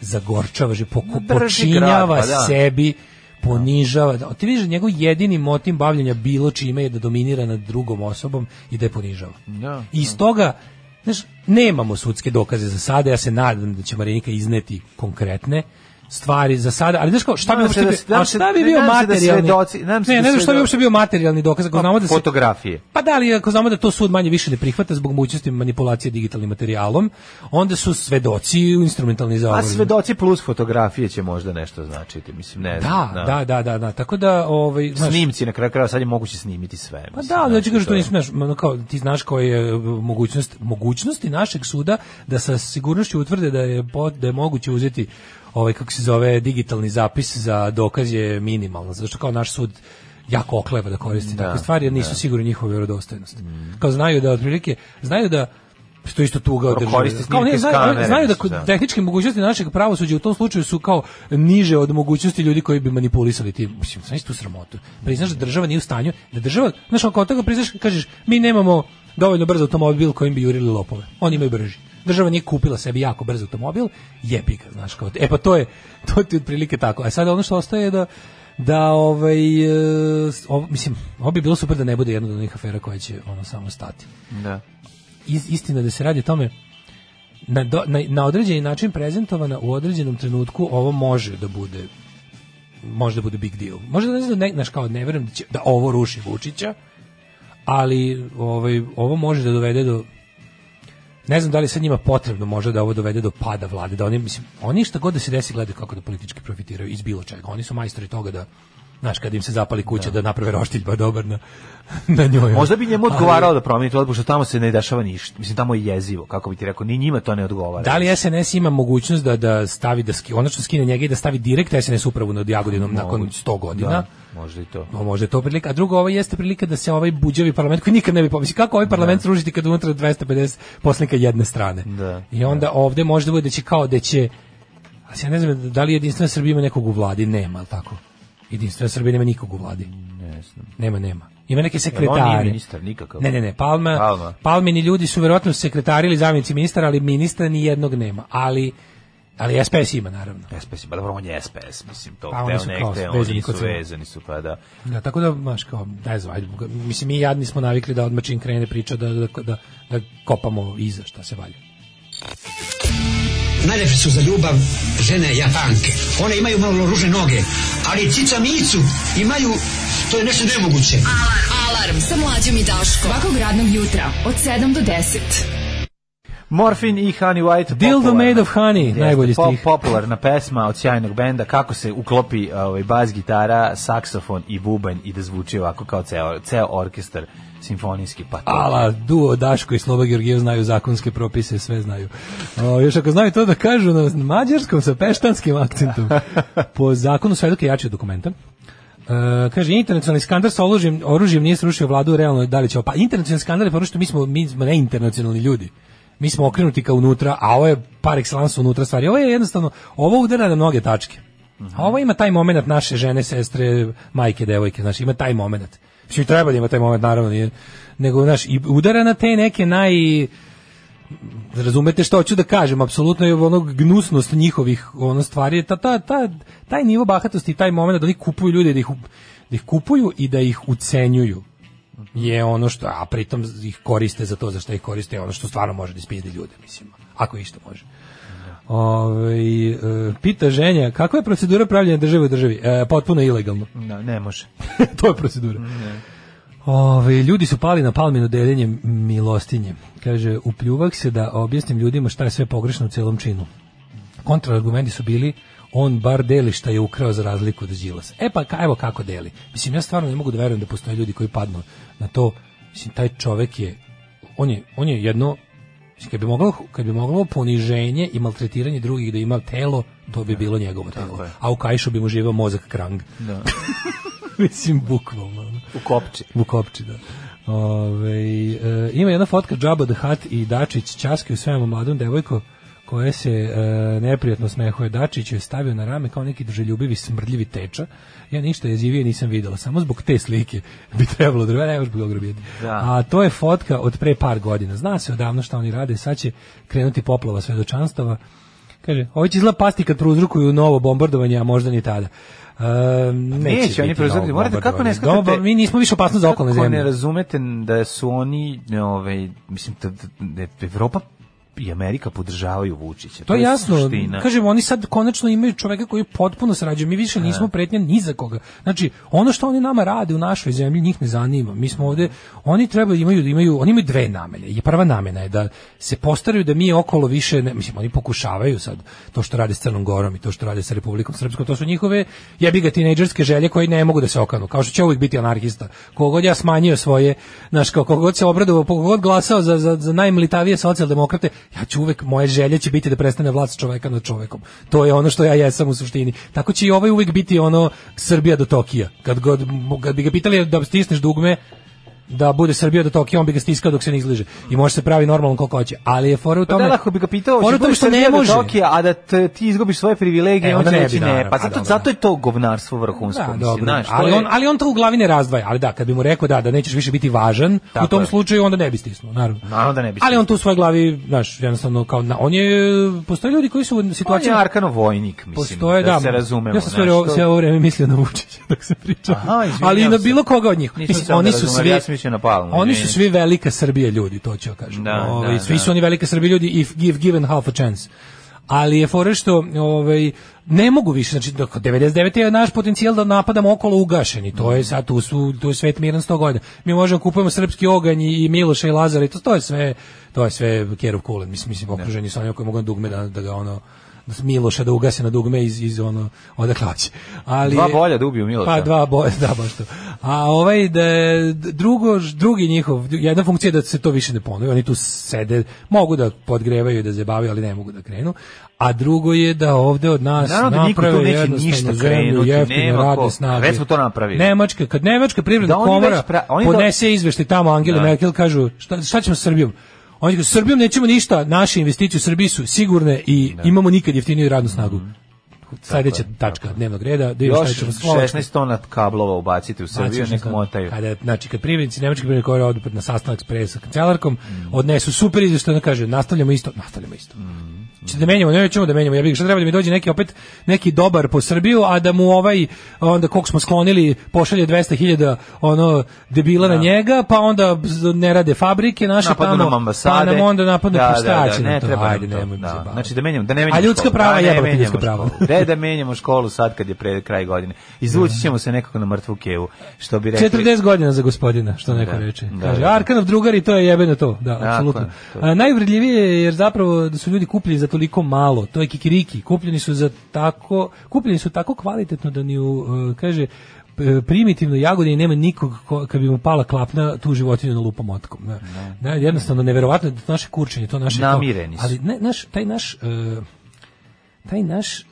zagorčava, že drži počinjava grad, pa da. sebi, ponižava. Da- Ti vidiš da njegov jedini motiv bavljenja bilo čime je da dominira nad drugom osobom i da je ponižava. Da. I iz toga, znaš, nemamo sudske dokaze za sada, ja se nadam da će Marinika izneti konkretne stvari za sada, ali znaš kao, šta bi uopšte da bio, a šta bi bio da materijalni? ne, da ne znam šta bi uopšte bio materijalni dokaz, ako znamo da se Fotografije. pa da li ako znamo da to sud manje više ne prihvata zbog mogućnosti manipulacije digitalnim materijalom, onda su svedoci instrumentalni za A svedoci plus fotografije će možda nešto značiti, mislim, ne znam. Da, da, da, da, da. Tako da, ovaj, znaš, Snimci na kraju krajeva sad je moguće snimiti sve. Pa da, ali znači, kažem, to nisam, znaš, kao, ti znaš koja je mogućnost, mogućnosti našeg suda da sa sigurnošću utvrde da je, da je moguće uzeti ovaj, kako se zove, digitalni zapis za dokaz je minimalno, zato što kao naš sud jako okleva da koristi Da, takve stvari, jer nisu da. sigurni njihovu vjerodostojnost. Kao znaju da otprilike, znaju da što isto tuga od države. koriste Kao ne, znaju, znaju da da. tehničke mogućnosti našeg pravosuđa u tom slučaju su kao niže od mogućnosti ljudi koji bi manipulisali tim. Mislim, znaš tu sramotu. Priznaš da država nije u stanju, da država, znaš, od toga priznaš, kažeš, mi nemamo dovoljno brz automobil kojim bi jurili lopove. Oni imaju brži. Država nije kupila sebi jako brz automobil, jebi ga, znaš, kao, e pa to je, to ti otprilike tako. A sada ono što ostaje je da da ovaj e, ovo, mislim ovo bi bilo super da ne bude jedna od onih afera koja će ono samo stati Da. Is- istina da se radi o tome na, do- na, na određeni način prezentovana u određenom trenutku ovo može da bude može da bude big deal. Može da ne, znaš, kao ne verujem da, će, da ovo ruši Vučića, ali ovaj, ovo može da dovede do ne znam da li sad njima potrebno može da ovo dovede do pada vlade, da oni, mislim, oni šta god da se desi gledaju kako da politički profitiraju iz bilo čega. Oni su majstori toga da Znaš, kad im se zapali kuća da, naprave roštilj ba dobar na, na njoj. Možda bi njemu Ali- odgovarao da promeni to, pošto tamo se ne dešava ništa. Mislim, tamo je jezivo, kako bi ti rekao, ni njima to ne odgovara. Da li SNS ima mogućnost da da stavi da ski, ono što skine njega i da stavi direkt SNS upravu nad Jagodinom nakon Moguće. 100 godina? Da, možda i to. No, možda je to prilika. A drugo, ovo jeste prilika da se ovaj buđavi parlament koji nikad ne bi pomislio kako ovaj parlament srušiti kad unutra 250 poslanika jedne strane. Da, I onda ovde možda bude da će kao da će a ja ne znam da li jedinstvena Srbija ima nekog u vladi, nema, al tako. Jedinstvena Srbija nema nikog u vladi. Ne znam. Nema, nema. Ima neke on nije sekretare. ministar nikakav? Ne, ne, ne, Palma, Palma. Palmini ljudi su verovatno sekretari ili zamjenici ministara, ali ministra ni jednog nema. Ali ali SPS ima naravno. SPS, pa dobro, on je SPS, mislim, to Pa oni su kao ne hteo, vezani oni su vezani su, pa da. Da, tako da, baš kao, ne znam, ajde, mislim, mi jadni smo navikli da odmah čim krene priča da, da, da, da kopamo iza šta se valja. Najlepše su za ljubav žene japanke. One imaju malo ružne noge, ali cica micu imaju, to je nešto nemoguće. Alarm sa mlađom i Daškom. Svakog radnog jutra od 7 do 10. Morfin i Honey White. Dildo made of honey, Jeste, najbolji pop- stih. Popularna pesma od sjajnog benda, kako se uklopi ovaj, bas gitara, saksofon i bubanj i da zvuči ovako kao ceo, ceo orkestar simfonijski. Pa. Ala, duo Daško i Sloba Georgijev znaju zakonske propise, sve znaju. O, još ako znaju to da kažu na mađarskom sa peštanskim akcentom. Po zakonu svedok je jači od dokumenta. E, kaže, internacionalni skandal sa oružjem, oružjem nije srušio vladu, realno da li će Pa internacionalni skandal je prvo što mi smo, mi smo ne internacionalni ljudi. Mi smo okrenuti ka unutra, a ovo je par excellence unutra stvari. Ovo je jednostavno, ovo udara na mnoge tačke. A ovo ima taj moment naše žene, sestre, majke, devojke, znači ima taj moment. Mislim, treba da ima taj moment, naravno, nije, nego, znaš, i udara na te neke naj, razumete što hoću da kažem, apsolutno je ono gnusnost njihovih ono stvari, ta, ta, ta, taj nivo bahatosti i taj moment da oni kupuju ljude, da ih, da ih kupuju i da ih ucenjuju je ono što, a pritom ih koriste za to za što ih koriste, ono što stvarno može da ispizdi ljude, mislim, ako išta može. Ove, e, pita ženja, kakva je procedura pravljenja države u državi? E, potpuno ilegalno. Da, ne može. to je procedura. Ove, ljudi su pali na palmino deljenje milostinje. Kaže, upljuvak se da objasnim ljudima šta je sve pogrešno u celom činu. Kontraargumenti su bili on bar deli šta je ukrao za razliku od Đilasa. E pa ka, evo kako deli. Mislim, ja stvarno ne mogu da verujem da postoje ljudi koji padnu na to. Mislim, taj čovek je, on je, on je jedno, mislim, kad bi moglo, kad bi moglo poniženje i maltretiranje drugih da ima telo, to bi bilo njegovo telo. A u kajšu bi mu živao mozak krang. Da. Mislim, bukvalno. U kopči. U kopči, da. Ove, e, ima jedna fotka Jabba the Hutt i Dačić časkaju svema mladom devojko koje se e, neprijatno smehuje Dačić je stavio na rame kao neki drželjubivi smrdljivi teča. Ja ništa jezivije nisam videla, samo zbog te slike bi trebalo da ne možeš bilo grobiti. Da. A to je fotka od pre par godina. Zna se odavno šta oni rade, sad će krenuti poplava svedočanstava. Kaže, ovo će izgleda pasti kad prouzrokuju novo bombardovanje, a možda ni tada. E, neće, Neće oni proizvoditi. Morate kako ne. Doba- Mi nismo više opasnost za okolne Kako zemlje. ne razumete da su oni, ovaj, mislim, da, da, da Evropa i Amerika podržavaju Vučića. To je jasno. suština. Kažemo, oni sad konačno imaju čoveka koji potpuno sarađuje. Mi više nismo pretnja ni za koga. Znači, ono što oni nama rade u našoj zemlji njih ne zanima. Mi smo ovde, oni treba imaju imaju oni imaju dve namene. I prva namena je da se postaraju da mi okolo više ne, mislim oni pokušavaju sad to što rade s Crnom Gorom i to što rade sa Republikom Srpskom, to su njihove jebi ga tinejdžerske želje koje ne mogu da se okanu. Kao što će uvijek biti anarhista. Kogod ja smanjio svoje, znaš, kao kogod se obradovao, kogod glasao za, za, za najmilitavije socijaldemokrate, ja ću uvek, moje želje će biti da prestane vlast čoveka nad čovekom. To je ono što ja jesam u suštini. Tako će i ovaj uvek biti ono Srbija do Tokija. Kad, god, kad bi ga pitali da stisneš dugme, da bude Srbija do Tokija, on bi ga stiskao dok se ne izliže. I može se pravi normalno koliko hoće. Ali je fora u Pa tome... da, ako bi ga pitao, fora u tome što ne može. Tokija, a da te- ti izgubiš svoje privilegije, E, on će reći ne. Pa pa zato, zato je to govnarstvo vrhunsko. Da, mislim, znaš, ali, je- on, ali on to u glavi ne razdvaja. Ali da, kad bi mu rekao da, da nećeš više biti važan, Tako u tom je. slučaju onda ne bi stisnuo, naravno. Naravno da ne bi Ali on stisnuo. tu u svojoj glavi, znaš, jednostavno kao na, on je postoje ljudi koji su u On je situaciji Arkanov vojnik, mislim, postoje da, da, se razumemo. Ja sam sve, ovo, vreme mislio na Vučića dok sam pričao. Ali i na se. bilo koga od njih. Mislim, oni su svi mislio na Palmu, Oni su svi velika Srbija ljudi, to ću ja kažem. Da, Ovaj, da, svi da. su oni velika Srbija ljudi if give given half a chance. Ali je fora što ovaj ne mogu više, znači dok 99 je naš potencijal da napadamo okolo ugašen i to je sad tu su tu je svet miran 100 godina. Mi možemo kupujemo srpski oganj i Miloša i Lazara i to, to je sve to je sve Kerov Kulen, mislim mislim okruženi su oni koji mogu dugme da, da ga ono da Miloša da ugase na dugme iz, iz ono odakle hoće. Ali Dva bolja da ubiju Miloša. Pa dva bolja, da baš to. A ovaj da je drugo drugi njihov jedna funkcija je da se to više ne ponovi. Oni tu sede, mogu da podgrevaju i da zabavaju, ali ne mogu da krenu. A drugo je da ovde od nas Naravno da tu naprave neće jednostavno ništa zemlju jeftine nema radne snage. Već smo to napravili. Nemačka, kad Nemačka privredna Da komora pra- podnese izveštaj tamo Angela Da. Merkel kažu šta, šta ćemo sa Srbijom? Oni kažu, Srbijom nećemo ništa, naše investicije u Srbiji su sigurne i imamo nikad jeftiniju radnu snagu. Sledeća tačka dnevnog reda, da Još ćemo s Slovačkom. 16 tona kablova ubacite u Srbiju, nek motaju. Kada, znači, kad privrednici, nemački privrednici koji odu na sastanak s kancelarkom, Mm. odnesu super izveštaj, ona kaže, nastavljamo isto, nastavljamo isto. Znači da menjamo, nećemo da menjamo. Ja bih šta treba da mi dođe neki opet neki dobar po Srbiju, a da mu ovaj onda kog smo sklonili pošalje 200.000 ono debila na njega, pa onda ne rade fabrike naše Napadnu tamo, nam ambasade. pa nam onda napadnu da, da, da, ne treba Ajde, to. nemoj da. Znači da menjamo, da ne menjamo A ljudska školu. prava Da, jebote ljudska prava. Gde da menjamo školu sad kad je pred kraj godine. Izvući ćemo se nekako na mrtvu kevu, što bi rekli. 40 godina za gospodina, što neko Da, reče. da, Kaže, da. Arkanov drugar i to je jebeno to. Da, apsolutno. je, to A, Najuvredljivije je jer zapravo da su ljudi kupljeni za toliko malo. To je kikiriki. Kupljeni su za tako, kupljeni su tako kvalitetno da ni u, uh, kaže, primitivno jagodini nema nikog ko, kad bi mu pala klapna tu životinju na lupom otkom. Da. Da, jednostavno neverovatno da to naše kurčenje, to naše to- Namireni su. ali ne, naš, taj naš uh, taj naš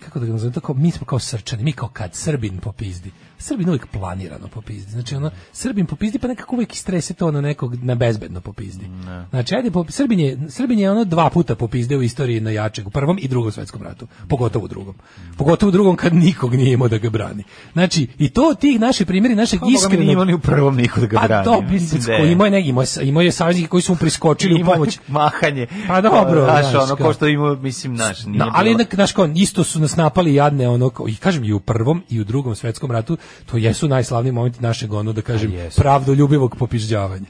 kako da ga nazovem, tako, mi smo kao srčani, mi kao kad Srbin popizdi. Srbin uvijek planirano popizdi. Znači, ono, Srbin popizdi, pa nekako uvijek istrese to na nekog, na bezbedno popizdi. Znači, ajde, po, Srbin, je, Srbin je ono dva puta popizde u istoriji na jačeg, u prvom i drugom svetskom ratu. Pogotovo u drugom. Pogotovo u drugom kad nikog nije imao da ga brani. Znači, i to tih naši primjeri, našeg Pa, iskrenog... imao ni u prvom niko da ga Pa brani. to, Mislim da imao je neki, imao je, imao saveznike koji su mu priskočili u pomoć. mahanje. Pa dobro, Znaš, ono, ko što ima, mislim, naš, nije Na, ali bilo- na, znaš kao, isto su nas napali jadne ono i kažem i u prvom i u drugom svetskom ratu to jesu najslavniji momenti našeg ono da kažem A jesu. pravdoljubivog popižđavanja.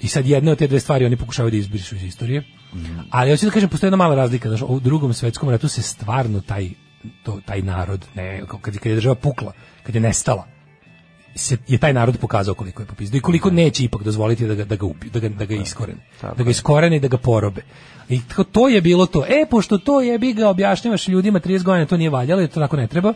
I sad jedna od te dve stvari oni pokušavaju da izbrišu iz istorije. Mhm. Ali hoću da kažem postoji jedna mala razlika, znaš, u drugom svetskom ratu se stvarno taj to, taj narod, ne, kad, kad je država pukla, kad je nestala, se je taj narod pokazao koliko je popizdio i koliko neće ipak dozvoliti da ga da ga ubiju, da ga da ga iskorene. Da ga iskorene i da ga porobe. I to je bilo to. E pošto to jebi ga objašnjavaš ljudima 30 godina to nije valjalo, i to tako ne treba.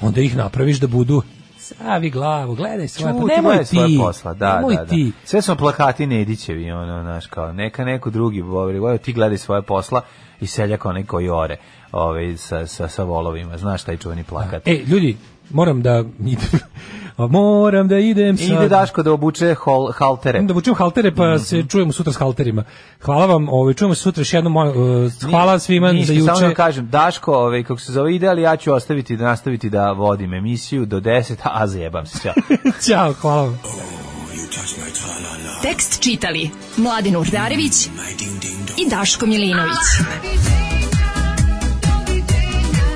Onda ih napraviš da budu savi glavu, gledaj svoje, pa Čuti, nemoj gledaj svoje ti. posla, da, nemoj da, da. ti. Sve smo plakati Nedićevi, ono, znaš, kao, neka neko drugi govori, "Evo, ti gledaj svoje posla i seljak onaj koji ore ovaj, sa, sa, sa volovima, znaš taj čuveni plakat. E, ljudi, moram da moram da idem sad. Ide Daško da obuče hol, haltere. Da obučem haltere, pa Mhm. se čujemo sutra s halterima. Hvala vam, ovaj, čujemo se sutra još jednom. Uh, hvala svima Ništa, za juče. Samo da kažem, Daško, ovaj, kako se zove ide, ali ja ću ostaviti da nastaviti da vodim emisiju do 10, a zajebam se. Ćao. Ćao, hvala vam. Tekst čitali Mladin Urdarević i Daško Milinović.